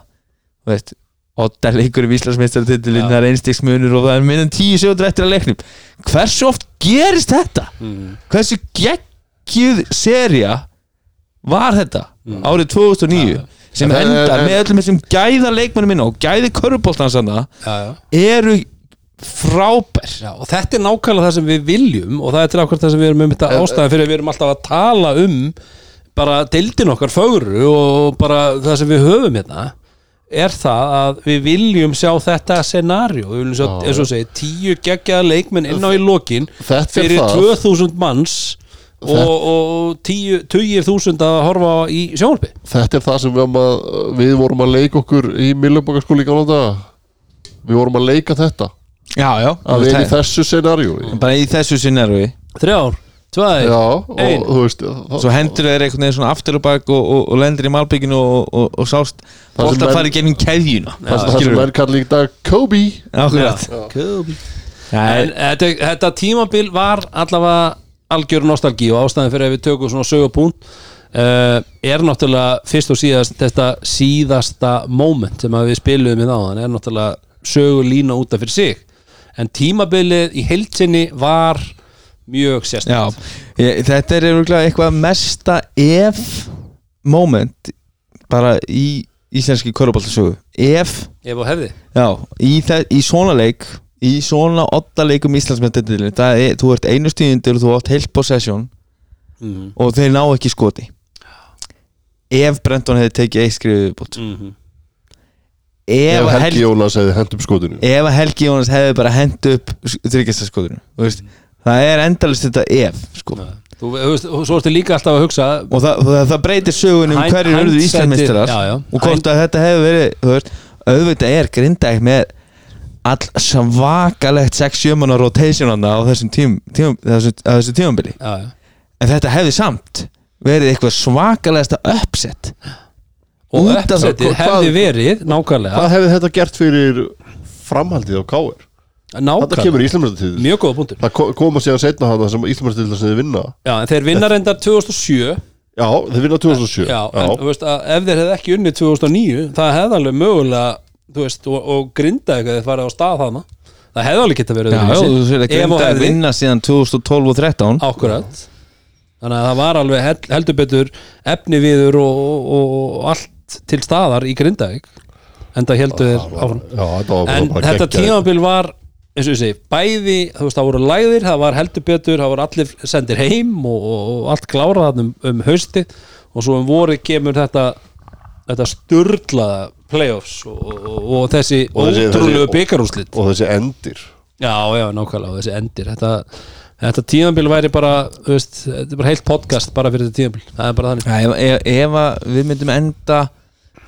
S2: veist Otta leikur í Íslandsmeistaratitilin, það er einstiksmunur og það er minnum tíu segundur eftir að leiknum. Hversu oft gerist þetta? Hversu geggjuð seria var þetta árið 2009 sem
S3: En- en-
S2: endar
S3: en-
S2: með öllum þessum gæða leikmennum minna og gæði
S1: já
S2: eru frábær.
S1: Já, og þetta er nákvæmlega það sem við viljum og það er til ákvæmst það sem við erum um þetta ástæðan fyrir að við erum alltaf að tala um bara deildin okkar fögru og bara það sem við höfum hérna er það að við viljum sjá þetta scenario, við viljum sjá,
S3: Já,
S1: eins og segi tíu geggjaða leikmenn inn á í lokin fyrir
S3: það.
S1: 2000 manns og, og tíu, tugir þúsund að horfa í sjónvarpi.
S3: Þetta er það sem við, að, við vorum að leika okkur í Millabakaskóli í gamla daga. Við vorum að leika þetta.
S2: Já, já,
S3: að við erum í þessu scenarjói
S2: bara í þessu sinneru
S1: þrjár, tvær?
S3: Já, og veist það,
S2: svo hendur þeir einhvern veginn svona aftur og bak og, og, og lendir í malbygginu og, og, og sást bótt að fara í gennum keðjuna.
S3: það, sem menn kallar í dag Kobe.
S2: Já,
S1: En þetta, þetta tímabil var allavega algjör nostalgí og ástæðan fyrir að við tökum svona sögupúnt uh, er náttúrulega fyrst og síðast þetta síðasta moment sem að við spilum í þáðan er náttúrulega sögulína út af fyrir sig. En tímabilið í heilsinni var mjög
S2: ég, þetta er örugglega eitthvað mesta ef moment bara í íslenski köruboltasögu ef,
S1: ef og hefði.
S2: Já, í, þe- í svona leik í svona otta leikum það er, þú ert einu stíðindur þú átt heilt possession
S1: mm
S2: og þeir ná ekki skoti. Ef Brenton hefði tekið eitt skrifið bútt
S1: -hmm.
S2: ef,
S3: Ef
S2: að
S3: Helgi Jónas hefði hent upp skotinu.
S2: Ef að Helgi Jónas hefði bara hent upp þryggjastaskoðinu það er endalist þetta ef sko.
S1: Þú þú veist, svo ertu líka alltaf að hugsa
S2: og það, það, það breytir sögunum
S1: Hind-
S2: hverju
S1: já, já.
S2: og hvort að þetta hefur verið þú veist, auðvitað er grindæk með all svakalegt 6-7 manna rotationana á þessum tím, tím, þessu, á þessu tímambili
S1: já, já.
S2: en þetta hefði samt verið eitthvað svakalegasta uppsett
S1: og uppsettið hefði verið nákvæmlega
S3: Hvað hefði þetta gert fyrir framhaldið á Káir? Þetta kemur Íslandsmeistatíð
S1: mjög góða punktur.
S3: Það ko- koma síðan setna hann sem Íslandsmeistatíð sem þið vinna.
S1: Já, en þeir vinna reyndar 2007
S3: Já, þið vinna 2007
S1: já, en þú veist að ef þeir hefði ekki unnið 2009 það hefði alveg mögulega þú veist, og, og grinda eitthvað þeir farið á stað þarna. Það hefði alveg geta verið
S2: Já, þú að
S1: Ef og
S2: grindæk
S1: hefði.
S2: vinna síðan 2012 og 13
S1: Akkurat. Þannig að það var alveg hel- heldur betur efni viður og, og, og allt til staðar í Grindavík en það heldur þeir áfram.
S3: Já, þetta var
S1: En þetta tímabil var eins og ég segi, bæði þú veist, það voru læðir, það var heldur betur það voru allir sendir heim og, og, og allt klárað um, um hausti og svo um voru kemur þetta þetta sturlaða playoffs og, og, og þessi ótrúlegu
S3: þessi-
S1: byggarúslit
S3: Og þessi endir.
S1: Já, já, nákvæmlega, þessi endir. Þetta, þetta tíðanbíl væri bara þú veist, Þetta er bara heilt podcast bara fyrir þetta tíðanbíl Það er bara þannig.
S2: Já, ef, ef, við myndum enda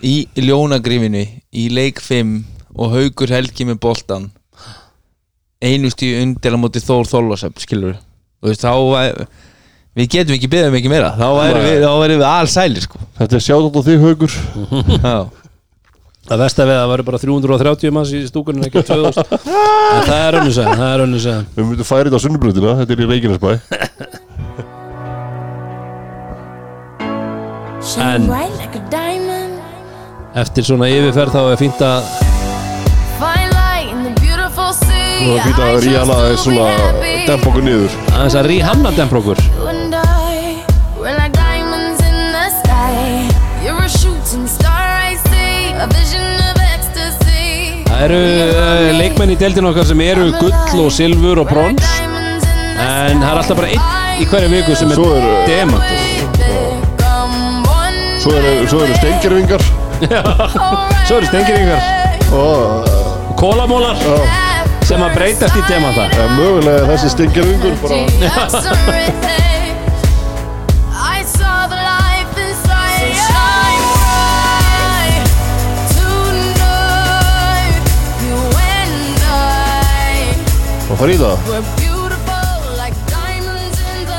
S2: í ljónagrifinu í leik 5 og haugur helgi með boltan einu stíu undir á móti Þór Þólasöp skilur við veist, þá væ- við getum ekki beðið mikið meira. Þá væri við, þá væri við allsælir sko.
S3: Þetta er sjátt á þig haugur
S2: Já.
S1: Það vest að við að það væri bara 330 manns í stúkunum ekki 2000 En það er önnur segja Það er önnur segja
S3: Við myndum færa þetta á sunnubröðina Þetta er í Reykjanesbæ.
S1: En-
S7: Shine bright like a diamond.
S1: Eftir svona yfirferð þá er fínt að
S7: I, we're like diamonds in the sky. You're a shooting star, I see. A vision of ecstasy.
S1: Það eru uh, leikmenn í deildin okkar sem eru gull og silfur og brons. En það er alltaf bara einn í hverju viku sem er demantur.
S3: Svo eru, svo eru stengirvingar
S1: Svo eru stengiríngar
S3: Og
S1: kólamólar sem að breytast í demanta
S3: ja, mögulega þessi stengirvingur bara.
S7: I saw the life inside so shine bright tonight. You and I
S3: Og fara í það?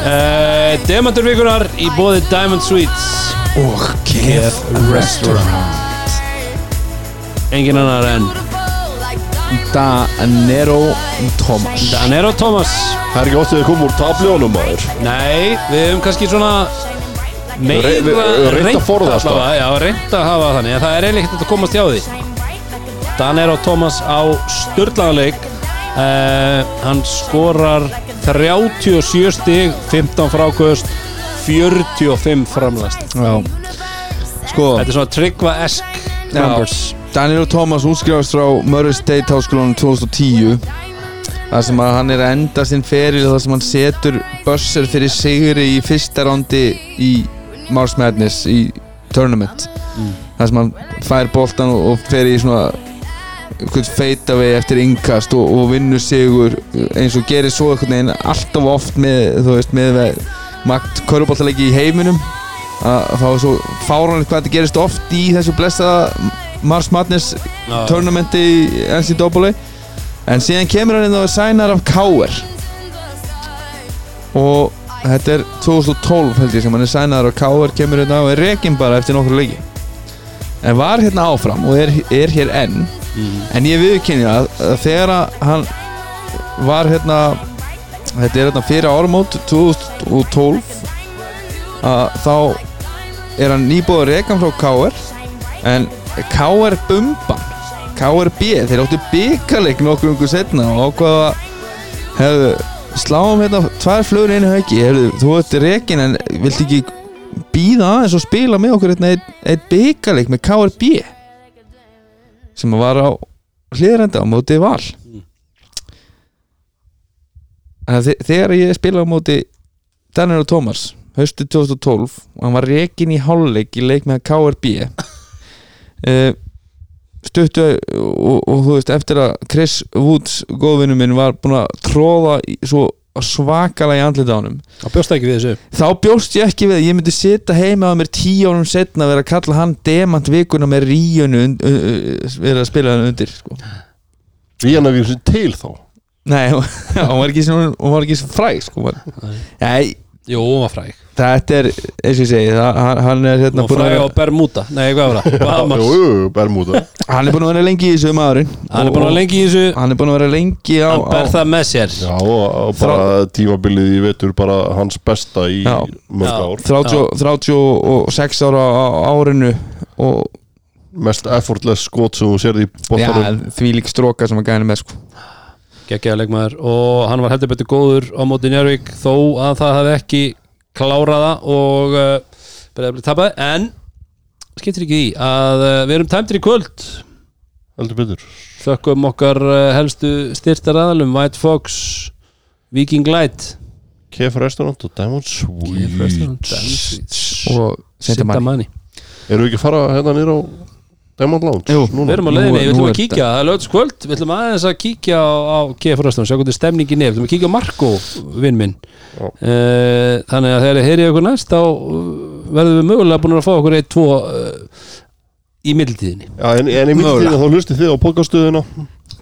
S1: uh, Demantur vikunar í bóði Diamond Sweets
S2: og Kef Restaurant.
S1: Engin annar en
S7: beautiful like diamonds.
S2: Danero Thomas.
S1: Danero Thomas.
S3: Það er ekki ótt að þið komum úr tabljónum maður.
S1: Nei, við höfum kannski svona meira
S3: Re- við- við reynt að forðast það.
S1: allavega, Já, reynd að hafa þannig en það er eiginlega ekkert að komast hjá því. Danero Thomas á störtlaðanleik uh, hann skorar 37 stig 15 frákvöst 45 framlæst
S2: Já. sko
S1: Þetta er svona tryggva-esk numbers
S2: Daniel Thomas útskrifast frá Murray State háskólanum 2010 þar sem að hann er að enda sinn feril þar sem hann setur börser fyrir sigri í fyrsta rándi í Mars Madness í tournament. Þar sem hann fær boltan og, og fer í svona feita vegi eftir innkast og, og vinnur sigur eins og gerir svo einhvern veginn alltaf oft með, veist, með magt köruboltalegi í heiminum. Að þá er svo fáranlega hvað þetta gerist oft í þessu blessaða Mars Madness
S1: Já.
S2: tournamenti í NCAA en síðan kemur hann inn og er sænar af K.R. og þetta er 2012 held ég sem hann er sænar af K.R. kemur hérna og er rekin bara eftir nokkru leiki en var hérna áfram og er, er hér enn en ég viðkynni að, að þegar hann var hérna þetta er hérna fyrir áramót 2012 að þá er hann nýbúið rekan frá K.R. en K.R. Bumban KRB, þeir áttu byggarleik nokkur ungu setna og ákvaða hefðu sláum hérna tvær flögur einu hauki, hefðu, þú ert rekin en vilt ekki býða aðeins og spila með okkur hérna eitt, eitt byggarleik með KRB sem var á hlýðrenda á móti val. Þe- þegar ég spilaði á móti Daniel og Thomas haustu 2012 og hann var rekin í hálfleik í leik með KRB stuttu og, og þú veist eftir að Chris Woods góðvinnu minn var búin að tróða svo svakalega í andlita á honum
S1: Það bjóst ekki við þessu.
S2: þá bjóst ég ekki við ég myndi sitja heima á mér tíu árum setna að vera að kalla hann demant vikuna með ríunu und, uh, uh, vera að spila hann undir sko.
S3: Víana við sem til þá.
S2: Nei, hún var ekki hún var ekki fræg sko. Nei,
S1: Jú, hún var fræg
S2: þetta er eins og ég segi það, hann, hann er hérna búin að
S1: á
S2: vera,
S1: Bermuda? Nei, hvað var það? Bahamas.
S3: Jú, jú, Bermuda.
S2: Hann er búin að vera lengi í þessu maðurinn.
S1: Hann er búin að vera lengi í þessu.
S2: hann er búin að vera lengi á,
S1: Hann ber
S2: á
S1: það með sér.
S3: Já, og, bara tímabilið í vetur bara hans besta í
S2: Já.
S3: mörg
S1: Já.
S3: ár.
S2: 30, 36 ára á á árinu og
S3: Mest effortless skot sem þú sérði í
S2: ja,
S3: bóttanum
S2: því lík stróka sem að gæna með sko.
S1: geggjaða leikmaður. Og hann var heldur betur góður á móti Njárvík þó að það hefði ekki kláraða og uh, beðið tapaði. En skiptir ekki í að uh, við erum tæmtir í kvöld.
S3: Heldur betur.
S1: Þökkum okkar uh, helstu styrtar aðalum White Fox, Viking Light.
S3: KF Restaurant og Diamond Suite
S2: og Senta Mani
S1: Sintamani
S3: Eru við ekki að fara hérna nýr á Diamond Lounge?
S2: Jú.
S3: Núna?
S1: Við erum á leiðinni, við ætlum að kíkja, það er lögðskvöld Við ætlum aðeins að kíkja á, á KF Röstan Sjá hvernig stemningin er, við ætlum að kíkja á Marko Vinn minn
S3: Já.
S1: uh, Þannig að þegar þið heyrið okkur næst Þá uh, verðum við mögulega búin að fá okkur eitt, tvo uh, Í mildtíðinni
S3: Já, en, en í myndinu þá hlustið þið á podcastuðina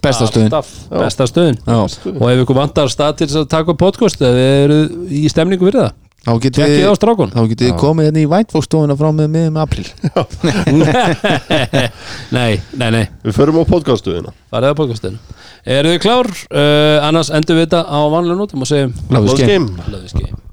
S2: besta stöðin
S1: Alltaf Besta stöðin
S2: Já.
S1: Og ef ykkur vantar stað til þess að taka podcast Ef þið eru í stemningu fyrir það
S2: þá getið þið komið hérna í Whitefox stofuna frá með miðum april
S1: Nei, nei, nei.
S3: Við förum á podcastuðina
S1: Farið á podcastinu Eru þið klár? Uh, annars endur við þetta á vanlega nótum og segjum
S2: Love is
S3: Love is
S2: game.